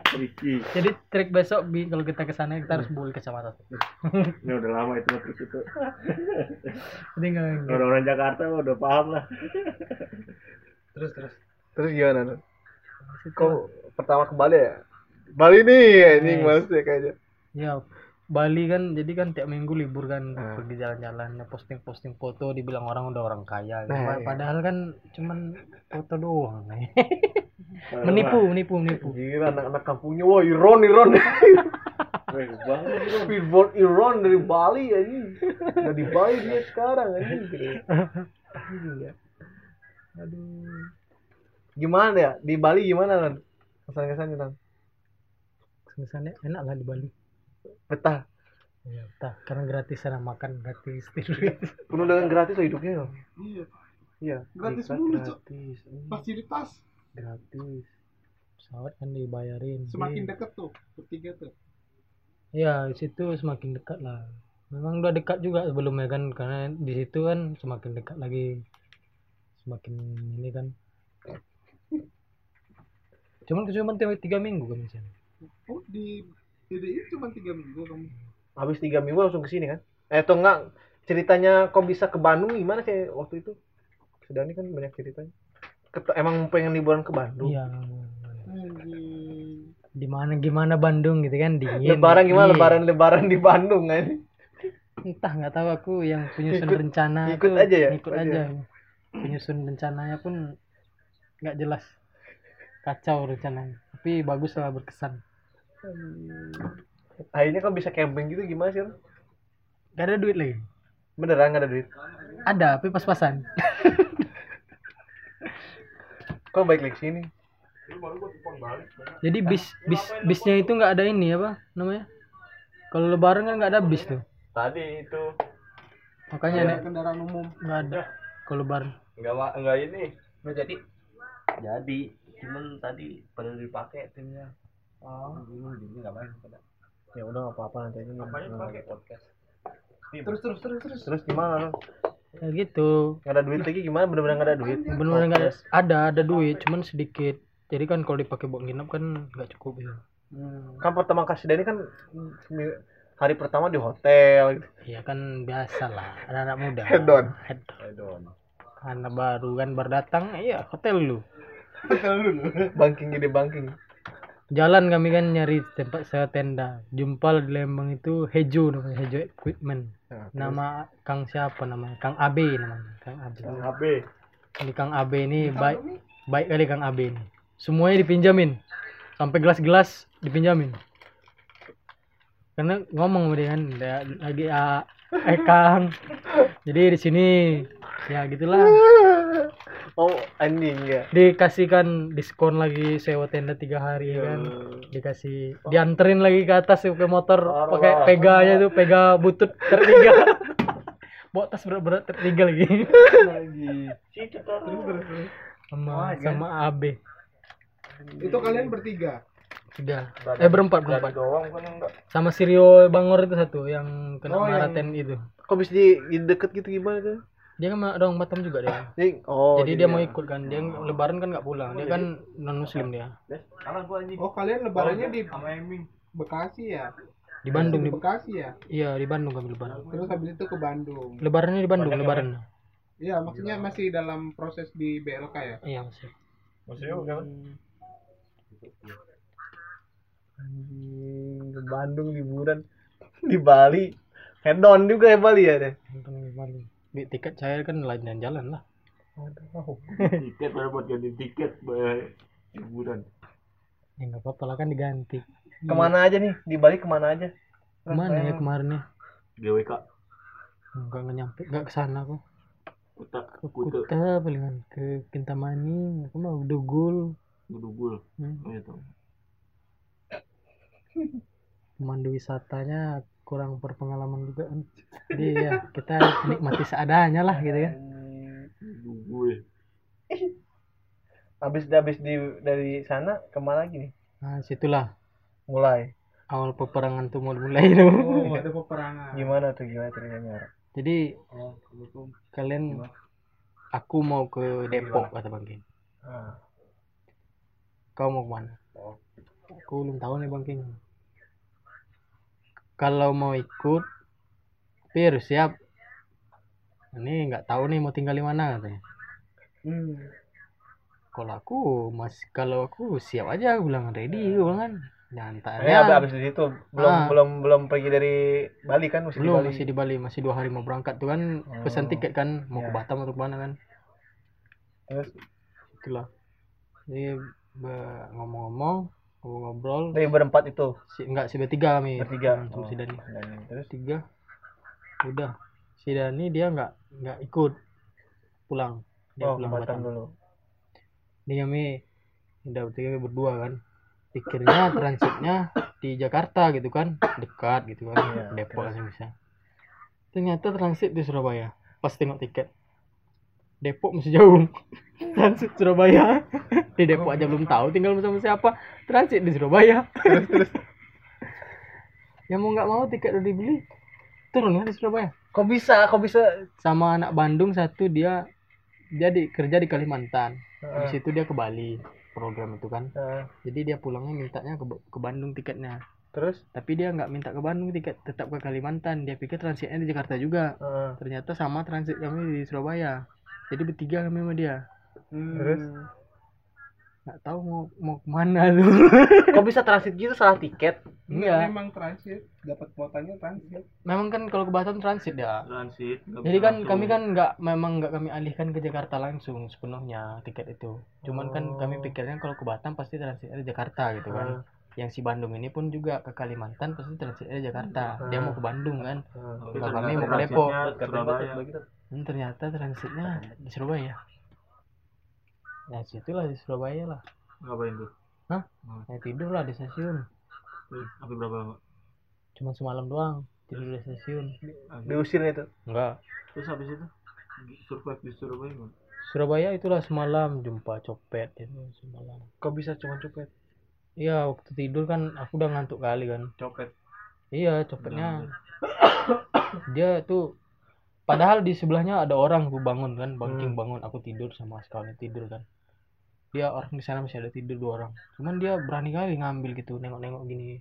[LAUGHS] Jadi trik besok bi kalau kita ke sana kita harus bawa kacamata [LAUGHS] ini udah lama itu trik itu jadi nggak orang-orang Jakarta udah paham lah terus terus Terus gimana? Kok pertama ke Bali ya? Bali nih, anjing Yes. ya kayaknya. ya Bali kan jadi kan tiap minggu libur kan Ah. pergi jalan-jalan posting-posting foto dibilang orang udah orang kaya gitu. Nah, iya. padahal kan cuman foto doang [LAUGHS] menipu menipu menipu Gila anak-anak kampungnya, wah Iron [LAUGHS] Iron. Speedboat Iron dari Bali anjing. Udah di Bali dia sekarang anjing. Gila. Aduh. Gimana ya? Di Bali gimana kan? Kesan-kesannya kan? misalnya enak lah di Bali Betah. ya entah karena gratis sana makan gratis tidur Penuh dengan gratis loh hidupnya loh. Iya. Iya. Gratis mulu, Cok. Gratis. Fasilitas gratis pesawat kan dibayarin semakin deket tuh bertiga tuh. ya di situ semakin dekat lah memang udah dekat juga sebelumnya kan karena di situ kan semakin dekat lagi semakin ini kan [LAUGHS] cuman cuma tiga minggu kan misalnya Oh di DDI cuma tiga minggu kamu. Habis tiga minggu langsung ke sini kan? Eh atau enggak? Ceritanya kok bisa ke Bandung gimana sih waktu itu? Sedani kan banyak ceritanya. Ket- emang pengen liburan ke Bandung. iya Anjing. di mana gimana Bandung gitu kan dingin Lebaran gimana? Iya. Lebaran lebaran di Bandung kan? entah nggak tahu aku yang penyusun Ikut- rencana ikut aja ya? ikut Aja. aja penyusun rencananya pun nggak jelas kacau rencananya tapi bagus lah berkesan Akhirnya kok bisa camping gitu gimana sih? Gak ada duit lagi Beneran nggak ada duit? ada tapi pas-pasan [LAUGHS] Kok baik lagi sini? jadi bis bis bisnya itu nggak ada ini apa namanya kalau lebaran kan nggak ada bis tuh Tadi itu makanya Ada nek kendaraan umum. nggak ada kalau lebaran Enggak wa- enggak ini. Nggak jadi. jadi cuman tadi pada dipakai timnya. Oh. Ya udah nggak apa-apa nanti aja. Apanya Nggak- dipakai podcast. Terus terus terus terus. Terus gimana? Ya gitu Nggak ada duit lagi gimana? Bener-bener nggak ada duit? benar-benar nggak ada ada ada duit cuman sedikit jadi kan kalau dipakai buat nginep kan nggak cukup ya Kan pertama kasih Dani kan hari pertama di hotel gitu. ya kan biasa lah anak-anak muda Head on. Head on. Edon. anak baru kan berdatang iya hotel lu Banking gede banking. Jalan kami kan nyari tempat sewa tenda. Jumpa di Lembang itu Hejo namanya Hejo Equipment. Nah, nama Kang siapa namanya? Kang AB namanya Kang AB HP. Ini Kang AB ini baik baik kali Kang AB ini. Semuanya dipinjamin. Sampai gelas-gelas dipinjamin. Karena ngomong sama dia kan lagi ah, eh Kang. Jadi di sini. Ya gitulah Oh, anjing ya. dikasihkan diskon lagi sewa tenda tiga hari kan? Dikasih dianterin lagi ke atas ke motor pakai peganya tuh pega butut tertiga [LAUGHS] bawa tas berat-berat tertiga lagi. Situ tuh. sama sama AB Itu kalian bertiga. tiga eh berempat berempat. Doang kan enggak. sama Sirio Bangor itu satu yang kena Oh, yang- Maraten itu. Kok bisa di, di deket gitu gimana tuh? Dia kan orang Batam juga dia Jadi, oh, jadi dia mau ikut kan dia lebaran kan nggak pulang dia kan non muslim dia Salah gua anjing. Oh kalian lebarannya di Bekasi ya? di Bandung Di Bekasi ya? iya di Bandung kami lebaran Terus habis itu ke Bandung. lebarannya di Bandung lebaran Iya, maksudnya masih dalam proses di BLK ya? iya masih Museum kan. Anjing, ke Bandung liburan [LAUGHS] di Bali. Head on juga ya Bali ya deh. nonton di Bali Beli tiket saya kan lain jalan lah [LAUGHS] Tiket baru buat ganti tiket buat liburan. ya nggak apa-apa lah kan diganti Ke mana aja nih? Di Bali ke mana aja? ke mana ya kemarin ya GWK. nggak nggak nyampe nggak ke sana kok Kuta, ke Kuta, Kuta palingan ke Kintamani aku mau Dugul Gudugul. hmm. Oh, itu. pemandu wisatanya kurang berpengalaman juga kan jadi ya kita nikmati seadanya lah gitu ya. Habis habis di dari sana ke mana lagi nih? nah situlah Mulai. awal peperangan tuh mulai mulai itu Oh, ada peperangan. Gimana tuh gimana ceritanya? jadi kalian aku mau ke Depok kata Bang King Ah. kau mau ke mana aku belum tahu nih Bang King kalau mau ikut harus siap ini nggak tahu nih mau tinggal di mana katanya Hmm. kalau aku mas kalau aku siap aja aku bilang ready aku bilang kan Nyantai. Ya, abis, abis di situ belum Ah. belum belum pergi dari Bali kan masih di belum Bali. masih di Bali masih dua hari mau berangkat tuh kan pesan Oh. tiket kan mau ke Ya. Batam atau mana kan Terus itulah jadi be- ngomong-ngomong ngobrol. Dari berempat itu? Si enggak si bertiga kami bertiga. Hmm, sama si Dani. Dan- Terus? Tiga. Udah. Si Dani dia nggak nggak ikut pulang. Dia oh, pulang Batam Batam. dulu. ini kami udah bertiga kami berdua kan. Pikirnya [COUGHS] transitnya di Jakarta gitu kan. Dekat gitu kan. Iya, Depok kan bisa. Ternyata transit di Surabaya. Pas tengok tiket. Depok masih jauh. [LAUGHS] Transit Surabaya di Depok aja belum tahu tinggal bersama siapa transit di Surabaya ya mau nggak mau tiket udah dibeli turun kan di Surabaya Kok bisa? Kok bisa? sama anak Bandung satu dia dia di kerja di Kalimantan Heeh. di situ dia ke Bali program itu kan Heeh. jadi dia pulangnya mintanya ke, ke Bandung tiketnya Terus? tapi dia nggak minta ke Bandung tiket tetap ke Kalimantan dia pikir transitnya di Jakarta juga Heeh. ternyata sama transit kami di Surabaya jadi bertiga kami sama dia Terus? Nggak tahu mau mau ke mana tuh. [LAUGHS] Kok bisa transit gitu? Salah tiket? Enggak. memang transit. Dapat kuotanya transit. Memang kan kalau ke Batam transit ya. Transit jadi kan langsung. kami kan nggak memang nggak kami alihkan ke Jakarta langsung sepenuhnya tiket itu. Cuman kan Oh. kami pikirnya kalau ke Batam pasti transitnya di Jakarta gitu kan. Yang si Bandung ini pun juga ke Kalimantan pasti transitnya di Jakarta. Dia mau ke Bandung kan. Heeh. Kalau kami mau ke Depok. Hmm, ternyata transitnya di Surabaya ya situlah di Surabaya lah. Ngapain tuh? Ya tidur lah di stasiun. Sampai berapa lama? Cuma semalam doang tidur di stasiun. Diusir itu. enggak. Terus habis itu? Survive di Surabaya gimana? Surabaya itulah semalam jumpa copet itu semalam. Kok bisa cuma copet? iya waktu tidur kan aku udah ngantuk kali kan. Copet. Iya copetnya. [COUGHS] Dia tuh padahal di sebelahnya ada orang aku bangun kan banking Hmm. bangun aku tidur sama sekali tidur kan dia orang di sana masih ada tidur dua orang. Cuman dia berani kali ngambil gitu nengok-nengok gini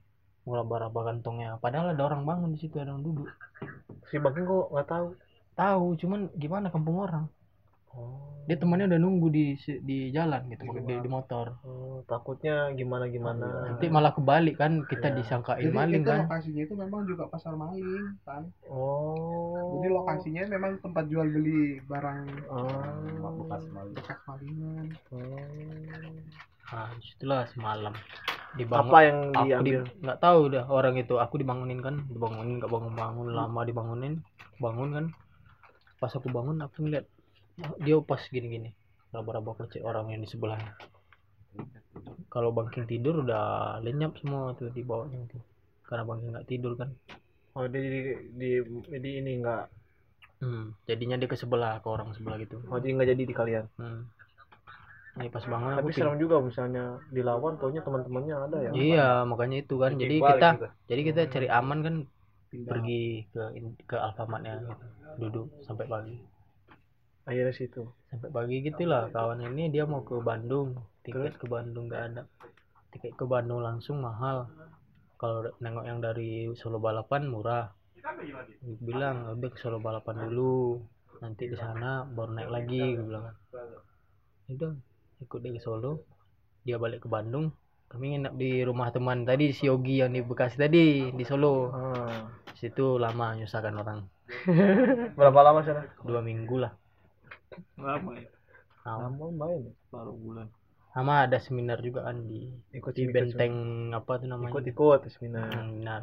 meraba-raba kantongnya padahal ada orang bangun di situ ada orang duduk. Si Bangking kok nggak tahu? tahu cuman gimana kampung orang Oh. dia temannya udah nunggu di di jalan gitu di, di motor Oh, takutnya gimana gimana. nanti malah kebalik kan kita Iya. disangkain jadi maling itu kan lokasinya itu memang juga pasar maling kan Oh. jadi lokasinya memang tempat jual beli barang Oh. bekas maling bekas malingan nah di situlah semalam dibangun Apa yang aku di diambil? nggak tahu dah orang itu aku dibangunin kan dibangunin nggak bangun bangun lama dibangunin bangun kan pas aku bangun aku ngeliat oh, dia pas gini gini raba-raba kecil orang yang di sebelahnya kalau bangking tidur udah lenyap semua tuh di bawahnya tuh karena bangking nggak tidur kan Oh, dia di, di, di ini nggak. hmm, jadinya dia ke sebelah ke orang sebelah gitu Oh, jadi nggak jadi di kalian. hmm. ini pas bangun Tapi serem juga misalnya dilawan, taunya teman-temannya ada ya. iya makanya itu kan jadi kita juga. jadi kita cari aman kan pergi ke ke Alfamartnya gitu. duduk sampai pagi Akhirnya situ. sampai pagi gitulah kawan ini dia mau ke Bandung. Tiket ke Bandung nggak ada. Tiket ke Bandung langsung mahal. Kalau nengok yang dari Solo balapan murah. Bilang udah ke Solo balapan dulu. Nanti di sana baru naik lagi gue bilang. Udah ikut dia ke Solo. Dia balik ke Bandung. Kami nginep di rumah teman tadi si Yogi yang di Bekasi tadi di Solo. Ah. situ lama nyusahkan orang. [LAUGHS] Berapa lama sana? dua minggu lah lama ya? Lama. Main. baru bulan. Sama ada seminar juga kan di Ikut di benteng apa tuh namanya? Ikut-ikut seminar. Hmm, benar.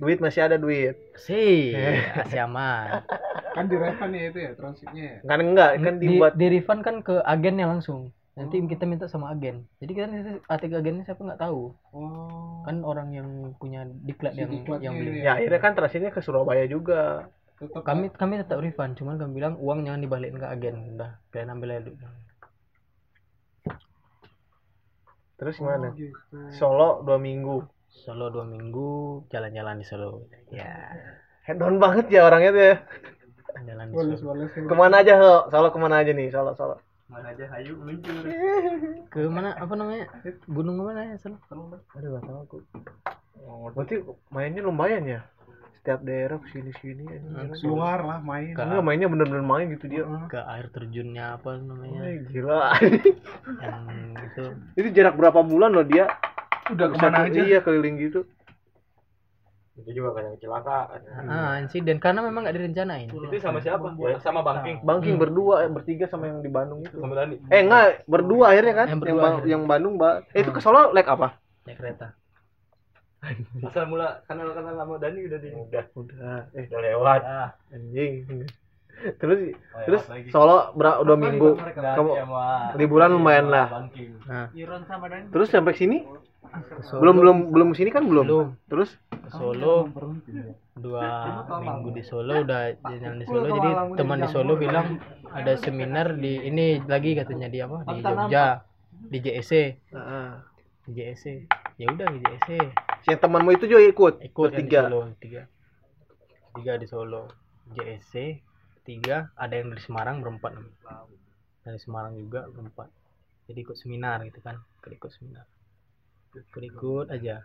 Duit masih ada duit. sih [LAUGHS] masih aman. Kan di Revan ya itu ya transitnya ya? Kan enggak, kan di, dibuat di refund kan ke agennya langsung. Nanti kita minta sama agen. Jadi kita nanti artikel agennya siapa nggak tahu. Oh. Kan orang yang punya diklat Si yang diklatnya yang beli. Ini Ya akhirnya kan transitnya ke Surabaya juga. Tetap kami kami tetap refund cuman kami bilang uang jangan dibalikin ke agen udah kalian ambil aja duitnya. Terus Oh, gimana? gitu. Solo dua minggu. Solo dua minggu jalan-jalan di Solo ya Head down banget ya orangnya tuh ya. jalan di Solo boles. Ke mana aja Solo? Solo ke mana aja nih? Solo Solo. mana aja hayu luncur ke mana apa namanya gunung mana ya Solo Aduh gak tahu aku. Berarti mainnya lumayan ya. Setiap daerah ke sini sini. Keluar lah main. Ke- Enggak mainnya bener-bener main gitu dia. ke air terjunnya apa namanya Wih, gila. yang itu Itu jarak berapa bulan loh dia? Udah Bisa ke mana ke- aja? Iya keliling gitu. Itu juga kan yang kecelakaan. ah insiden karena memang nggak direncanain Itu sama siapa? Ya, sama Bangking. Bangking berdua, eh, bertiga sama yang di Bandung itu. Sama Dani. Eh enggak, berdua akhirnya kan? Yang Yang, akhirnya. yang Bandung, Mbak. Eh itu ke Solo naik apa? naik kereta Asal mula kenal-kenal sama Dani udah di udah Udah, eh. Udah lewat. anjing. Terus Oh, terus lewat lagi. Solo ber- udah minggu. Kamu liburan lumayan lah. Nah. Terus sampai sini Solo, belum belum belum sini kan? Belum? belum. Terus? Ke Solo. Dua minggu di Solo udah jalan di Solo. Jadi teman di Solo bilang ada seminar di ini lagi katanya di apa? Di Jogja di JSC Heeh. di JSC ya udah di JSC si temanmu itu juga ikut. ikut yang di Bertiga. Solo tiga. Tiga di Solo. JSC tiga. Ada yang dari Semarang berempat. Dari Semarang juga berempat. Jadi ikut seminar gitu kan. Ikut ikut seminar. Ikut ikut aja.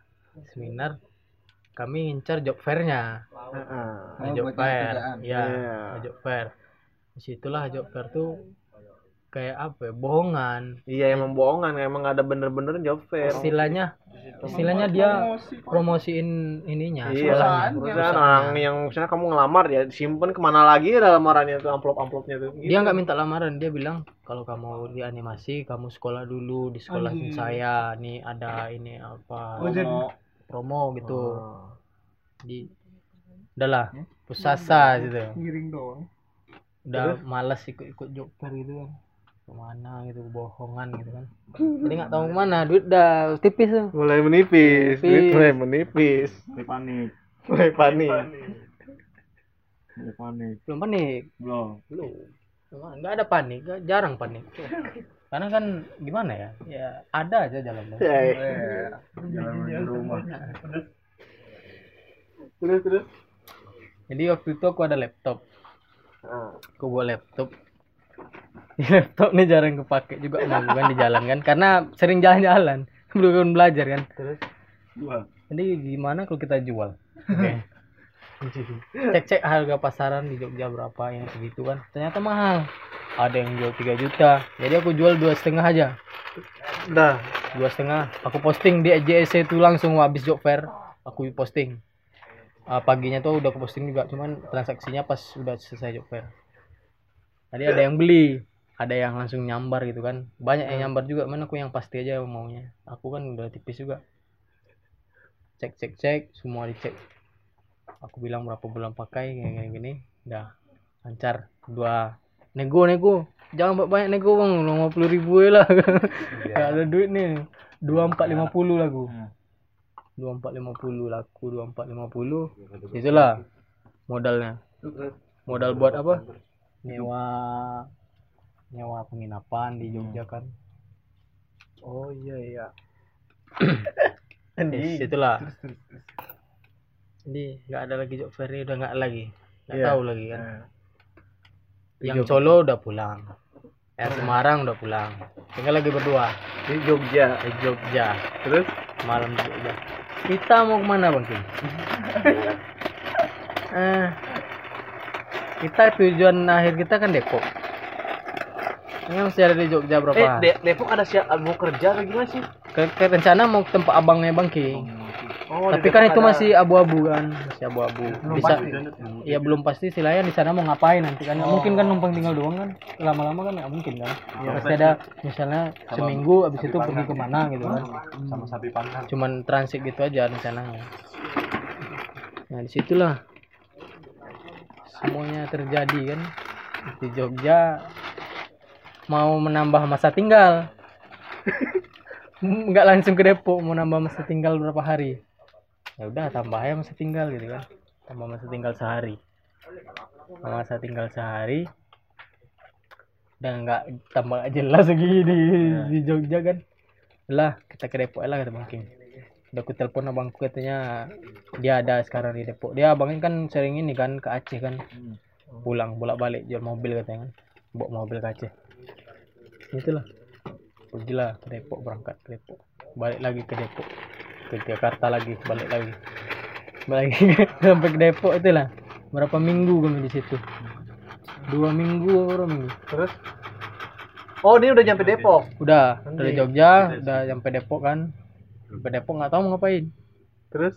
Seminar kami ngincar job fairnya. Heeh. Nah, Oh, job buat fair. kerjaan. ya Iya. job fair. Di situlah job fair tuh kayak apa ya bohongan. Iya emang bohongan, emang ada bener-bener job fair. istilahnya istilahnya dia Promosi. promosiin ininya Iya, perusahaan orang yang misalnya kamu ngelamar ya simpen ke mana lagi dalam lamarannya tuh amplop-amplopnya tuh. dia nggak minta lamaran dia bilang kalau kamu di animasi kamu sekolah dulu di sekolah saya nih ada ini apa Oh, jadi promo gitu. Oh. di udahlah pusasa gitu. ngiring doang. udah males ikut-ikut job fair gitu kan ke mana gitu bohongan gitu kan. [LAUGHS] Jadi nggak tahu ke mana duit udah tipis tuh. Mulai menipis, Menipis. duit mulai menipis, Mulai panik. Mulai panik. mulai panik. Belum panik. Belum. Belum. Cuma nggak ada panik nggak- jarang panik. Karena kan gimana ya? Ya ada aja jalan Ya, jalan menuju rumah. Terus terus. jadi waktu itu aku ada laptop. Ah, aku bawa laptop Di laptop nih jarang kepake juga sama aku kan di jalan kan karena sering jalan-jalan [LAUGHS] belum belajar kan. Terus. dua jadi gimana kalau kita jual? Oke. [LAUGHS] Cek-cek harga pasaran di Jogja berapa yang segitu kan. Ternyata mahal. Ada yang jual 3 juta. Jadi aku jual dua setengah aja. Dah. dua setengah. Aku posting di JSC itu langsung habis job fair aku posting. Ah, paginya tuh udah aku posting juga cuman transaksinya pas udah selesai job fair. Tadi ada yang beli ada yang langsung nyambar gitu kan. Banyak yang nyambar juga mana aku yang pasti aja maunya. Aku kan udah tipis juga. Cek cek cek semua dicek. Aku bilang berapa bulan pakai kayak gini gini. Udah lancar. Dua nego nego. Jangan banyak banyak nego bang. Lima puluh ribu ya lah. Gak ada duit nih. dua empat lima puluh lagu dua empat lima puluh laku dua empat lima puluh. Itulah modalnya. Modal buat apa? Nyewa nyewa penginapan di Jogja kan. Oh iya iya. [COUGHS] Yes, itulah. jadi nggak ada lagi job fair udah nggak lagi. Nggak Iya. tahu lagi kan. Nah, yang Solo udah pulang. Yang Semarang udah pulang. Tinggal lagi berdua. Di Jogja. di Jogja. Terus? Malam di Jogja. Kita mau ke mana bang Kim? [LAUGHS] eh, kita tujuan akhir kita kan Depok ini masih ada di Jogja berapa eh De- Depok ada siap mau kerja atau gimana sih? ke, ke rencana mau ke tempat abangnya Bang King Oh, tapi di kan Depok itu ada. masih abu-abu kan masih abu-abu. Bisa ya belum pasti. Istilahnya di sana mau ngapain nanti kan. Nggak mungkin kan numpang tinggal doang kan. Lama-lama kan nggak mungkin kan. Pasti ada misalnya seminggu abis itu pergi ke mana gitu kan. Sama sapi panggang. cuman transit gitu aja rencananya. Nah di situlah semuanya terjadi kan. Di Jogja mau menambah masa tinggal. [LAUGHS] Nggak langsung ke Depok mau nambah masa tinggal berapa hari? Ya udah tambah aja masa tinggal gitu kan. Tambah masa tinggal sehari. Tambah masa tinggal sehari. Dan nggak tambah jelas lagi di, di Jogja kan. Lah kita ke Depok lah kata Bang King. Udah aku telepon abangku katanya dia ada sekarang di Depok. Dia abangnya kan sering ini kan ke Aceh kan. Pulang bolak balik jual mobil katanya kan. Bawa mobil ke Aceh itulah. Pergilah ke Depok berangkat ke Depok. Balik lagi ke Depok. Ke Jakarta lagi balik lagi. Balik lagi [LAUGHS] sampai ke Depok itulah. Berapa minggu kami di situ? Dua minggu berapa minggu? Terus? Oh, ini udah nyampe Depok. udah dari Jogja udah sampai Depok kan. Sampai Depok nggak tahu mau ngapain. Terus?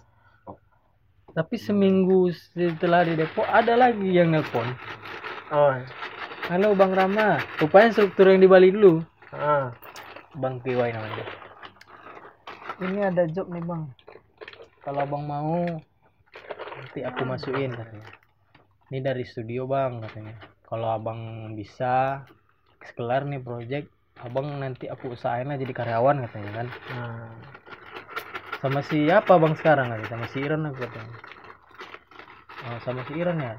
Tapi seminggu setelah di Depok ada lagi yang nelpon. Oh halo Bang Rama. Rupanya struktur yang di Bali dulu. Ah. Bang PY namanya. Ini ada job nih Bang. Kalau Bang mau nanti aku masukin katanya. Ini dari studio Bang katanya. Kalau Abang bisa kelar nih project Abang nanti aku usahain lah jadi karyawan katanya kan. Nah. sama siapa bang sekarang lagi sama si Iran aku katanya. Oh, sama si Iran ya?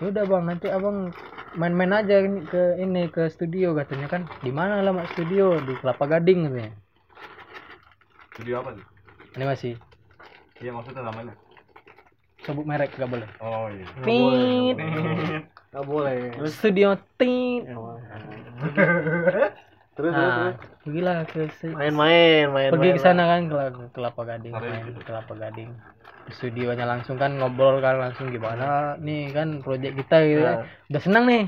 Ya udah bang nanti abang main-main aja ini ke ini ke studio katanya kan. Di mana alamat studio di Kelapa Gading katanya. Video apa nih? ini masih. Iya maksudnya namanya. sebut merek gak boleh. Oh iya. Tit. boleh studio tit [LAUGHS] terus nah terus pergilah ke main-main main pergi main, ke sana kan ke ke Kelapa Gading Hari main Kelapa Gading. Di studionya langsung kan ngobrol kan langsung gimana nih kan project kita gitu kan. Nah. udah senang nih.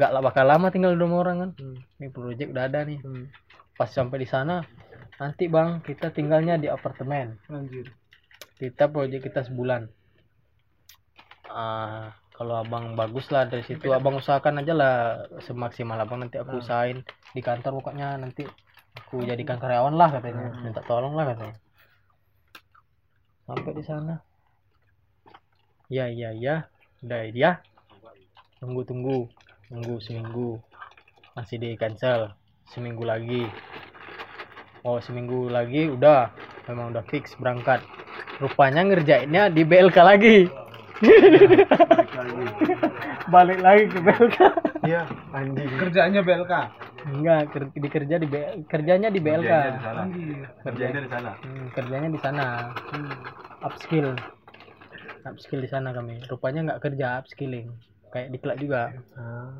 Nggak lah bakal lama tinggal dua orang kan. Hmm. ini project udah ada nih. Hmm. pas sampai di sana nanti bang kita tinggalnya di apartemen. Anjir. kita project kita sebulan. Ah kalau abang bagus lah dari situ abang usahakan aja lah semaksimal abang nanti aku usahain di kantor pokoknya nanti aku jadikan karyawan lah katanya minta tolong lah katanya. Sampai di sana. Ya ya ya. Udah ya. Tunggu tunggu. Tunggu seminggu. Masih di cancel. Seminggu lagi. Oh seminggu lagi udah. Memang udah fix berangkat. Rupanya ngerjainnya di BLK lagi balik lagi ke BLK iya anjing. Kerjaannya BLK. enggak ker- dikerja di B- kerjanya di BLK Kerjanya di sana. Kerjanya di sana. Hmm, kerjanya di sana. Upskill. Upskill di sana kami. Rupanya nggak kerja upskilling. Kayak diklat juga. Ah.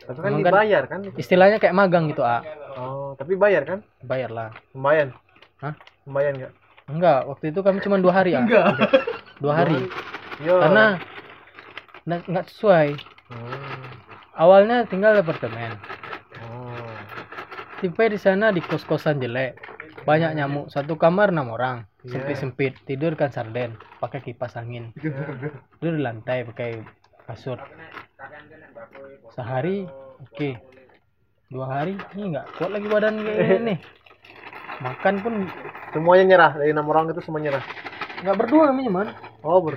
tapi kan Emang kan- dibayar kan? istilahnya kayak magang gitu ah oh tapi bayar kan? Bayar lah. Lumayan. Hah? lumayan nggak? Enggak waktu itu kami cuma dua hari ah dua hari? Yo. karena nggak sesuai. Oh. awalnya tinggal di apartemen. Oh. tipe di sana di kos kosan jelek. Banyak nyamuk. Satu kamar enam orang. Iya. sempit sempit tidur kan sarden. Pakai kipas angin. Tidur di lantai pakai kasur. Sehari oke. Dua hari ini nggak kuat lagi badan kayak ini [LAUGHS] makan pun semuanya nyerah. Dari enam orang itu semua nyerah nggak berdua namanya man. Oh ber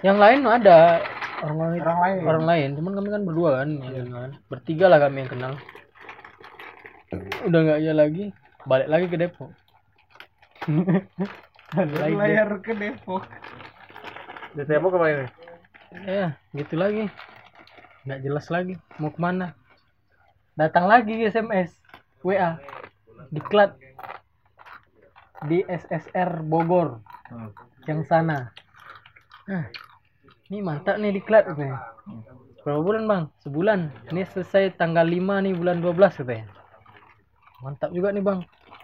yang lain ada. Orang lain. Orang lain. orang lain. Cuman kami kan berdua kan yang kenal. bertiga lah kami yang kenal. Udah nggak iya lagi. Balik lagi ke Depok. [LAUGHS] Balik lagi. Layar ke Depok. di tembok ke mana ya gitu lagi. Nggak jelas lagi. Mau ke mana? Datang lagi SMS WA diklat di SSR Bogor. Yang sana. Nah ini mantap nih diklat katanya berapa bulan bang? Sebulan. Ini selesai tanggal 5 nih bulan 12 katanya mantap juga nih bang.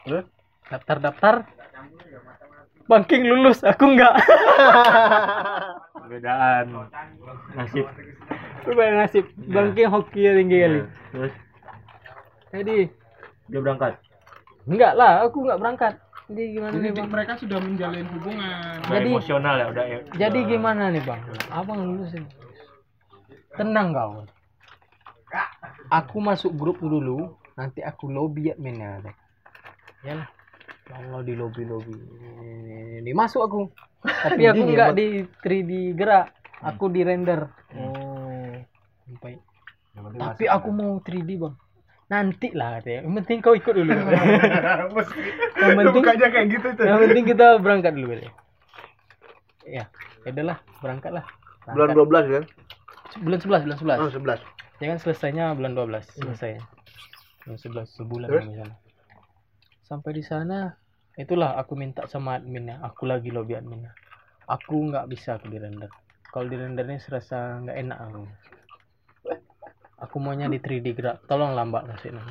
Terus? daftar daftar banking lulus aku enggak. [LAUGHS] Perbedaan nasib. Berbeda nasib. Bangking hoki ya tinggi kali. Terus? Jadi? Dia berangkat. enggak lah, aku enggak berangkat. Jadi gimana Jadi nih bang? mereka sudah menjalin hubungan. Udah Jadi- emosional ya, udah. Jadi gimana nih bang? Abang lulus ini. Tenang kau. Aku masuk grup dulu, nanti aku lobby adminnya. kata. Ya lah. Allah di lobby lobby. Ini masuk aku. Tapi [LAUGHS] aku hebat. di 3D gerak. Aku di render. oh Sampai Tapi aku mau 3D bang. Nanti lah katanya. Yang penting kau ikut dulu. [LAUGHS] Yang penting kayak gitu tuh. yang penting kita berangkat dulu katanya. Ya, ya udahlah, berangkat lah. bulan Berangkat. 12 kan bulan 11, bulan 11. oh 11 Ya kan selesainya bulan 12 selesai. Bulan 11 sebulan Terus? di sana. Sampai di sana itulah aku minta sama adminnya, aku lagi lobby adminnya. Aku nggak bisa aku di render. Kalau di rendernya serasa nggak enak aku. Aku maunya di 3D gerak. Tolong lambat kasih nah,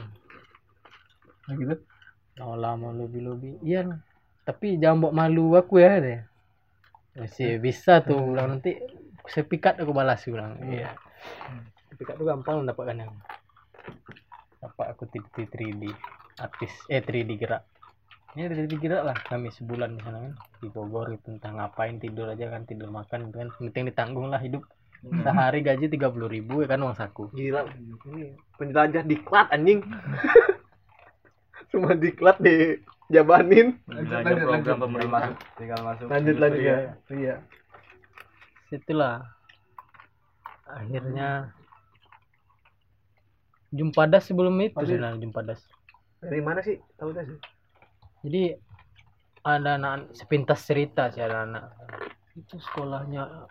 gitu Oh lama lobby lobby. Iya. Tapi jangan buat malu aku ya deh. Masih bisa tuh bilang nanti sepikat aku balas aku bilang. Iya. Sepikat tuh gampang mendapatkan yang dapat aku 3D 3D. artis eh 3D gerak ini 3D gerak lah kami sebulan di sana kan di Bogor gitu entah ngapain tidur aja kan tidur makan gitu kan penting ditanggung lah hidup sehari gaji tiga puluh ribu ya kan uang saku Gila. Ini penjelajah diklat anjing. [LAUGHS] Cuma diklat di jabanin. Belanja lanjut, program lanjut. pemerintah tinggal masuk Lanjut lanjut ya. Iya. situlah akhirnya jumpa das sebelum itu Lanjut. sebenarnya jumpa das Dari mana sih? Tahu dah sih. jadi ada anak sepintas cerita sih ada anak itu sekolahnya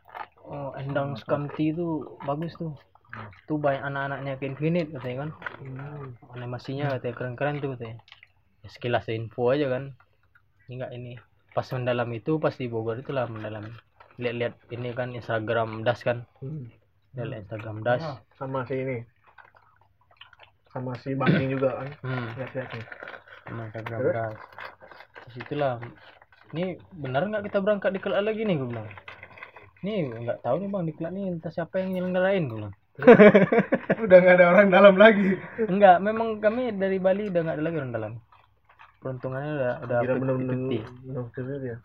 oh, Endang Skamti itu bagus tuh. Tuh banyak anak-anaknya ke Infinite katanya kan. Animasinya katanya keren-keren tuh katanya. Ya, sekilas info aja kan. Ini enggak ini. Pas mendalam itu pas di Bogor itulah mendalam. Lihat-lihat ini kan Instagram das kan. Hmm. lihat Instagram das. Sama si ini. Sama si Bangking juga kan. hmm. Lihat-lihat nih. sama Instagram Terus? das. Di situlah ini benar nggak kita berangkat di kelak lagi nih gue bilang ini nggak tahu nih bang di kelak nih entah siapa yang nyelenggarain gue bilang [LAUGHS] Udah nggak ada orang dalam lagi. enggak memang kami dari Bali udah nggak ada lagi orang dalam peruntungannya udah udah Gila 50-50. bener-bener ya.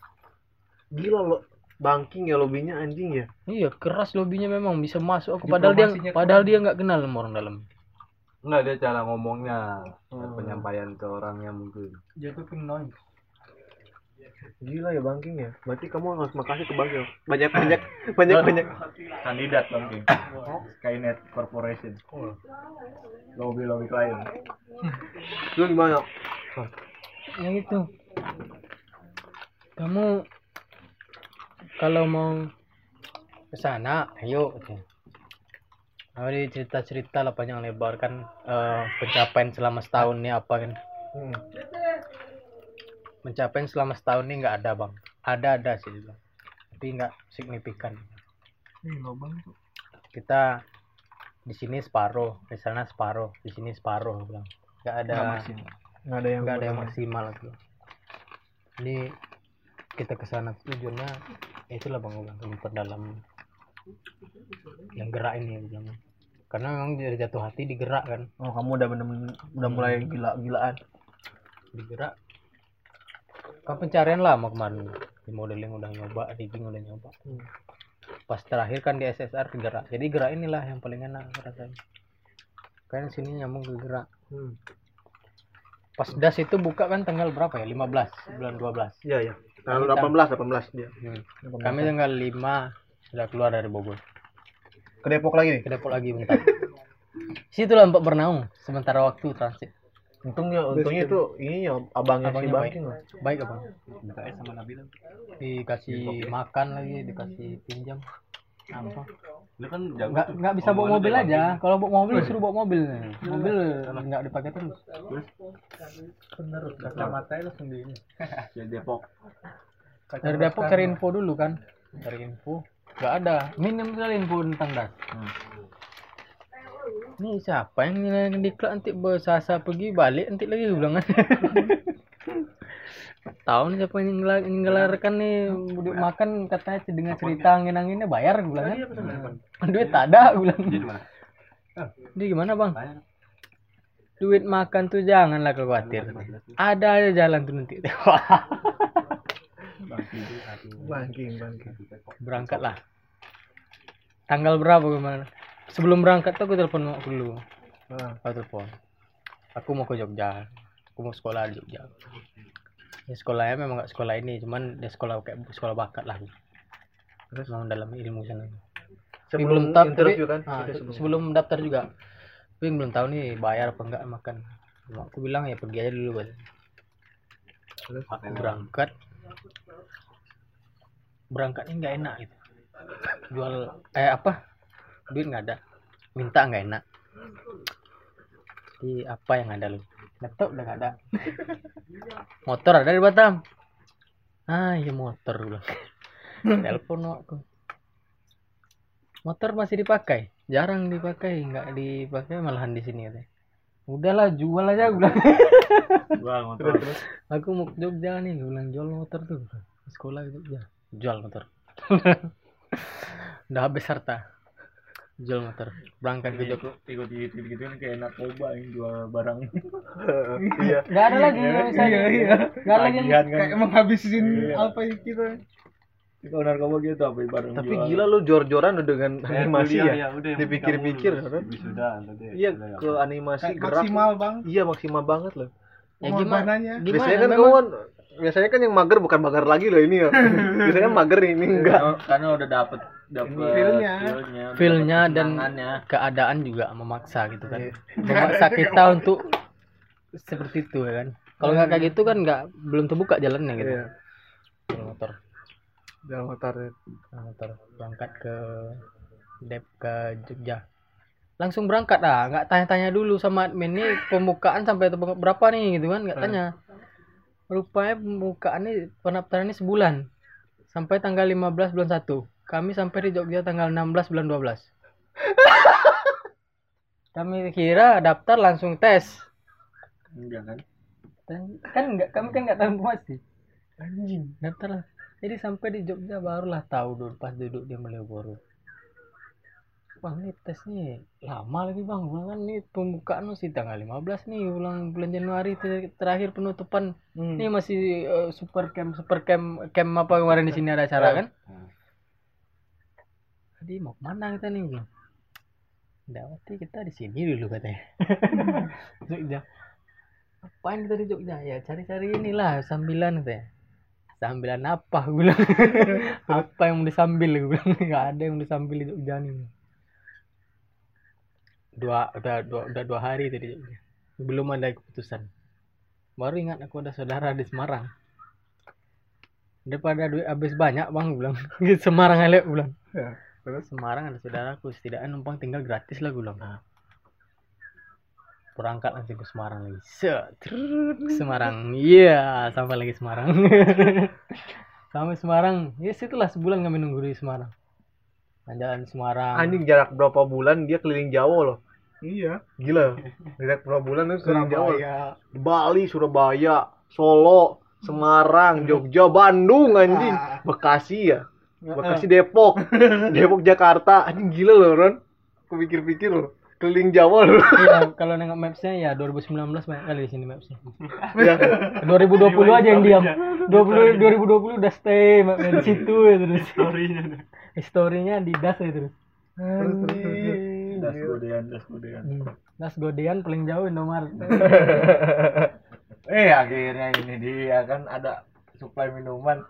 Gila lo Bangking ya lobbynya anjing ya. iya keras lobbynya memang bisa masuk aku padahal dia padahal dia nggak kenal sama orang dalam enggak dia cara ngomongnya Hmm. penyampaian ke orangnya mungkin Dia tuh ping noise. Gila ya Bangking ya. Berarti kamu harus makasih ke Bangking. Banyak banyak banyak banyak. kandidat mungkin Skynet Corporation lobby lobby klien Lu gimana? yang itu kamu kalau mau ke sana ayo gitu. Lalu cerita cerita lah panjang lebar kan eh, pencapaian selama setahun ini apa kan Hmm. Pencapaian selama setahun ini nggak ada bang. Ada ada sih bilang. tapi nggak signifikan. Kita di sini separuh di sana separuh di sini separuh bilang. Nggak ada Nggak ada yang nggak ada yang maksimal gitu ini kita ke sana tujuannya ya itulah bang ulang memperdalam yang gerak ini bilang. Karena memang dari jatuh hati digerak kan. Oh, kamu udah bener-bener udah mulai gila-gilaan. digerak kan pencarian lama kemarin di modeling udah nyoba rigging udah nyoba Hmm. pas terakhir kan di SSR gerak jadi gerak inilah yang paling enak rasain kan sini nyambung ke gerak Hmm. pas das itu buka kan tanggal berapa ya 15 bulan 12 Iya, iya. Tanggal Kami 18, 18 dia. Hmm. Kami tanggal 5 sudah keluar dari Bogor. Ke Depok lagi nih. Ke Depok lagi bentar. Situlah Mbak bernaung sementara waktu transit. Untungnya untungnya itu ini ya abangnya, si baik. Baik abang. BKS sama Nabila Dikasih makan lagi, dikasih pinjam. Apa? lu kan jago Nggak tuh. nggak bisa bawa mobil aja. Kalau bawa mobil suruh bawa mobil. Mobil nggak dipakai terus. Bener, kacamata itu sendiri. [LAUGHS] di Depok Dari Depok cari info dulu kan. Cari info. Nggak ada. Minim sekali info tentang das. Ini siapa yang yang diklat nanti bersasa pergi balik nanti lagi gue bilang kan. [LAUGHS] Tahu nih siapa yang ngelar- yang ngelarkan nih budik makan katanya dengan cerita angin-anginnya bayar gue bilang kan. [LAUGHS] Duit tak ada gue bilang. Jadi mana? Dia gimana bang? Bayar. Duit makan tuh janganlah khawatir. Ada aja jalan tuh nanti. [LAUGHS] Bangking, Bangking. Berangkat lah. Tanggal berapa gimana? Sebelum berangkat tuh aku telepon aku dulu. Nah, Aku telepon. Aku mau ke Jogja. Aku mau sekolah di Jogja. Ya sekolahnya memang nggak sekolah ini, cuman dia sekolah kayak sekolah bakat lah. Terus memang dalam ilmu sana. Sebelum tahu- interview tapi- kan? ah, sebelum. sebelum. daftar juga. Tapi belum tahu nih bayar apa enggak makan. Aku bilang ya pergi aja dulu Bal. Terus? Aku berangkat. Berangkatnya nggak enak gitu. Jual eh apa? Duit nggak ada. Minta nggak enak. Di apa yang ada lu? Laptop udah nggak ada. Motor ada di Batam. Ah, iya motor bilang. [LAUGHS] Telepon aku. Motor masih dipakai, jarang dipakai, nggak dipakai malahan di sini katanya. Udahlah jual aja gue bilang. gua motor Aku mau ke Jogja nih, gue bilang jual motor tuh. Sekolah ke Jogja, jual motor. [LAUGHS] Udah habis harta. Jual motor berangkat ke Jogja ikut gitu gitu kan kayak narkoba yang jual barang [LAUGHS] iya nggak ada lagi yang bisa Iya, iya. nggak ada lagi yang kan Kayak menghabisin Iya. apa ya kita. kalau narkoba gitu apa barang tapi jual. gila lu jor-joran udah dengan animasi kuliah ya, udah yang dipikir-pikir kan? tadi. iya ke animasi Kayak gerak maksimal bang. iya maksimal banget loh ya gimana biasanya kan kan biasanya kan yang mager bukan mager lagi loh ini ya [LAUGHS] biasanya mager ini enggak. Karena- karena udah dapet dapet Feel-nya. dan keadaan juga memaksa gitu kan. Iya. memaksa [LAUGHS] kita untuk seperti itu ya kan. Kalau nggak kayak gitu kan nggak belum terbuka jalannya gitu. Iya. Jual motor. Jalan motor ya. Jual motor. Berangkat ke Dep ke Jogja. Langsung berangkat. Ah nggak tanya-tanya dulu sama admin nih pembukaan sampai berapa nih gitu kan nggak tanya rupanya pendaftaran ini sebulan. Sampai tanggal 15 bulan 1 kami sampai di Jogja tanggal 16 bulan 12 [LAUGHS] kami kira daftar langsung tes. Enggak kan? Dan kan nggak kami kan nggak tahu informasi anjing. Daftar lah. Jadi sampai di Jogja barulah tahu dulu pas duduk di Malioboro bang ini tesnya lama lagi bang. Bilang kan ini pembukaan masih tanggal 15 nih ulang bulan Januari ter- terakhir penutupan. Hmm. ini masih eh, super camp super camp camp apa kemarin di sini ada acara kan? jadi mau ke mana kita nih Nggak, berarti kita di sini dulu katanya. [LAUGHS] Jogja. Apain kita di Jogja? Ya cari-cari inilah sambilan katanya. Sambilan apa gue bilang. [LAUGHS] Apa yang mau disambil gue bilang. Nggak ada yang mau disambil di Jogja nih dua udah dua udah dua hari tadi. Belum ada keputusan. Baru ingat aku ada saudara di Semarang. Daripada duit habis banyak bang bilang. [LAUGHS] Di Semarang aja bilang. Ya, terus? Semarang ada saudaraku setidaknya numpang tinggal gratis lah bilang. Berangkat langsung ke Semarang lagi. Ke Semarang. Iya sampai lagi Semarang. [LAUGHS] Sampai Semarang. Ya situlah sebulan kami nunggu di Semarang. Jalan Semarang. Anjing jarak berapa bulan dia keliling Jawa loh Iya. gila. Jarak berapa bulan itu. Surabaya. Bali Surabaya Solo Semarang Jogja Bandung anjing. Ah. Bekasi ya? Bekasi Depok. [LAUGHS] Depok Jakarta. Anjing gila loh Ron. Aku pikir-pikir loh. Keliling Jawa loh. Iya kalau nengok mapsnya ya 2019 banyak kali di sini mapsnya. Ya 2020 aja yang diam. 20 2020 udah stay mapnya di situ ya terus. Story-nya. historinya di das ya terus. Anjing. Das godean das godean. Hmm. das godean paling jauh Indomaret. [LAUGHS] Eh akhirnya ini dia kan ada suplai minuman.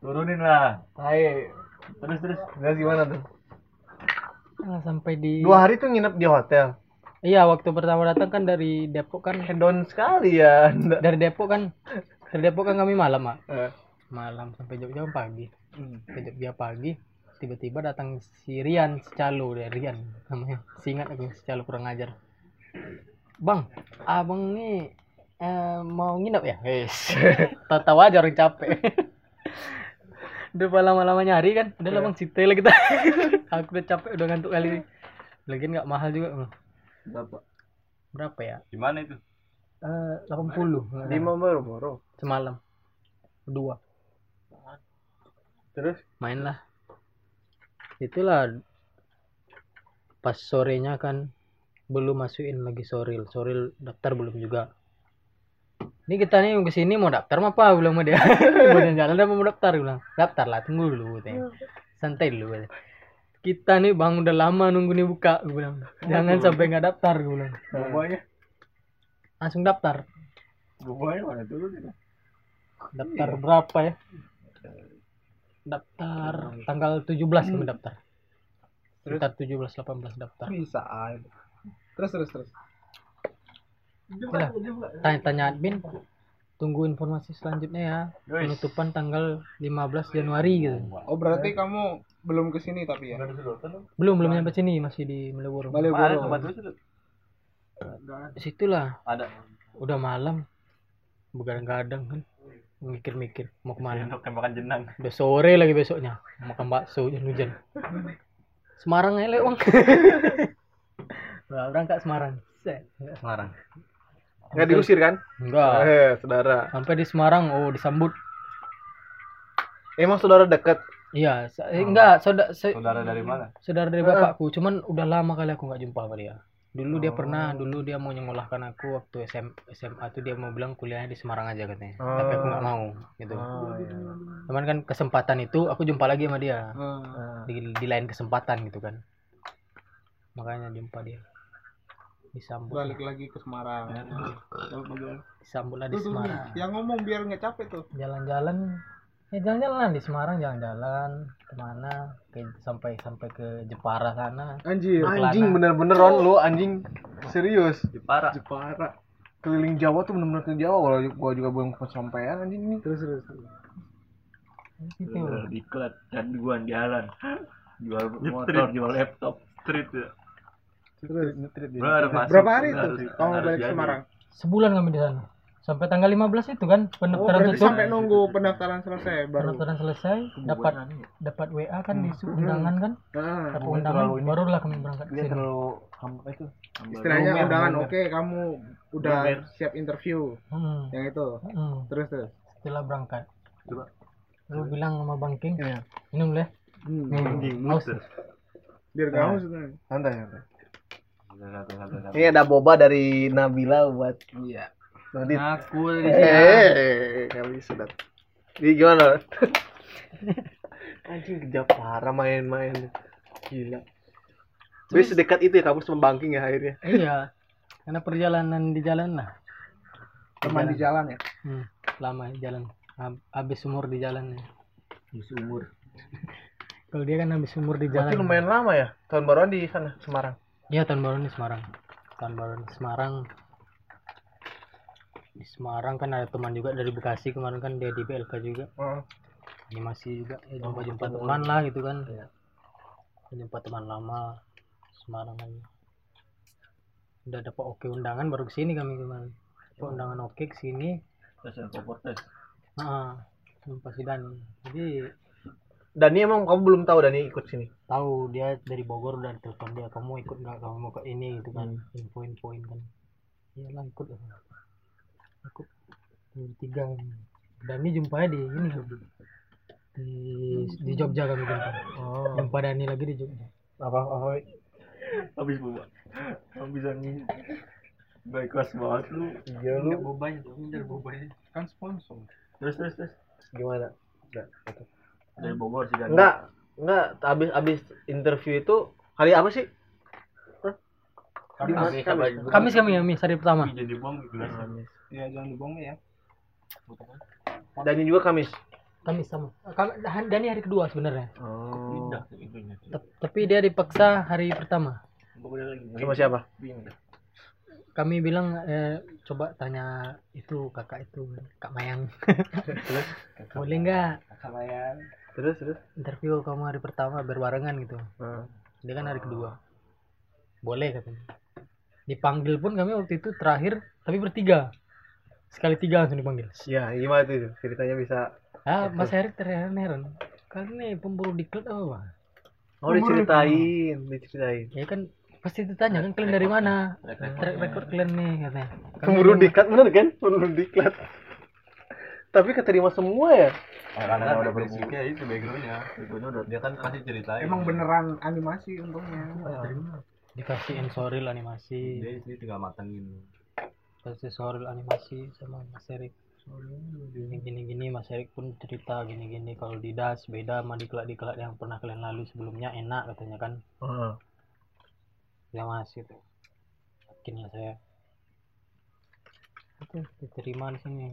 Turunin lah. Hai. Terus terus. Terus gimana tuh? Ah, sampai di dua hari tuh nginep di hotel? Iya waktu pertama datang kan dari Depok kan. Hedon sekali ya. [LAUGHS] Dari Depok kan. Dari Depok kan kami malam mak. Eh, malam sampai Jogja kan pagi ke Jogja pagi tiba-tiba datang si Rian si Calo ya Rian namanya. Singat aku si Calo kurang ajar. Bang abang nih eh, mau nginep ya? Wes. [LAUGHS] Tahu aja orang capek. [LAUGHS] Udah lama-lama nyari kan? Udah lah bang situ lah kita. [LAUGHS] Aku udah capek udah ngantuk kali ini. Lagi nggak mahal juga berapa? Berapa ya? Di mana itu? eh 80 di Moro semalam. Dua. Terus? Main lah itulah pas sorenya kan belum masukin lagi soril. Soril daftar belum juga. Ini kita nih ke sini mau daftar mah apa? Bilang sama dia. [LAUGHS] Mau jalan-jalan dan mau daftar? Bilang daftar lah tunggu dulu katanya. Santai dulu katanya. kita nih bang udah lama nunggu nih buka gue bilang. Jangan sampai nggak daftar gue bilang. Bobanya langsung daftar. Bobanya mana turunin daftar berapa ya daftar tanggal 17 kami daftar. Sekitar 17 18 daftar. Bisa aja. Terus terus terus. Itulah, tanya-tanya admin tunggu informasi selanjutnya ya. Penutupan tanggal 15 Januari gitu. Oh berarti kamu belum ke sini tapi ya? belum belum nyampe sini masih di Malioboro. Malioboro. situlah ada. Udah malam. Begadang-gadang kan mikir-mikir mau ke mana? Untuk tembakan jenang. udah sore lagi besoknya makan bakso hujan-hujan Semarang aja lewang Udah berangkat Semarang. Set, Semarang. Nggak diusir kan? Enggak. Eh saudara. Sampai di Semarang oh disambut. Emang saudara dekat Iya, eh, enggak, saudara Saudara dari mana? saudara dari bapakku, cuman udah lama kali aku nggak jumpa sama dia. Dulu dia pernah, dulu dia mau nyekolahkan aku waktu SM, SMA tuh dia mau bilang kuliahnya di Semarang aja katanya. Tapi aku nggak mau gitu. Oh, iya. Cuman kan kesempatan itu aku jumpa lagi sama dia Ah. di, di lain kesempatan gitu kan. Makanya jumpa dia. Disambut, balik lagi ke Semarang disambut lah di tuh, tuh, tuh. Semarang. yang ngomong biar nggak capek tuh Jalan-jalan, ya jalan-jalan di Semarang, jalan-jalan ke mana? Ke, sampai sampai ke Jepara sana. anjir Anjing bener-bener Ron lu anjing serius. Jepara. Jepara Keliling Jawa tuh bener-bener ke Jawa kalau gua juga belum kesampaian anjing nih. terus terus Gitu. diklat dan gua jalan jual motor jual laptop Street ya. terus Baru masuk. berapa hari tuh kamu balik. Semarang Sebulan kami di sana. Sampai tanggal 15 itu kan oh pendaftaran berarti tutup. sampai nunggu pendaftaran selesai baru Pendaftaran selesai, dapat dapat WA kan di undangan kan, Ah, dapat undangan, barulah kami berangkat ke Dia sini. terlalu itu. istilahnya Lumer, undangan oke kamu udah Lumer. siap interview Hmm, yang itu hmm. terus terus Setelah berangkat, Coba. lu bilang sama Bang King, Iya. minum deh. hmm. Anjing haus. biar nggak haus sebenarnya. Santai santai. Ini ada boba dari Nabila buat iya Nodit. Aku Eh, kami sudah. Ini gimana? [LAUGHS] Anjing kerja parah main-main. Gila. Tapi sedekat itu ya kamu sama banking ya akhirnya. Iya, karena perjalanan di jalan lah. teman di jalan ya Hmm, lama ya jalan. Hab- Habis umur di jalan ya. umur [LAUGHS] Kalau dia kan habis umur di Berarti jalan. lumayan lama ya. Tahun baruan di sana Semarang. Iya tahun baru di Semarang. Tahun baru di Semarang. Di Semarang kan ada teman juga dari Bekasi kemarin kan dia di BLK juga. Oh. Animasi juga ya jumpa jumpa teman lah gitu kan. Jumpa teman lama Semarang lagi. Udah dapat oke undangan baru ke sini kami kemarin. Dapat undangan oke ke sini. tes dan popor tes Nah, jumpa si Dani. Jadi Dani emang kamu belum tahu Dani ikut sini. tahu dia dari Bogor udah telepon dia kamu ikut nggak kamu mau ke ini gitu kan info-infoin kan iyalah ikut lah ikut tiga. Dani jumpanya di ini di di Jogja kami jumpa. Oh. jumpa Dani lagi di Jogja. Apa apa? Habis boba. Habis angin baik kelas banget lu. Iya lu. Bobanya tuh dari bobanya kan sponsor. Terus terus terus. Gimana? Enggak. gitu. dari Bogor sih dan Enggak, enggak habis habis interview itu hari apa sih? Kamis, Kamis. Kamis kami Kamis hari pertama Jadi bom gelas. ya jangan dibohong ya Dani juga Kamis. Kamis sama Dani hari kedua sebenarnya Oh. Tapi dia dipaksa hari pertama Sama siapa? kami bilang eh, coba tanya itu kakak itu kak Mayang [LAUGHS] boleh nggak Terus terus. interview kamu hari pertama berbarengan gitu Nah. dia kan hari kedua boleh katanya dipanggil pun kami waktu itu terakhir tapi bertiga sekali tiga langsung dipanggil Ya, gimana tuh ceritanya bisa ah Mas Erik terheran-heran karena pemburu diklat apa Bang? Oh, diceritain, diceritain. ya kan pasti ditanya kan kalian dari mana track record kalian nih katanya Kami Pemburu diklat bener kan? Pemburu diklat. Tapi keterima semua ya. Karena udah basicnya itu backgroundnya. Backgroundnya udah dia kan pasti ceritain. emang beneran animasi untungnya dikasih ensoril animasi. Dia sih tinggal matengin. kasih soril animasi sama Mas Erik. Gini gini gini Mas Erik pun cerita gini gini kalau di das beda sama diklat diklat yang pernah kalian lalui sebelumnya enak katanya kan. Ya mas itu yakin lah saya. Itu diterima di sini.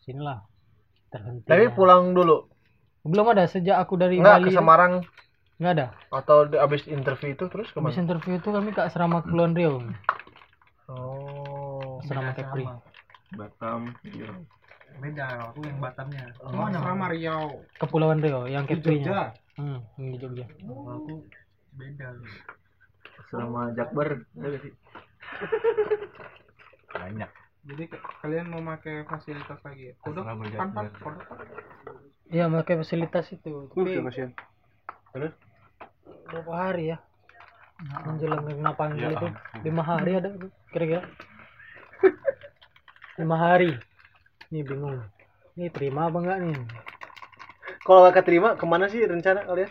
Sinilah terhenti Tapi pulang dulu. belum ada sejak aku dari Enggak Bali ke Semarang nggak ada. Atau di- abis interview itu terus habis ke mana? interview itu kami ke asrama Kulon Rio Oh. asrama Kepri. Batam iya. beda aku yang Batamnya. Oh, oh, sama Riau. Kepulauan Rio yang Kepri Jogja. Hmm, yang di Jogja. Aku beda. selama Jakbar ada sih? [LAUGHS] Banyak. jadi ke- kalian mau pakai fasilitas lagi? Ya kodok? Asrama kan kodok Iya pakai fasilitas itu. Tapi kasihan. Berapa hari ya? Menjelang kena panggil Ya itu. lima hari ada kira-kira. [LAUGHS] Lima hari. Ini bingung. Ini terima apa enggak nih? Kalau nggak keterima ke mana sih rencana kalian?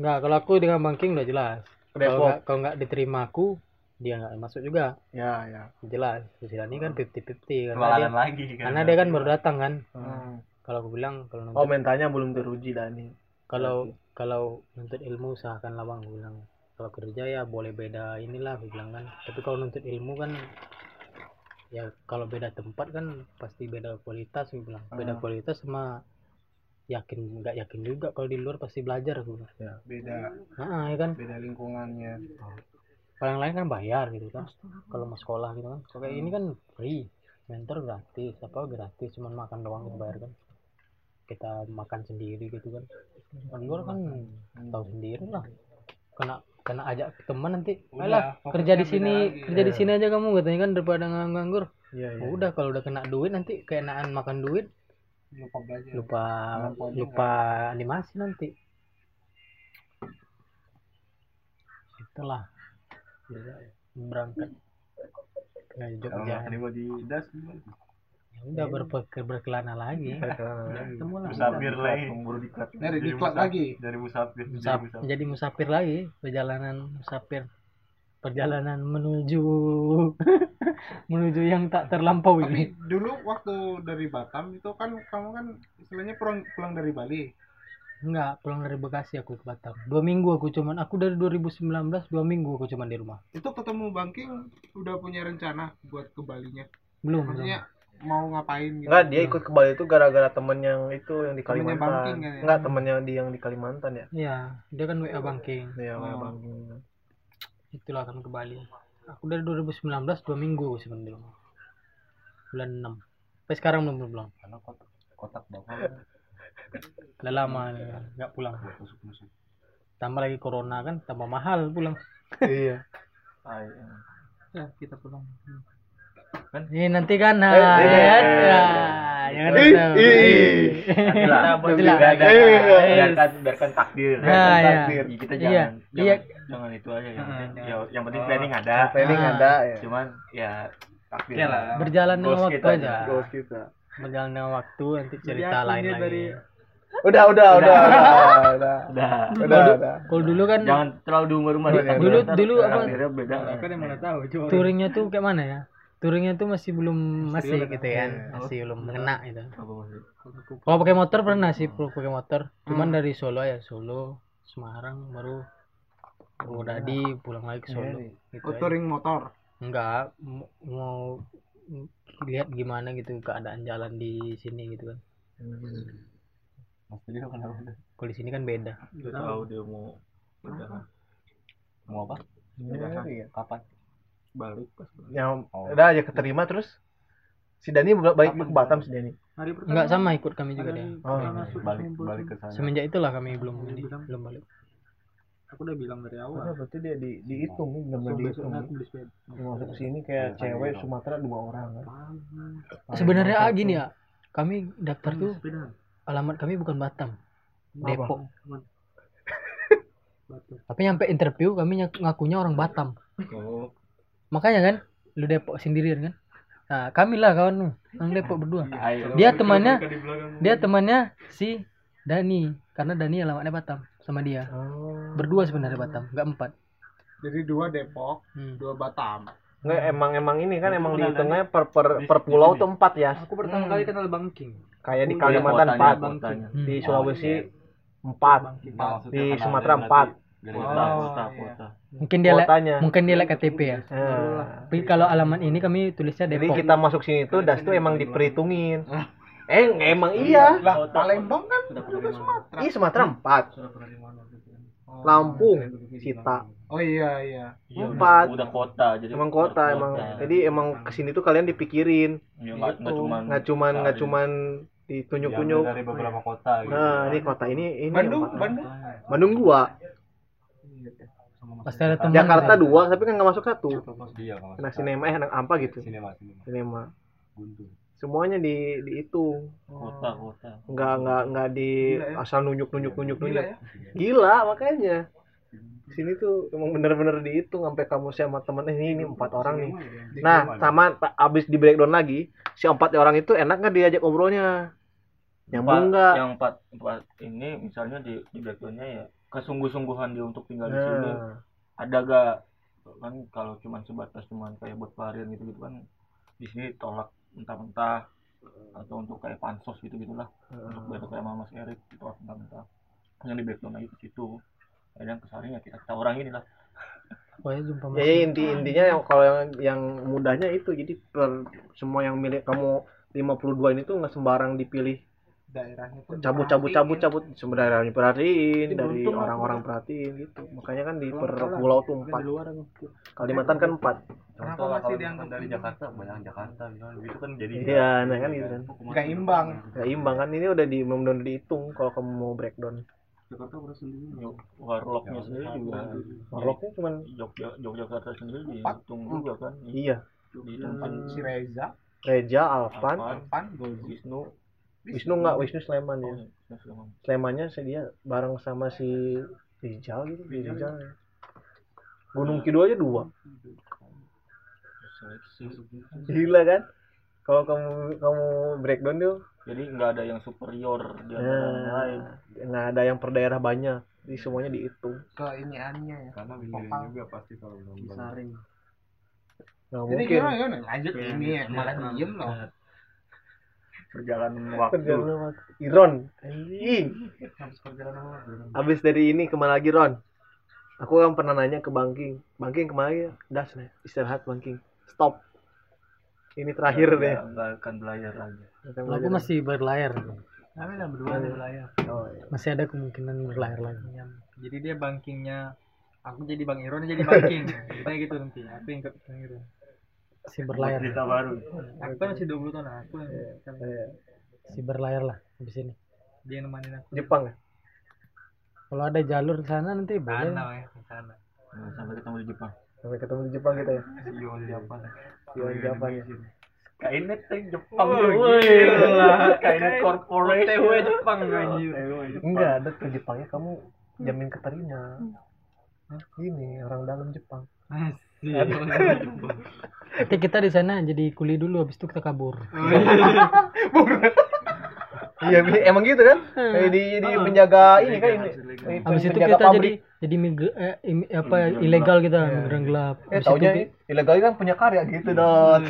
Enggak, kalau aku dengan banking udah jelas. ke Kalau nggak kalau nggak diterima aku, dia nggak masuk juga. ya ya. Jelas. Di sini kan 50-50 karena dia lagi kan. karena dia kan baru datang kan. Hmm. Kalau aku bilang kalau oh nuntut mentalnya belum teruji Dani kalau kalau nuntut ilmu usahakan lawang aku bilang. Kalau kerja ya boleh beda inilah bilang kan. Tapi kalau nuntut ilmu kan ya kalau beda tempat kan pasti beda kualitas bilang. Beda Ah. kualitas sama yakin nggak yakin juga kalau di luar pasti belajar aku bilang. beda Nah, ya kan. beda lingkungannya kalau yang lain kan bayar gitu kan kalau mau sekolah gitu kan kalau kayak ini kan free mentor gratis apa gratis cuman makan doang kita bayar kan kita makan sendiri gitu kan Luar kan tahu sendiri lah kena kena ajak teman nanti. Alah fokusnya kerja di sini lagi. kerja di sini aja kamu katanya kan daripada nganggur iya iya. Udah kalau udah kena duit nanti keenaan makan duit. Lupa belajar. Lupa Lupa juga. lupa animasi nanti. Itulah. Berangkat. Ke Kalau Jogja. nggak terima di das ya udah berpikir berkelana lagi. [LAUGHS] Ketemu lah musafir lagi. Buru diklat. Dari diklat lagi. Dari musafir. Jadi Musaf- musafir. jadi musafir lagi. Perjalanan musafir. Perjalanan menuju [LAUGHS] menuju yang tak terlampau tapi ini. dulu waktu dari Batam itu kan kamu kan istilahnya pulang pulang dari Bali? Enggak pulang dari Bekasi aku ke Batam. Dua minggu aku cuman aku dari 2019 dua minggu aku cuman di rumah. Itu ketemu Bangking udah punya rencana buat ke Balinya? Belum belum. maksudnya mau ngapain gitu Enggak, dia ikut ke Bali itu gara-gara temen yang itu yang di Temennya Kalimantan. Bangking kan ya? Enggak, temennya di yang di Kalimantan ya. Iya, dia kan WA banking. Iya, Oh. Bangking. Itulah kan ke Bali. Aku dari 2019 dua minggu rumah. Bulan 6. Sampai sekarang belum belum pulang. Karena kotak kotak bapak [LAUGHS] Udah lama ya, nggak pulang. Tambah lagi corona kan, tambah mahal pulang. iya. [LAUGHS] Ay, Ya, kita pulang. Kan ini nanti kan nah, eh, ya, kan? eh, ya, jangan Ih, tahu. ih. Nantilah, Nantilah. biarkan, Eh, biarkan, biarkan takdir. Nah, ya. takdir. Kita Iya, jangan, iya. jangan, jangan itu aja yang, Heeh, penting- ya, yang penting planning ada. Planning Ah. ada ya. Cuman ya takdir. Berjalan dengan waktu kita aja. kita. Berjalan dengan waktu nanti cerita lain lagi. dari- Udah, udah, udah, udah, udah. Udah. Udah, udah. [LAUGHS] Kalau dulu kan Jangan terlalu diumbar-umbar. Dulu- Ntar dulu- dulu apa? beda. yang mana tahu touringnya tuh kayak mana ya? Touringnya tuh masih belum masih gitu kan, masih belum mengena gitu. Apa maksudnya? Kalau pakai motor pernah sih, kalau pakai motor. Cuman dari Solo ya, Solo, Semarang, baru Purwodadi, pulang lagi ke Solo. Gitu oh, aja. touring motor Enggak, mau, lihat gimana gitu keadaan jalan di sini gitu kan. Kenapa? Kalau di sini kan beda. Tahu dia mau udah mau apa? Iya. Kapan? Balik pas. Yang Oh. udah aja keterima terus si Dani balik ke Batam si Dani. Enggak sama ikut kami juga deh. Oh, Balik balik ke sana. Semenjak itulah kami belum belum balik. Aku udah bilang dari awal. Udah, berarti dia di dihitung nih, Besok dihitung. masuk sini kayak cewek Sumatera dua orang kan. Sebenarnya ah, gini ya, kami daftar tuh alamat kami bukan Batam, Depok. [LAUGHS] Tapi nyampe interview kami ngakunya orang Batam. Oh. Makanya kan, lu Depok sendirian kan? Nah, kami lah kawan lu, orang Depok berdua. Ayo. Dia temannya, dia temannya si Dani, karena Dani alamatnya Batam sama dia. Oh. Berdua sebenarnya Batam, nggak empat. jadi dua Depok Hmm. dua Batam Nggak, emang emang ini kan emang Itu dihitungnya per per per pulau tuh empat ya. Aku pertama kali kenal Banking. Kayak di Iya, Kalimantan empat. Hmm. di Sulawesi iya. empat, di Sumatera empat. Oh, kota, kota, iya. kota. Mungkin dia Kotanya. mungkin dia liat KTP ya. Nah, Tapi kalau alamat ini kami tulisnya jadi Depok. kita masuk sini tuh das tuh emang diperhitungin. Eh, emang iya. lah Palembang kan juga? Sumatera Sumatera di mana gitu kan? Lampung, Sita. oh iya iya Iya, Empat. Udah, udah kota jadi Emang kota emang. Jadi emang ke sini tuh kalian dipikirin, ya, nggak nggak cuman nggak cuman nggak Iya. cuman ditunjuk-tunjuk. dari beberapa kota gitu. Nah, ini kota ini ini Bandung. Bandung Bandung dua, Pasti ada teman. Jakarta kan? dua, tapi kan nggak masuk satu. Iya, Anak sinema eh anak apa gitu. sinema sinema Sinema. Guntur. Semuanya di dihitung. Kota kota. Nggak nggak nggak di Gila ya. asal nunjuk nunjuk nunjuk gila nunjuk. ya Gila makanya. Sini tuh emang bener-bener dihitung sampai kamu sama temen eh, ini, ini empat orang nih. Nah, sama abis di breakdown lagi, si empat orang itu enak nggak diajak ngobrolnya? Nyambung Empat- nggak? yang empat empat ini misalnya di di backgroundnya ya kesungguh-sungguhan dia untuk tinggal di sini. Nah, ada gak kan kalau cuman sebatas cuman kayak buat pelarian gitu gitu kan di sini tolak mentah-mentah atau untuk kayak pansos gitu gitulah untuk biar kayak sama Mas Erik ditolak mentah-mentah. Yang di background lagi ke situ. Kadang kesarinya kita kita orang ini lah pokoknya jumpa ya, ya, inti intinya yang kalau yang yang mudahnya itu jadi per semua yang milik kamu 52 ini tuh nggak sembarang dipilih daerahnya pun cabut cabut cabut diperhatiin. cabut sebenarnya perhatiin Ini dari orang-orang perhatiin gitu. Makanya kan di per pulau tuh Kan empat. Kalimantan kan empat. Kenapa masih kalau dianggap dari ini? Jakarta banyak Jakarta gitu kan jadi Iya, nah kan gitu kan. Nggak imbang. nggak imbang kan. Ini udah di belum dihitung kalau kamu mau breakdown. Jakarta udah sendiri. warlocknya sendiri juga. warlocknya cuman Jogja Yogyakarta sendiri dihitung juga kan. Iya. Dihitung si Reza. Reja Alvan. Alvan, Pan Gozi. Wisnu Wisnu nggak Wisnu Sleman oh, ya Sleman. Slemannya sih dia bareng sama si Rijal gitu di Rijal ya. Gunung Kidul aja dua. Gila kan? Kalau kamu kamu breakdown tuh. Jadi nggak ada yang superior di antara yang lain. nah, nggak ada yang per daerah banyak. Jadi semuanya dihitung. Ke iniannya ya Karena Vokal. juga pasti kalau belum disaring nggak jadi mungkin. gimana gimana? Lanjut ini ya malah diem loh perjalanan waktu. Perjalanan waktu. Iron anjing habis dari ini ke mana lagi Ron? Aku kan pernah nanya ke Bangking. Bangking ke mana lagi? Das nih. Istirahat Bangking. Stop. Ini terakhir deh. Nggak- akan belajar lagi aku masih berlayar. Kami lah berdua ada berlayar. oh, iya. masih ada kemungkinan berlayar lagi. Ya, Jadi dia bankingnya aku jadi Bang Iron jadi banking. Kita [LAUGHS] gitu nanti. Aku yang ke Masih berlayar. cerita baru. Aku kan masih 20 tahun aku yang kan Eh, masih berlayar lah habis ini. Dia yang nemenin aku. Jepang ya? Kalau ada jalur ke sana nanti boleh. Sana ya, ke sana. Nah, sampai ketemu di Jepang. Sampai ketemu di Jepang kita ya? Sio Japan. Iwan Jepang ya? Kainet teh Jepang Oh, gila. Kainet Corporation. OTW Jepang anjir. enggak ada ke Jepangnya kamu jamin keterima. Gini orang dalam Jepang. Asik. [LAUGHS] nanti kita di sana jadi kuli dulu habis itu kita kabur. [LAUGHS] Iya. Bi- emang gitu kan? Eh, di di penjaga ini kan ini habis itu kita pabrik. jadi jadi eh, im- apa ilegal kita migran gelap. Eh taunya ilegal kan punya karya gitu dot.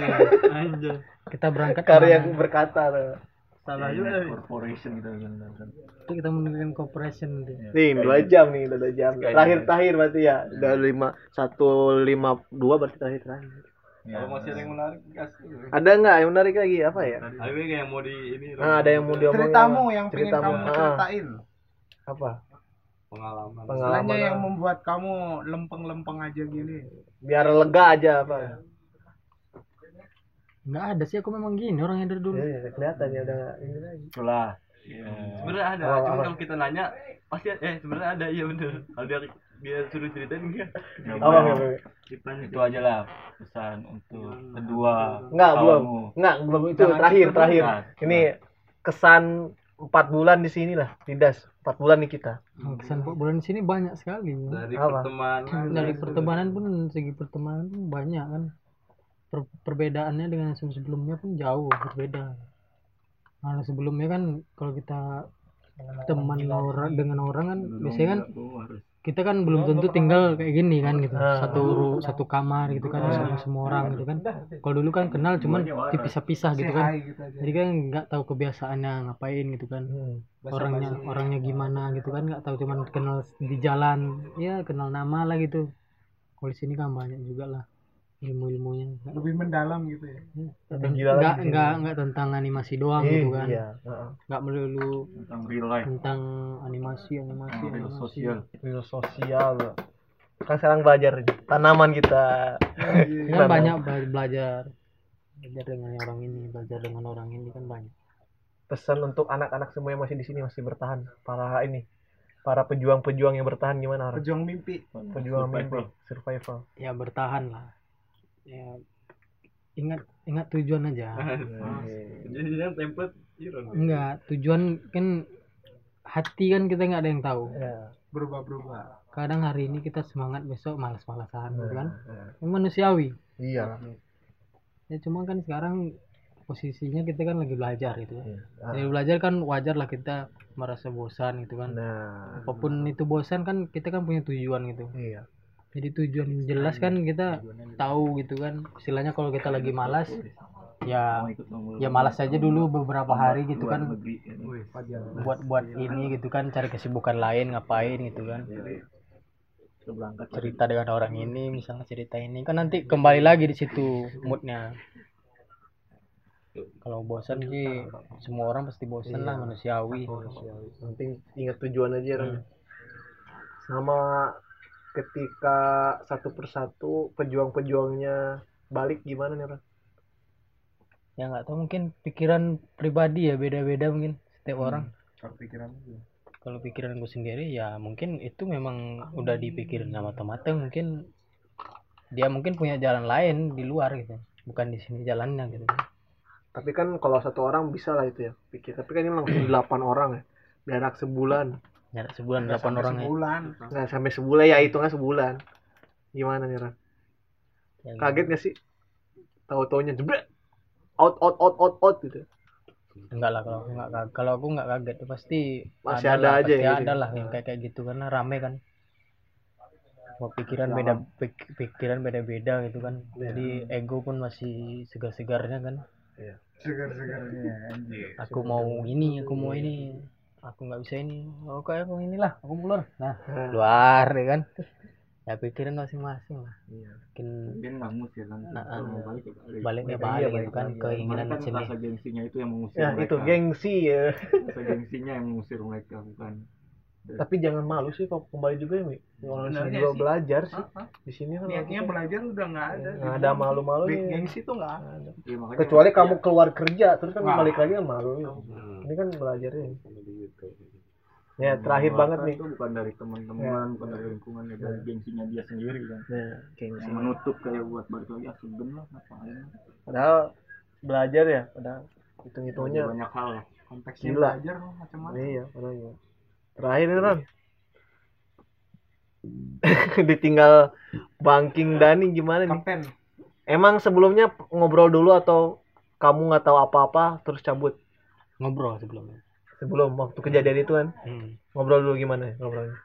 Anjir. kita berangkat karya ke mana? berkata tuh. Salah juga. Corporation gitu yang kan itu kita menggunakan corporation nanti. Nih dua jam nih udah dua jam. Terakhir terakhir berarti ya. Udah lima satu lima dua berarti terakhir terakhir Ya, Kalau masih ada yang menarik gas dulu. ada nggak yang menarik lagi apa ya Ada nggak yang mau di ini? nah, ada yang mau diomongin ceritamu apa? yang pengen Ceritamu. kamu Ah, ceritain apa pengalaman. pengalaman yang apa? membuat kamu lempeng-lempeng aja gini biar lega aja apa nggak ada sih aku memang gini orangnya dari dulu Iya, kelihatan ya udah ini lagi. itulah Sebenarnya ada, cuman apa? kalau kita nanya pasti eh sebenarnya ada iya bener. Kalau dia dia suruh ceritain enggak? Apa, itu aja lah pesan untuk kedua Enggak, belum. Enggak, belum itu Jangan terakhir, terakhir. Ini kesan empat bulan di sini lah, tidak empat bulan nih kita. kesan bulan di sini banyak sekali Dari Apa? pertemanan. dari pertemanan pun segi pertemanan pun banyak kan Per- perbedaannya dengan sebelum sebelumnya pun jauh berbeda nah sebelumnya kan kalau kita teman orang dengan orang kan biasanya kan kita kan belum tentu tinggal kayak gini kan gitu. Satu ru- satu kamar gitu kan sama semua orang gitu kan. Kalau dulu kan kenal cuman dipisah-pisah gitu kan. Gitu jadi kan nggak tahu kebiasaannya ngapain gitu kan. Orangnya orangnya gimana gitu kan nggak tahu cuman kenal di jalan. Ya kenal nama lah gitu. Kalau di sini kan banyak juga lah ilmu ilmunya lebih mendalam gitu ya gila lagi nggak nggak nggak tentang animasi doang Iya, gitu kan Iya, heeh. nggak melulu tentang real life tentang animasi animasi real animasi sosial Real sosial. Kan sekarang belajar tanaman kita. kan banyak bela- belajar belajar dengan orang ini belajar dengan orang ini kan banyak Pesan untuk anak-anak semua yang masih di sini masih bertahan. Para ini, para pejuang-pejuang yang bertahan gimana? Ar? pejuang mimpi Pejuang Survival. mimpi, survival. ya bertahan lah ya ingat ingat tujuan aja. Jadinya template Iron. enggak tujuan kan hati kan kita nggak ada yang tahu. Ya, berubah-berubah. Kadang hari ini kita semangat besok malas-malasan gitu kan. Ya. Yang manusiawi. Iya. ya cuma kan sekarang posisinya kita kan lagi belajar gitu. Iya. Jadi belajar kan wajar lah kita merasa bosan gitu kan. Nah, apa pun itu bosan kan kita kan punya tujuan gitu. Iya. Jadi tujuan jelas kan kita tahu gitu kan. Istilahnya kalau kita lagi malas ya ya malas aja dulu beberapa hari gitu kan. ya. buat buat ini gitu kan cari kesibukan lain ngapain gitu kan. Berangkat cerita dengan orang ini misalnya cerita ini. Kan nanti kembali lagi di situ moodnya. Kalau bosan sih semua orang pasti bosan lah manusiawi. Penting ingat tujuan aja. Hmm. sama ketika satu persatu pejuang-pejuangnya balik gimana nih Ran? ya nggak tahu mungkin pikiran pribadi ya beda-beda mungkin setiap orang. Kalau pikiran lu. kalau pikiran gue sendiri ya mungkin itu memang udah dipikirin sama matang mungkin dia mungkin punya jalan lain di luar gitu bukan di sini jalannya gitu. Tapi kan kalau satu orang bisa lah itu ya pikir. Tapi kan ini langsung [CLEARS THROAT] delapan orang ya jarak sebulan jarak sebulan delapan orang ya? Bulan. nggak sampai sebulan ya hitungnya sebulan. Gimana nih Ran? Ya, kaget nggak sih? Tahu taunya jebret. Out out out out out gitu. Enggak lah kalau aku nggak kaget kalau aku nggak kaget pasti Masih lah, ada aja pasti ya ada gitu. lah yang kayak kayak gitu karena rame kan. Mau pikiran beda pik- pikiran beda beda gitu kan. Iya. jadi ego pun masih segar segarnya kan Segar-segarnya anjir. aku mau ini aku mau ini aku nggak bisa ini. Oh kayak aku inilah aku keluar. Nah Nah, keluar ya kan? Ya pikiran masing-masing lah. Iya. mungkin mungkin bangus ya kan Nah, kalau ah. mau balik ya balik. Baliknya Iya, balik gitu balik kan lagi. keinginan kan sendiri rasa gengsinya itu yang mengusir ya mereka. itu gengsi ya. Rasa gengsinya yang mengusir mereka bukan tapi jangan malu sih kalau kembali juga ya Mi. orang sini juga sih. belajar sih. Hah? di sini kan Niatnya belajar udah nggak ada. nggak ada malu-malu Big nih gengsi tuh nggak ada. ya, makanya kecuali kamu keluar kerja terus kan balik lagi kan malu ini kan belajarnya ya. Terakhir mengeluarkan banget nih itu bukan dari teman-teman bukan dari lingkungan ya dari gengsinya dia sendiri kan. Nah gengsi. Menutup kayak buat balik lagi ah lah ngapain? Padahal belajar ya padahal hitung-hitungnya banyak hal lah Konteksnya Gila. belajar macam-macam. iya padahal ya. Terakhir nih Ran [LAUGHS] ditinggal banking Dani gimana nih? Kapten. emang sebelumnya ngobrol dulu atau kamu nggak tahu apa-apa terus cabut? Ngobrol sebelumnya. Sebelum waktu kejadian itu kan? Hmm. ngobrol dulu gimana ya ngobrolnya?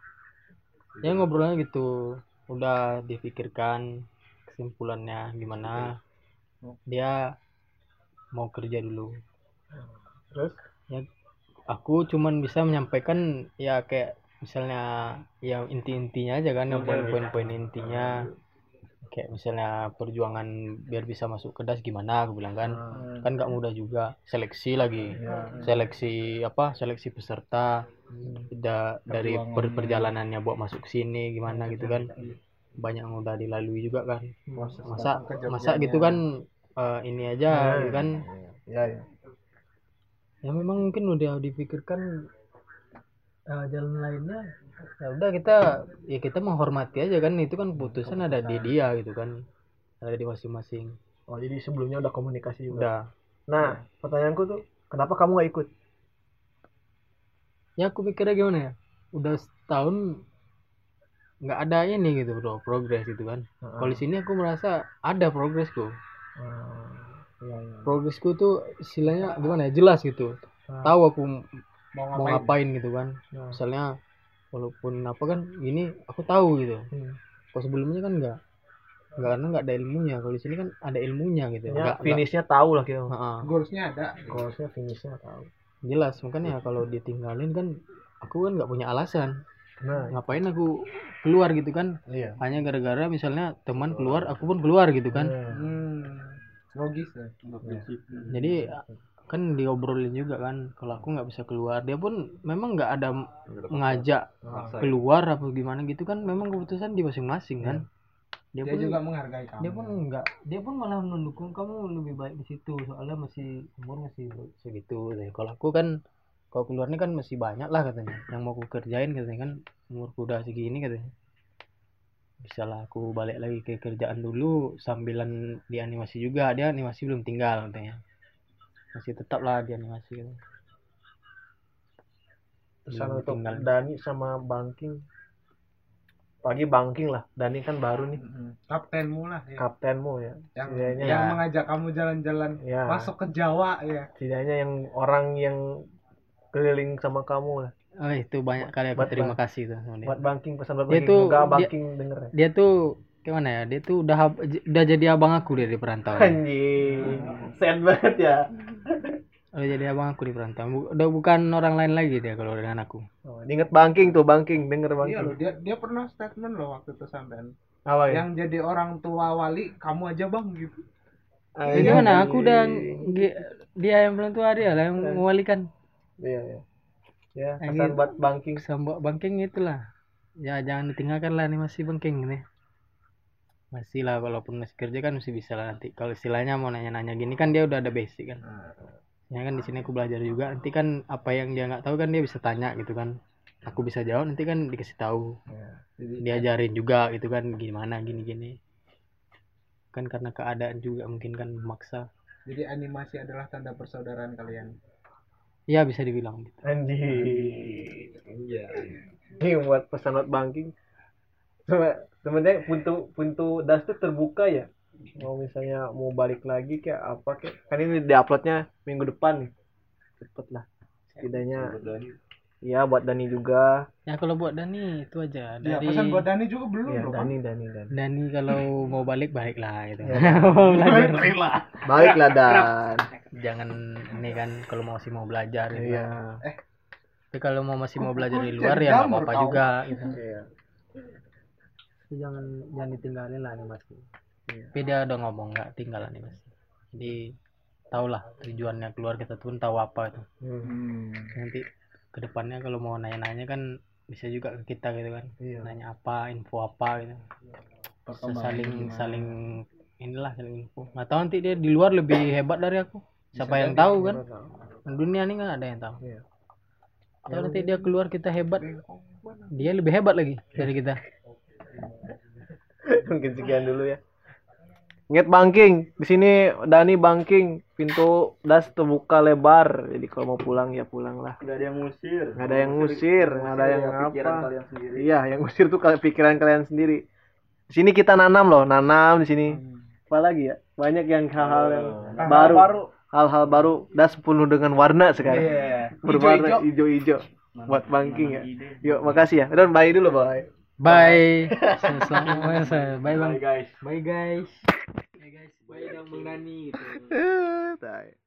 Ya ngobrolnya gitu. Udah dipikirkan kesimpulannya gimana. Dia mau kerja dulu. Terus? Ya aku cuman bisa menyampaikan ya kayak misalnya ya inti-intinya aja kan yang poin-poin. intinya. Kayak misalnya perjuangan biar bisa masuk ke das gimana aku bilang kan. Kan nggak mudah juga seleksi lagi. Seleksi apa seleksi peserta da- dari per- perjalanannya buat masuk sini gimana gitu kan. Banyak yang udah dilalui juga kan. Masa masa gitu kan eh, ini aja gitu kan. ya ya ya memang mungkin udah dipikirkan eh, jalan lainnya ya udah kita ya kita menghormati aja kan itu kan putusan ada di dia gitu kan ada di masing-masing. Oh jadi sebelumnya udah komunikasi juga? Udah. Nah pertanyaanku tuh kenapa kamu nggak ikut? Ya aku pikirnya gimana ya? Udah setahun nggak ada ini gitu bro progres gitu kan. Kalau di sini aku merasa ada progresku. Ah, iya iya. Progresku tuh istilahnya gimana ya? Jelas gitu. Ah. tahu aku Mau mau ngapain. gitu kan. Ah. misalnya walaupun apa kan gini aku tahu gitu. Hmm. kalau sebelumnya kan enggak enggak karena enggak ada ilmunya. Kalau di sini kan ada ilmunya gitu. Ya, enggak finishnya tahu lah kita. Heeh, Goalsnya ada. goalsnya finishnya tahu. Jelas makanya kalau ditinggalin kan aku kan nggak punya alasan. Nah ngapain aku keluar gitu kan? Iya. Hanya gara-gara misalnya teman keluar aku pun keluar gitu kan? Hmm. Logis ya. jadi kan diobrolin juga kan kalau aku nggak bisa keluar. Dia pun memang nggak ada mengajak keluar apa gimana gitu kan memang keputusan di masing-masing kan. Dia, Dia pun juga menghargai kamu. dia pun enggak dia pun malah mendukung kamu lebih baik di situ. Soalnya masih umur masih segitu. Deh kalau aku kan kalau keluar ini kan masih banyak lah katanya. Yang mau aku kerjain katanya kan umurku udah segini katanya bisa lah aku balik lagi ke kerjaan dulu sambilan di animasi juga. Dia animasi belum tinggal katanya. Masih tetap lah di animasi gitu. pesan Belum untuk tinggal. Dani sama banking pagi banking lah. Dani kan baru nih. Kaptenmu lah ya. kaptenmu ya. Yang yang ya. mengajak kamu jalan-jalan. Ya. Masuk ke Jawa ya. Setidaknya yang orang yang keliling sama kamu lah oh itu banyak kali aku Buat terima bang- kasih tuh sama dia buat banking pesan buat Dia banking. tuh- semoga dia- banking denger ya. dia tuh gimana ya dia tuh udah udah jadi abang aku dia di perantauan. Anjing. Sad banget ya. [LAUGHS] Udah jadi abang aku di perantauan. Udah bukan orang lain lagi dia kalau dengan aku. Oh, inget banking tuh banking denger iya banking. loh dia dia pernah statement loh waktu itu sampean. Apa ya? Yang jadi orang tua wali kamu aja bang gitu. Ya, Anjing. gimana? Aku udah dia yang belum tua dia lah yang mewalikan. Iya iya ya Anjing. pesan buat banking. sambok bangking itulah. Ya jangan ditinggalkan lah nih masih bangking nih masih lah walaupun masih kerja kan masih bisa lah nanti. Kalau istilahnya mau nanya-nanya gini kan dia udah ada basic kan. Ya kan di sini aku belajar juga. Nanti kan apa yang dia nggak tahu kan dia bisa tanya gitu kan. Aku bisa jawab nanti kan dikasih tahu. Diajarin juga gitu kan gimana gini gini kan karena keadaan juga mungkin kan memaksa. Jadi animasi adalah tanda persaudaraan kalian ya bisa dibilang gitu. anjing ini buat pesan buat banking. Sebe- sebenarnya pintu pintu das tuh terbuka ya. Mau misalnya mau balik lagi kayak apa kayak kan ini diuploadnya minggu depan nih. Cepet lah. Setidaknya ya buat Dani juga. Ya kalau buat Dani itu aja. Ya dari pesan buat Dani juga belum ya loh. Dani Dani Dani. Dani kalau mau balik balik lah gitu. Ya. [LAUGHS] Mau belajar. baiklah Dan. Jangan ini kan kalau masih mau belajar gitu. iya. Tapi kalau mau masih mau belajar di luar ya nggak apa-apa juga gitu. Iya. Jangan jangan ditinggalin lah nih mas. Iya. tapi dia udah ngomong nggak tinggal nih mas. Jadi tau lah tujuannya keluar kita tuh tahu apa itu. Hmm, nanti ke depannya kalau mau nanya-nanya kan bisa juga ke kita gitu kan. Iya. Nanya apa info apa gitu. Saling gimana? saling inilah saling info. Nggak tahu nanti dia di luar lebih hebat dari aku. Siapa yang tahu kan? dunia ini nggak ada yang tahu. Iya. Tahu nanti dia keluar kita hebat. Dia lebih hebat lagi dari kita. [LAUGHS] Mungkin sekian dulu ya Ingat banking, di sini Dani banking, pintu das terbuka lebar. Jadi kalau mau pulang ya pulang lah. Nggak ada yang ngusir Nggak ada yang ngusir, nggak ada yang ya, pikiran apa. kalian sendiri Iya, yang ngusir tuh pikiran kalian sendiri. Di sini kita nanam loh, nanam di sini. Apa lagi ya? Banyak yang hal-hal yang baru, hal-hal baru. Das penuh dengan warna sekarang. Berwarna hijau-hijau buat banking ya. Yuk, makasih ya. Udah bye dulu, bye. Bye. Selamat bye bang. Bye guys. Bye guys. Bye guys. Bye dong bang Dani gitu. Eh.